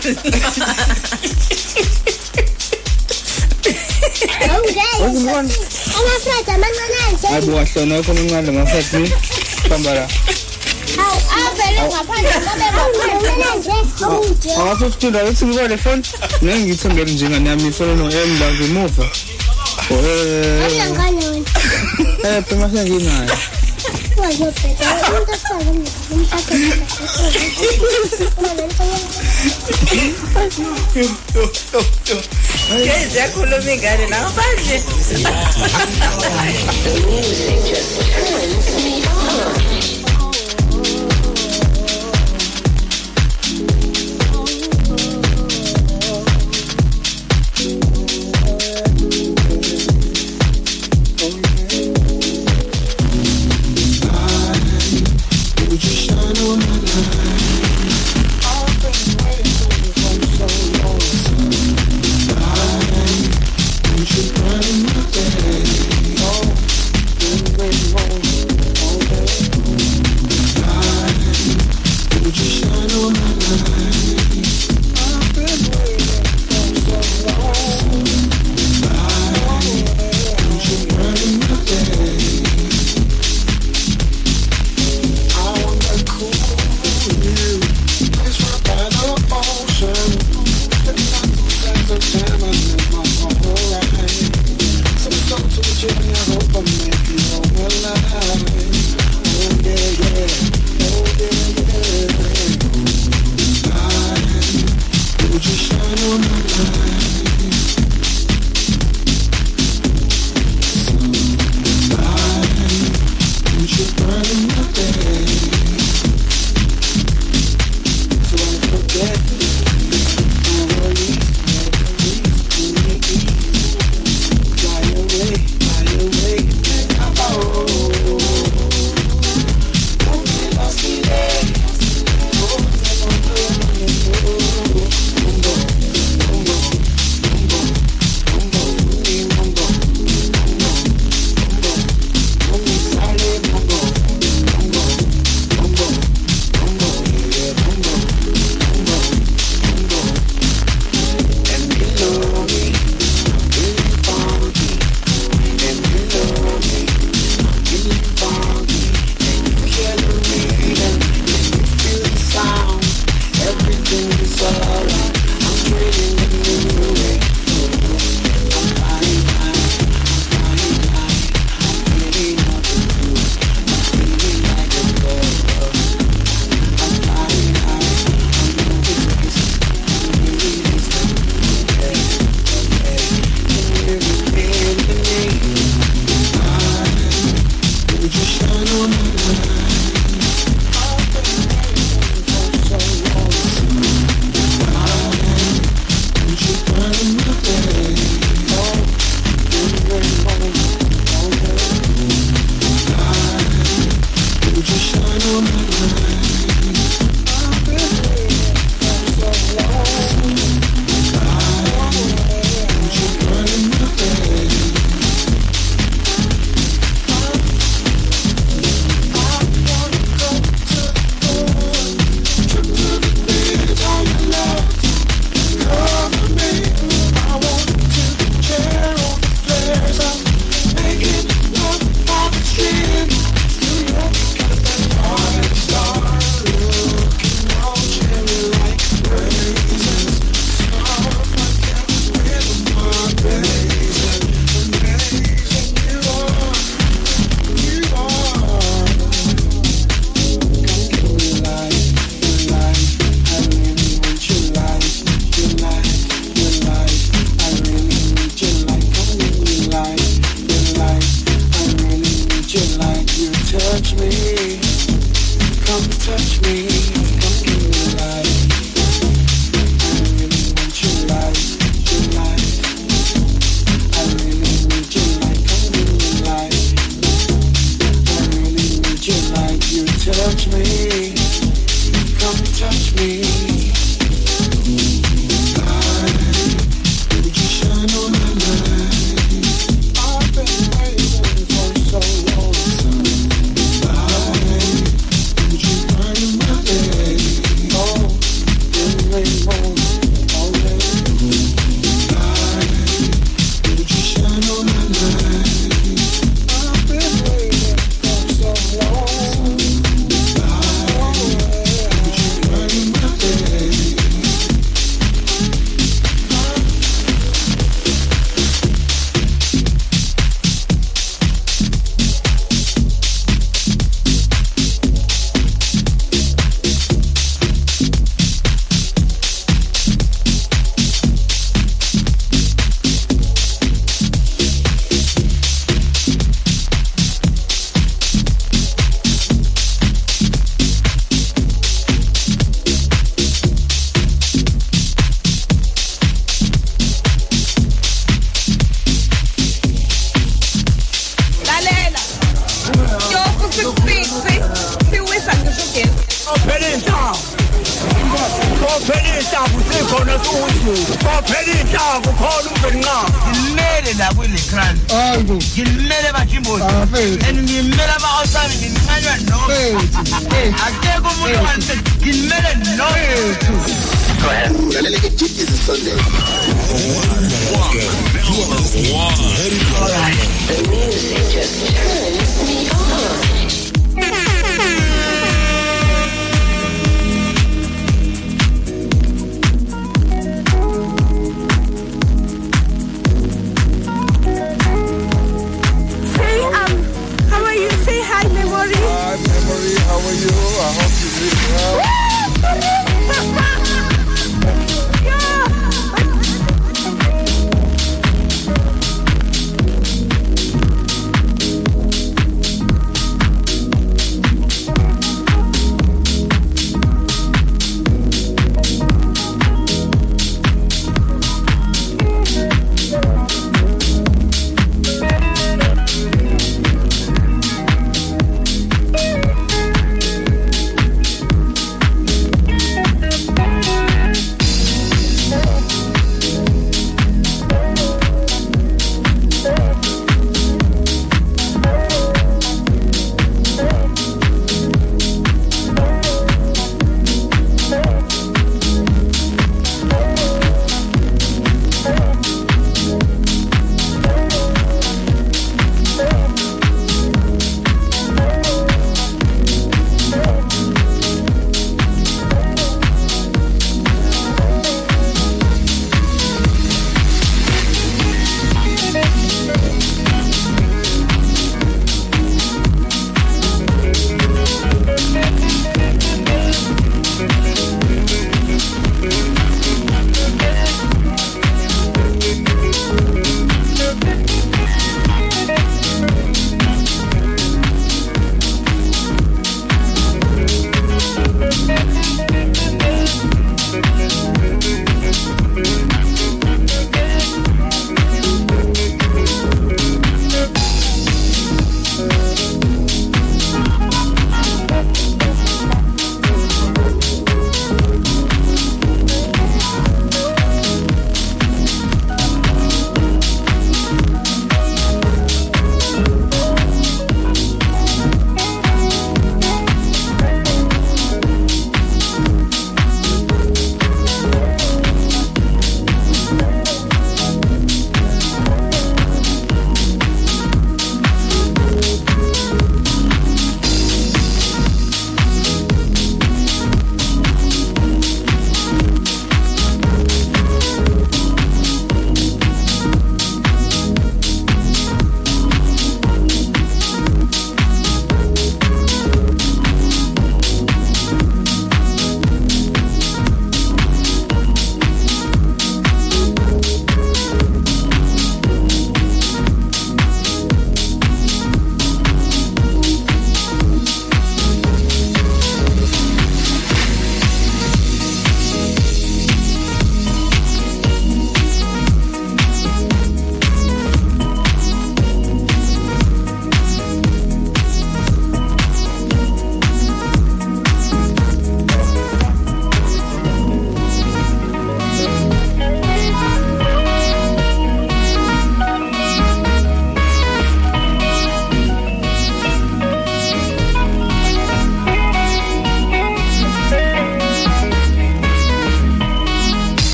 Awungeke. Amafrati amancane nje. hayi wahlona khona incane mafathi khambara Awu avele ngaphandle ngobe ngaphandle nje. Awude. awafuna ukutunda ukuthi ngiba le phone nami ngithongele njengani yami ifona no M la ngemuva eh Ayangane wena. eh Bueno, pero un desorden me un saco de café. Yes, yakhulume ingane nawo manje. Conscious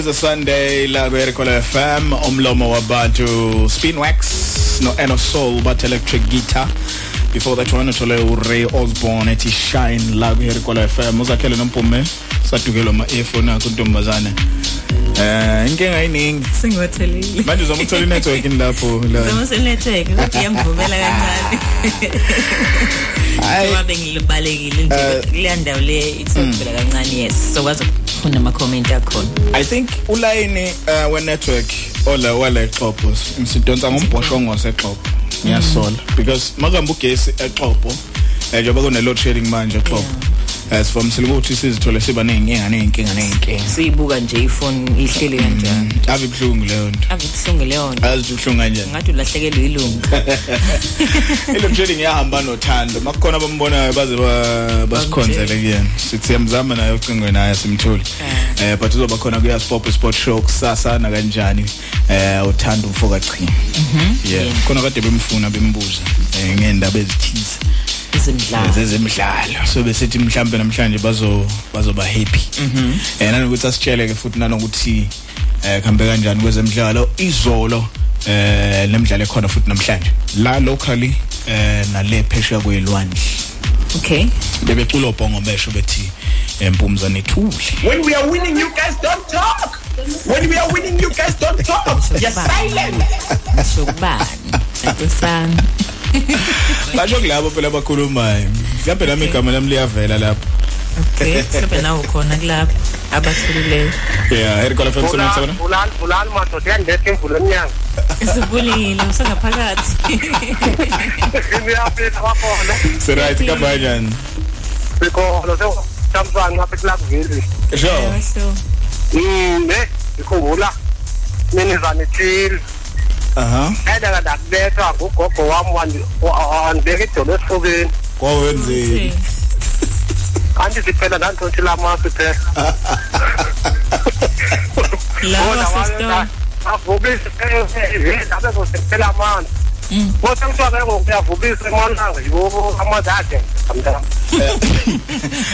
is a sunday la kwerekola fm umlomo wabantu spinwax no eno soul but electric guitar before that one uthole uray osborne ethi shine la kwerekola fm uzakhele nompume sadukelwa ama earphone akho intombazane eh inkinga ayiningi singothelile manje uzama ukuthola inetwork lapho la Zama senetheke kodwa iyamvumela kancane. Hayi. Ngoba bengilibalekile nje Eh. kuleya ndawo le ithobela kancane yes. Sokwazi ukufunda ama comment akhona. I think ulayini uh, we network ola wala exopo ngisidonsa ngombhoshongo wasexopo ngiyasola. Because makamba ugesi exopo eh njengoba kune load shedding manje exopo. As from ukuthi sizithole siba nezinkinga nezinkinga nezinkinga Siyibuka nje ifone ihlele kanjani. ave ibhlungu leyo nto. Akubuhlungu leyo nto. azi ubhlungu kanjani. Ngathi ulahlekelwe ilungu. ile shedding iyahamba nothando. Makukhona abambonayo baze ba- basikhonzele kuyena. Sithi yamzama nayo ucingweni naye simthuli eh. But uzoba khona kuya sport sport show kusasa na kanjani? Eh uthanda umfoka chi yeah. Khona kade bemfuna bembuza eh ngendaba ezithize. Izimdlalo. zezemidlalo so besithi mhlambe namhlanje bazo bazoba happy Mhm. eh nanokuthi asitshele ke futhi nanokuthi eh khambe kanjani kwezemidlalo izolo eh nemidlalo ekhona futhi namhlanje la locally eh nale phesheya kwelwandle Okay. bebecula ubhongo besho bethi empumza nethuli When we are winning, you guys don't talk. When we are winning, you guys don't talk. You're silent. Sokubani? Akusani. basho kulabo phela abakhulumayo mhlawumbe nami igama lami liyavela lapho Okay. Mhlawumbe nawe khona kulapho abathulileyo. yeah erikola fm sona sona Bulali bulali madoda yandethe imvula emnyango. Sibulile usengaphakathi. Ngiyaphetha wakhona. si right kabanyani Sikolo se Samsung ngapha eKlakville. sure So. Mm, eh, ngikhumbula minizane chill. Aha Eda ndakubetha ngugogo wami wandi- wa- wandibeka idolo esifubeni. kwawenzeni Kanti siphela nantotshi lamasi phela. Lawa sister. avubise abe kusephela amanzi kodwa kuthiwa ke ngokuyavubisa emananga yo amanzi akhe mntana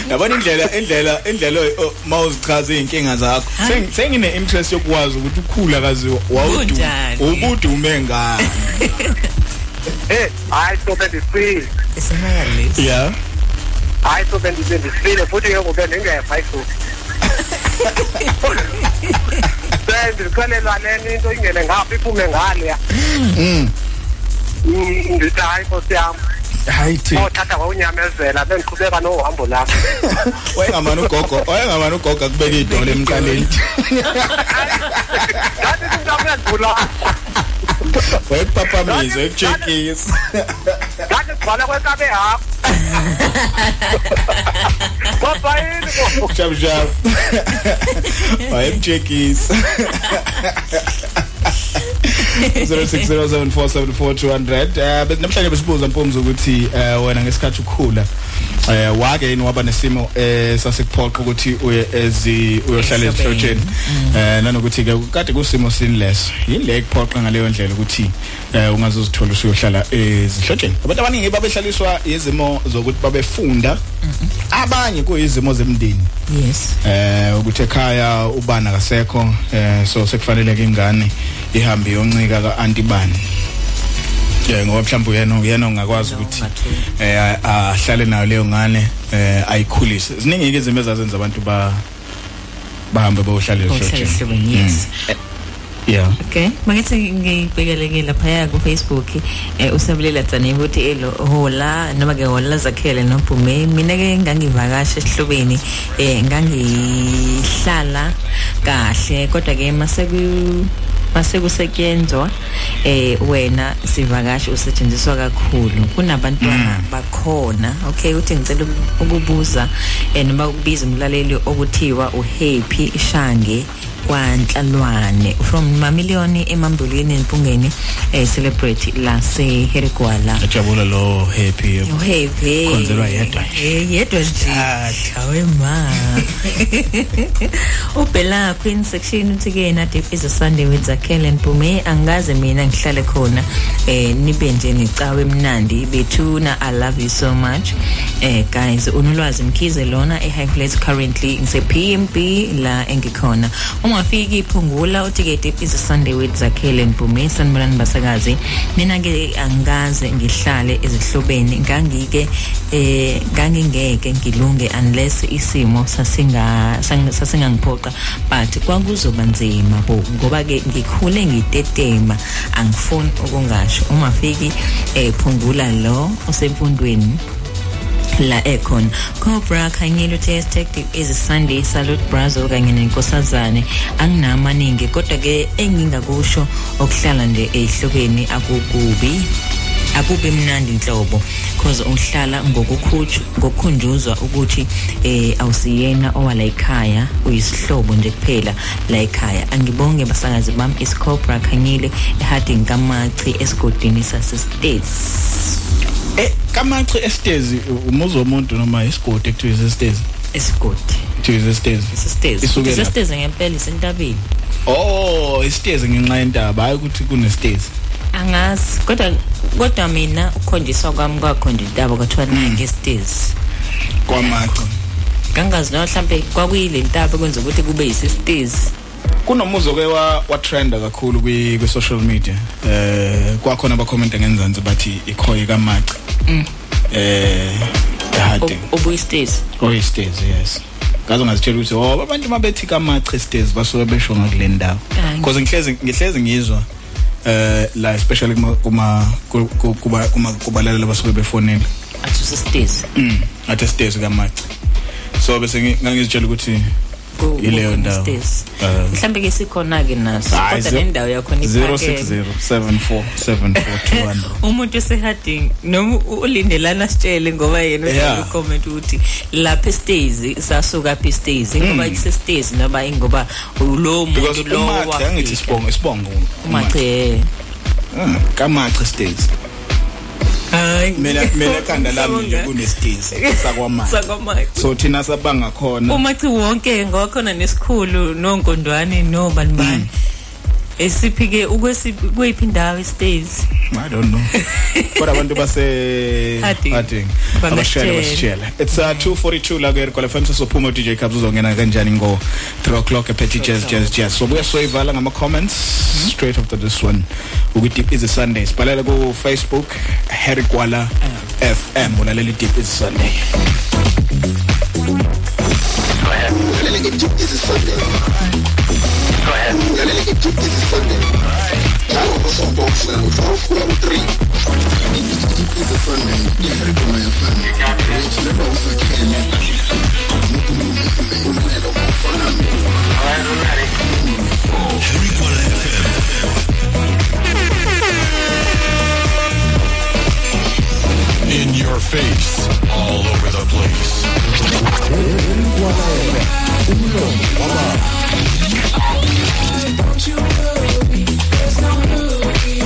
yabona indlela indlela indlela mawuzichaza izinkinga zakho Seng- sengine interest yokwazi ukuthi ukhula kazi wawudu ubudume ngani eh hayi so bendifile Esemayalesi. yeah. Hayi so bendifile futhi ke ngobe ndingeva ifuthi sendixelelwa leni into ingene ngapha iphume ngaleya mm. Hayi nkosi yam hayi thi othatha kwaunyamezela bendiqhubeka nohambo lakho wayengamani ugogo wayengamani ugogo akubeka idolo emqaleni ngathi singamendlula wayekupapamisa wayekujekisa ngathi sigcwala kwesabe hafu kodwa yini bo shap shap wayekujekisa 0607474200 eh namhlanje besibuza mpomzo ukuthi eh wena ngesikhathi ukhula eh wake yini waba nesimo eh sasekuphoqa ukuthi uye ezi uyohlala ezihlotsheni. Eh nanokuthi ke kade kusimo sinless yini le kuphoqa ngaleyo ndlela ukuthi eh ungazozithola usuyohlala ezihlotsheni abantu abaningi babehlaliswa izimo zokuthi babefunda. Abanye kuyizimo zemndeni Yes. eh ukuthi ekhaya ubana kasekho eh so sekufanele ke ingane ihambe yoncika kaantibani. Eh ngoba mhlawumbe uyena uyena ungakwazi ukuthi eh ahlale nayo leyo ngane eh ayikhulise. Ziningi ke izinto ezazenza abantu ba bahambe ehlotsheni ehlobeni, yes. Yeah. Okay, mangithi ngibhekeleke lapha ku Facebook eh usabulela tsane ukuthi elo hola noma ke hola zakhele nophume mina ke ngangivakasha esihlobeni eh ngangihlala kahle kodwa ke mase ku mase kusetyenzwa eh wena sivakashi usetshenziswa kakhulu. Kunabantwana bakhona okay uthi ngicela ukubuza eh noma ukubiza umlaleli okuthiwa uHappy Shange. Kwanhlalwane from mamiliyoni emambulini empungeni eh celebrate la se Herigwala ajabula lo happy. Uhappy Khonzelwa yedwa. Eh, yedwa nje. Hawe ma. Ubhela queen section uthi ke na deep is a sunday with Zakhele Mpume. Angaze mina ngihlale khona eh nibe nje necawe emnandi. Bethuna i love you so much. Eh guys unolwazi mkhize lona eHighfield currently ngise PMB la engikhona. Uma ufika iphungula utiketi is Sunday with Zakhele Mpumi sanibonani basakazi. Mina ke angikaze ngihlale ezihlobeni ngangike eh ngangingeke ngilunge unless isimo sasinga sasingangiphoqa. But kwakuzoba nzima bo ngoba ke ngikhule ngitetema. Angifuni ukungasho. Uma fiki eh phungula lo osemfundweni la ekhona Cobra Khanyelo Test Tactic is Sunday Salute Brazil kanye nenkosazane. Anginamaningi kodwa ke engingakusho okuhlala nje ehlokweni akukubi akube mnandi inhlobo because uhlala ngokukhutshu ngokukhunjuzwa ukuthi eh awusiyena owala ekhaya uyisihlobo nje kuphela la ekhaya. Angibonge basakazi bami iscobra khanyile ehading kamachi esigodini sase states eh kamachi estezi umuzo womuntu noma isigodi ekuthiwa isestezi isigodi. Kuthiwa isestezi isestezi Isuke lapha. isestezi ngempela isentabeni. Oh isitezi ngenxa yentaba hayi ukuthi kunesitezi. Angazi kodwa kodwa mina ukhonjiswa kwami kwakhonja intaba kwathiwa naye ngesitezi kwamachi kangazi noma mhlambe kwakuyile ntaba kwenza ukuthi kube yisistezi kunomuzo ke wa wa trenda kakhulu kwi kwi social media. Eh kwakhona abakhomenta ngenzansi bathi ikhoye kamaci. Mm. eh ehade obuyistezi oyistezi yes. Ngaze ngazitshela ukuthi oh abantu mabethi kamaci stairs basuke besho ngakule ndawo. Hayi. because ngihlezi ngihlezi ngizwa eh la especially kuma kuma ku- kuba kuma kubalalela basuke befonela. Athi usistezi mm athe stairs kamaci. So bese ngi- ngangizitshela ukuthi Ku- ileyo ndawo. Eh, mhlambe ke sikhona ke naso kodwa nendawo yakhona 060 7474 umuntu esehading noma ulindelana sitshele ngoba yena Yeah. uhlala ucomment ukuthi lapha estezi sasuka apha estezi ngoba Mm. isestezi noma ingoba because muntu lo umaci angithi isibongo isibongo umaci eh. Ah, kamaci stairs hayi. Mina mina ekhanda lami nje kunesitezi sakwamanje sakwamanje so thina sabanga khona. Umaci wonke ngokhona nesikhulu nonkondwane nobani bani esiphike ukwesiphi indawo estezi i don't know. Kodwa abantu base Bangasitshela. abashayela basitshela it's uh, 242 la ke kwala fanele sophuma DJ Cubs uzongena kanjani ngo 3 o'clock epethi jazz jazz jazz. So buya soyivala ngama comments straight after this one. Ukuthi deep is a sunday. Sibalela ku Facebook Harry Kwala FM ulalela deep is sunday. Ulalela nge-Deep is a Sunday. Ulalela nge-Deep is a Sunday. Njalo ngosonto kusukela ngo-12 kuya ku-3. Deep is a Sunday. I-Harry Kwala FM. Ethulelwa uzakhele. Nodumo impumelelo kufana. Harry Kwala FM. In your face, all over the place. Don't you worry, there's no hurry.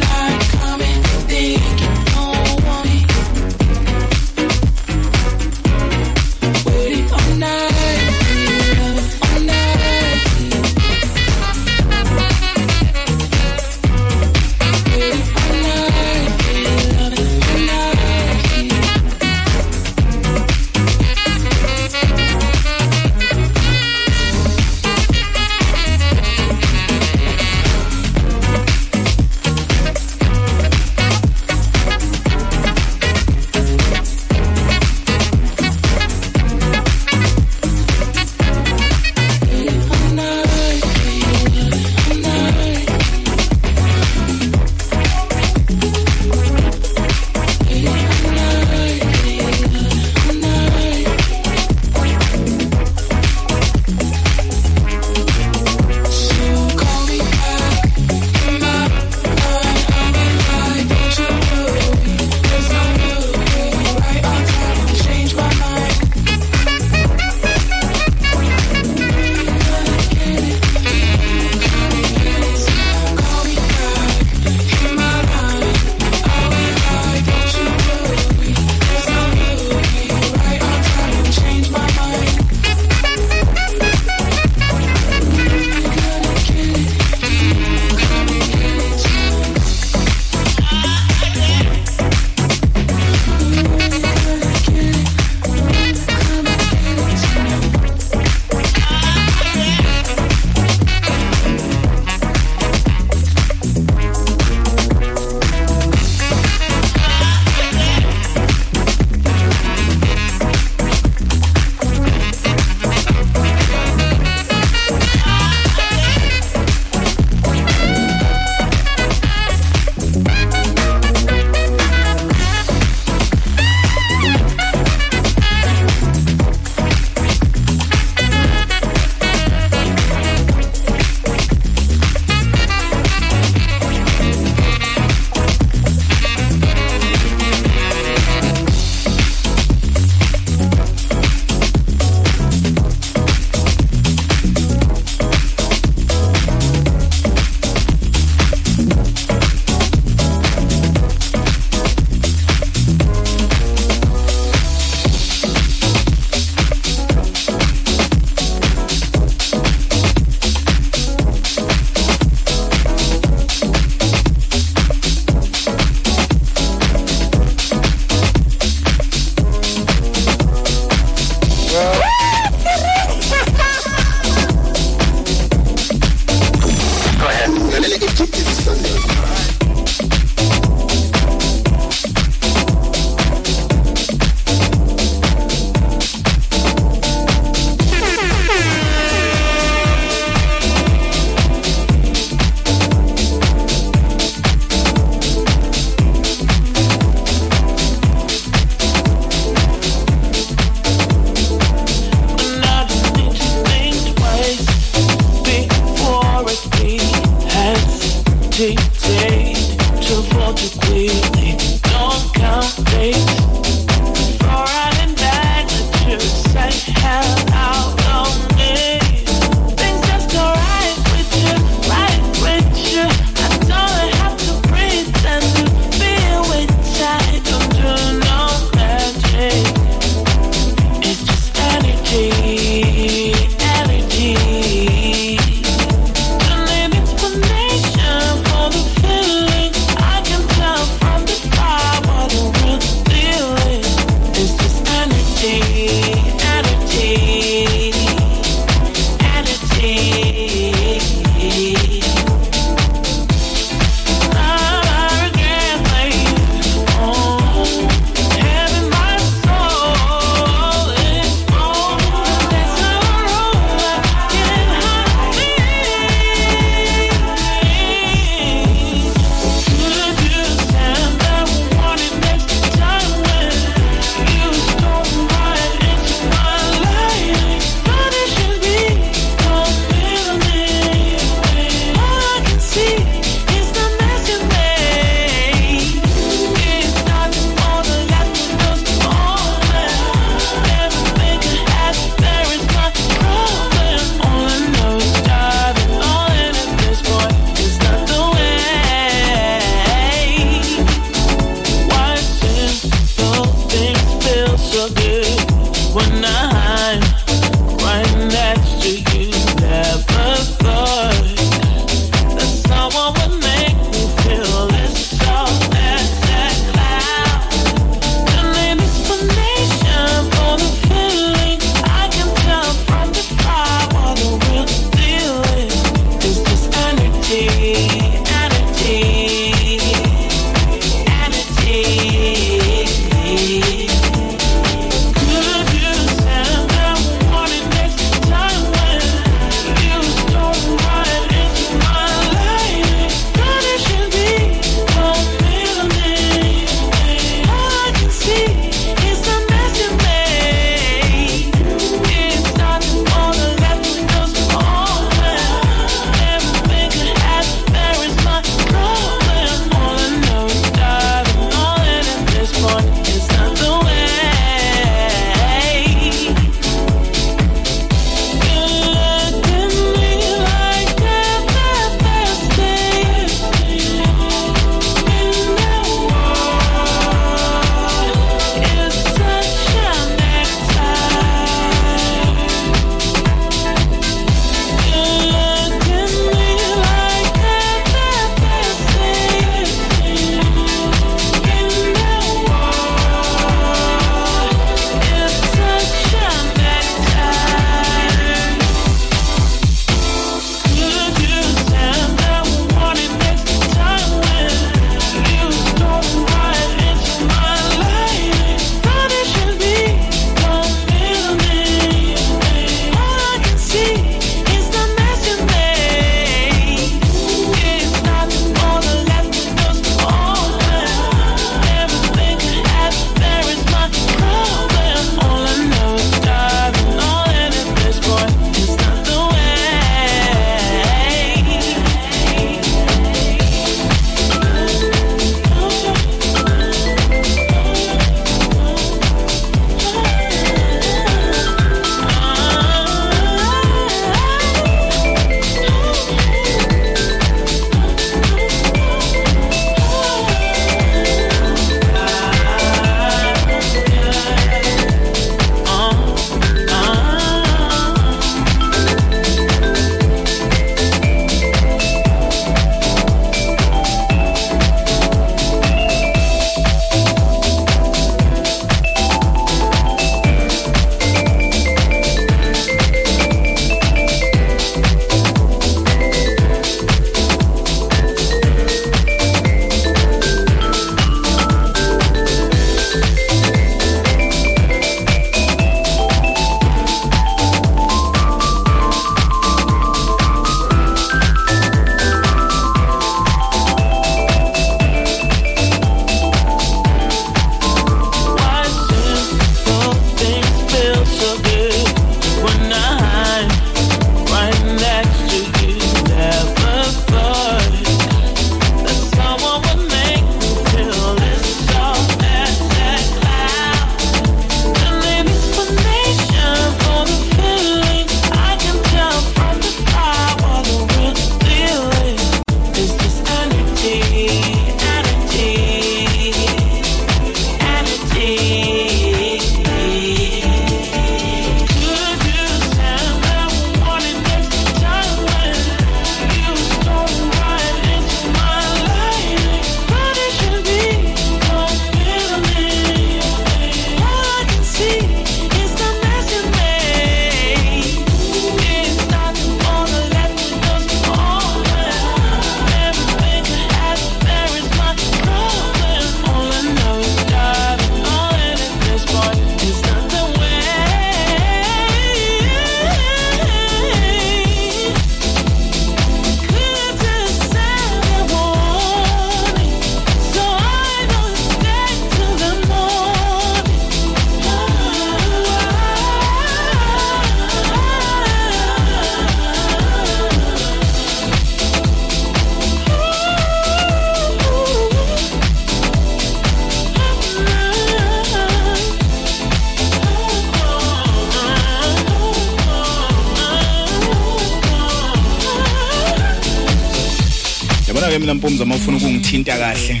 Mawufuna ukungithinta kahle.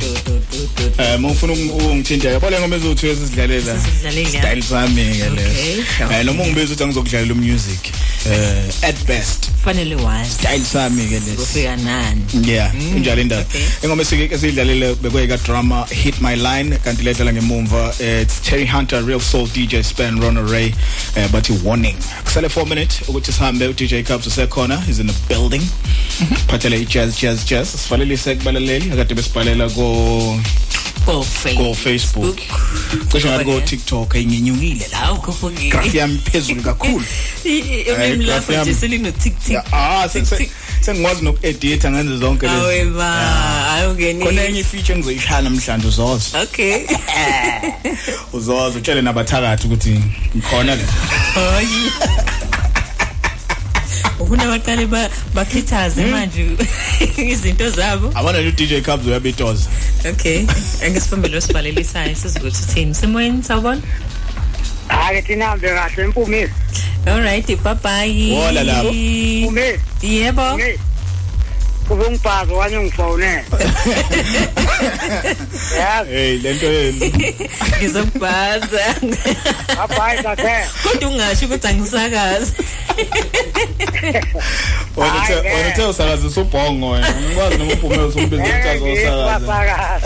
Eh mawufuna ukungithinta yabo le ngoma ezothu esizidlalela style sami ke le eh noma ungibiza ukuthi angizokudlalela umusic. Eh at best. Fanele wazi. Style sami ke le kufika nani? Yeah injalo indaba. ingoma esiyidlalile bekuyika drama hit my line kanti ledlala ngemumva eh, it's Terry Hunter real soul DJ Span Ron Ray eh, bathi warning. Kusele 4 minutes ukuthi sihambe u DJ Cubs usekhona is in the building. Phathele i jazz jazz. Jazz sivalelise kubalaleli akade besibhalela ko ko ko Facebook. Cishe ngathi ko TikTok ayinyenyukile la hawu kufukile graph yami phezulu kakhulu. Ulimi lakho nje selino tick tick. ah sengikwazi noku-editha ngenze zonke lezi. Awe ba ayongeni khona enye feature engizoyishaya namhlanje uzoza okay. uzoza utshele nabathakathi ukuthi ngikhona la hayi. Ufuna baqale bakhithaze manje izinto zabo abona lo DJ Cubs uyabitoza okay angisifambele sibalelisayo sizokuthi thini simoyeni sawubona Ake tinahambe kahle empumisi. All right, bye bye. Wola lapho. Umisi. Yebo. Kube ngibhazo wanye ngifonela. Yazi. Hey, lento yeni. Ngizokubhaza. Bye bye Kodwa ungasho ukuthi angisakazi. Wena uthe wena uthe usakazisa ubhongo wena. Ngikwazi noma uphumela usumbiza ukuthi azosakaza.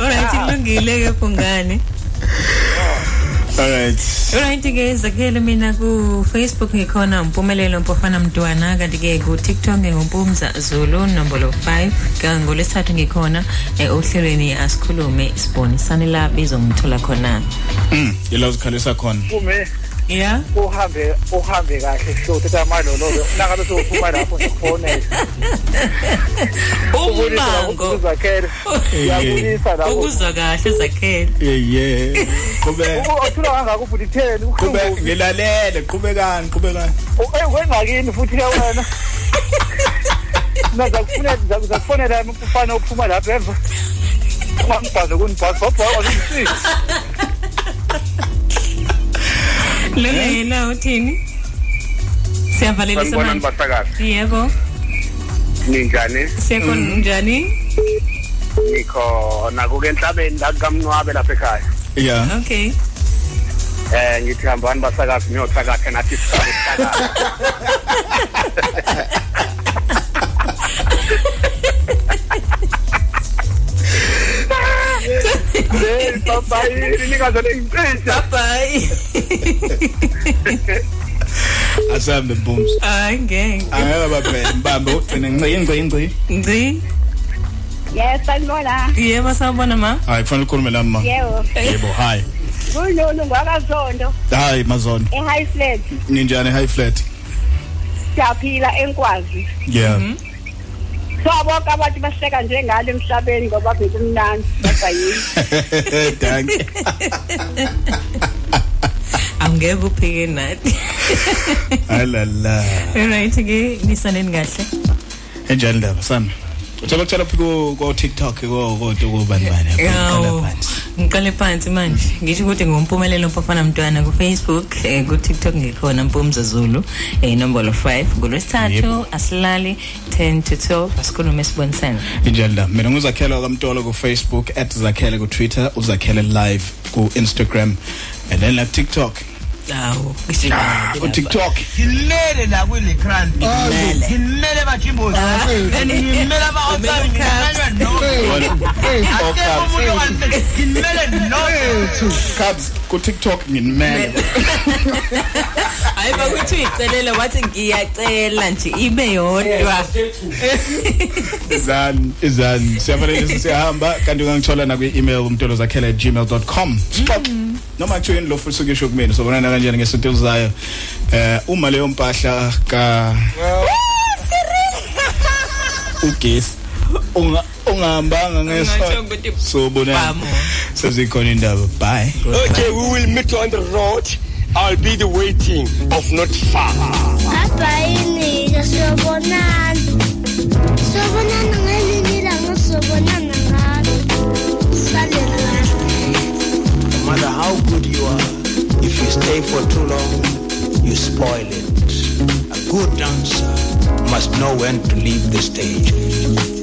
Alright, ilungile ke kungani? Alright. Alright ke zakhele mina ku Facebook ngikhona umpumelelo mpofana mntwana kanti ke ku TikTok ngingumpumza Zulu nombolo 5 ngolesithathu ngikhona ohlelweni asikhulume sibonisane la bizongithola khona. Mm, yila uzikhalisa khona. Ume. Yeah. Uhambe uhambe kahle show thetha malolo nangabe sophuma lapho ngifonela. Umango. Uyabulisa lapho. Ukuzwa kahle zakhele. Yeah yeah. Kube. Uthula kangaka futhi 10 Kube ngilalele qhubekani qhubekani. Eh wengakini futhi ke wena. Naza kufuna zakufonela umfana ophuma lapha emva. Ungangibhaza kunibhaza baba awuzisi. Lona yena uthini? Siyavalelisa Sanibona manje. nibasakazi. Yebo. Ninjani? Siyakhona njani? Nikhona kuke enhlabeni la kamnwabe lapha ekhaya. Yeah. Okay. Eh ngithi hambani basakazi niyothakatha nathi sisakatha. Hey, bye bye. Ningazole ngicesha. Bye. Asambe mpumzi. Hayi ngeke. Angeke baphela mbambe ugcine ngci ngci ngci. Ngci. Yes, sanibona. Yebo sawubona ma. Hayi kufanele ukhulume nami ma. Yebo. Yebo, hi. Kununu ngwakazondo Hayi mazono. e-high flat Ninjani high flat? siyaphila enkwazi Yeah. So bonke abantu baseka njengalo emhlabeni ngoba bekumnandi kodwa yini Thank you. Angeke uphike nathi. Alala. Alright ke nisaneni kahle. Enjani ndaba sami? Uthola kuthola phiko ko TikTok ko ko ko bani bani. Yawo. Ngiqale phansi manje. Ngisho ukuthi ngumpumelelo mfafana mntwana ku Facebook, eh, ku TikTok ngikhona Mpumza Zulu, eh inombolo 5. Ngolwesithathu asilali 10 to 12 asikhulume sibonisane. Injani ndaba? Mina nguzakhela kaMtolo ku Facebook @zakhele ku Twitter, uzakhele live ku Instagram and then like TikTok. Yawo. Ku TikTok. ngimele la kwile crowd ngimele. ngimele bajimbo ngimele aba outside ngimele no akekho umuntu ongangimele ngimele no Cubs ku TikTok nginimele. Hayi bakuthi uyicelela wathi ngiyacela nje ibe yodwa. Izani izani siyafanele siyahamba. Kanti ungangithola na kwi email umtolozakhele@gmail.com. Stop. Noma nje yini lo futhi ukisho kumina sobona kanjani ngesonto elizayo. Eh uma leyo mpahla ka ugesi unga ungahambanga ngeso sobona sezikhona indaba bye Okay, we will meet on the road. I'll be the waiting of not far. Habayini sobonana. Sobonana ngelinye ilanga sobonana ngalo. Sale No matter how good you are, if you stay for too long, you spoil it. A good dancer must know when to leave the stage.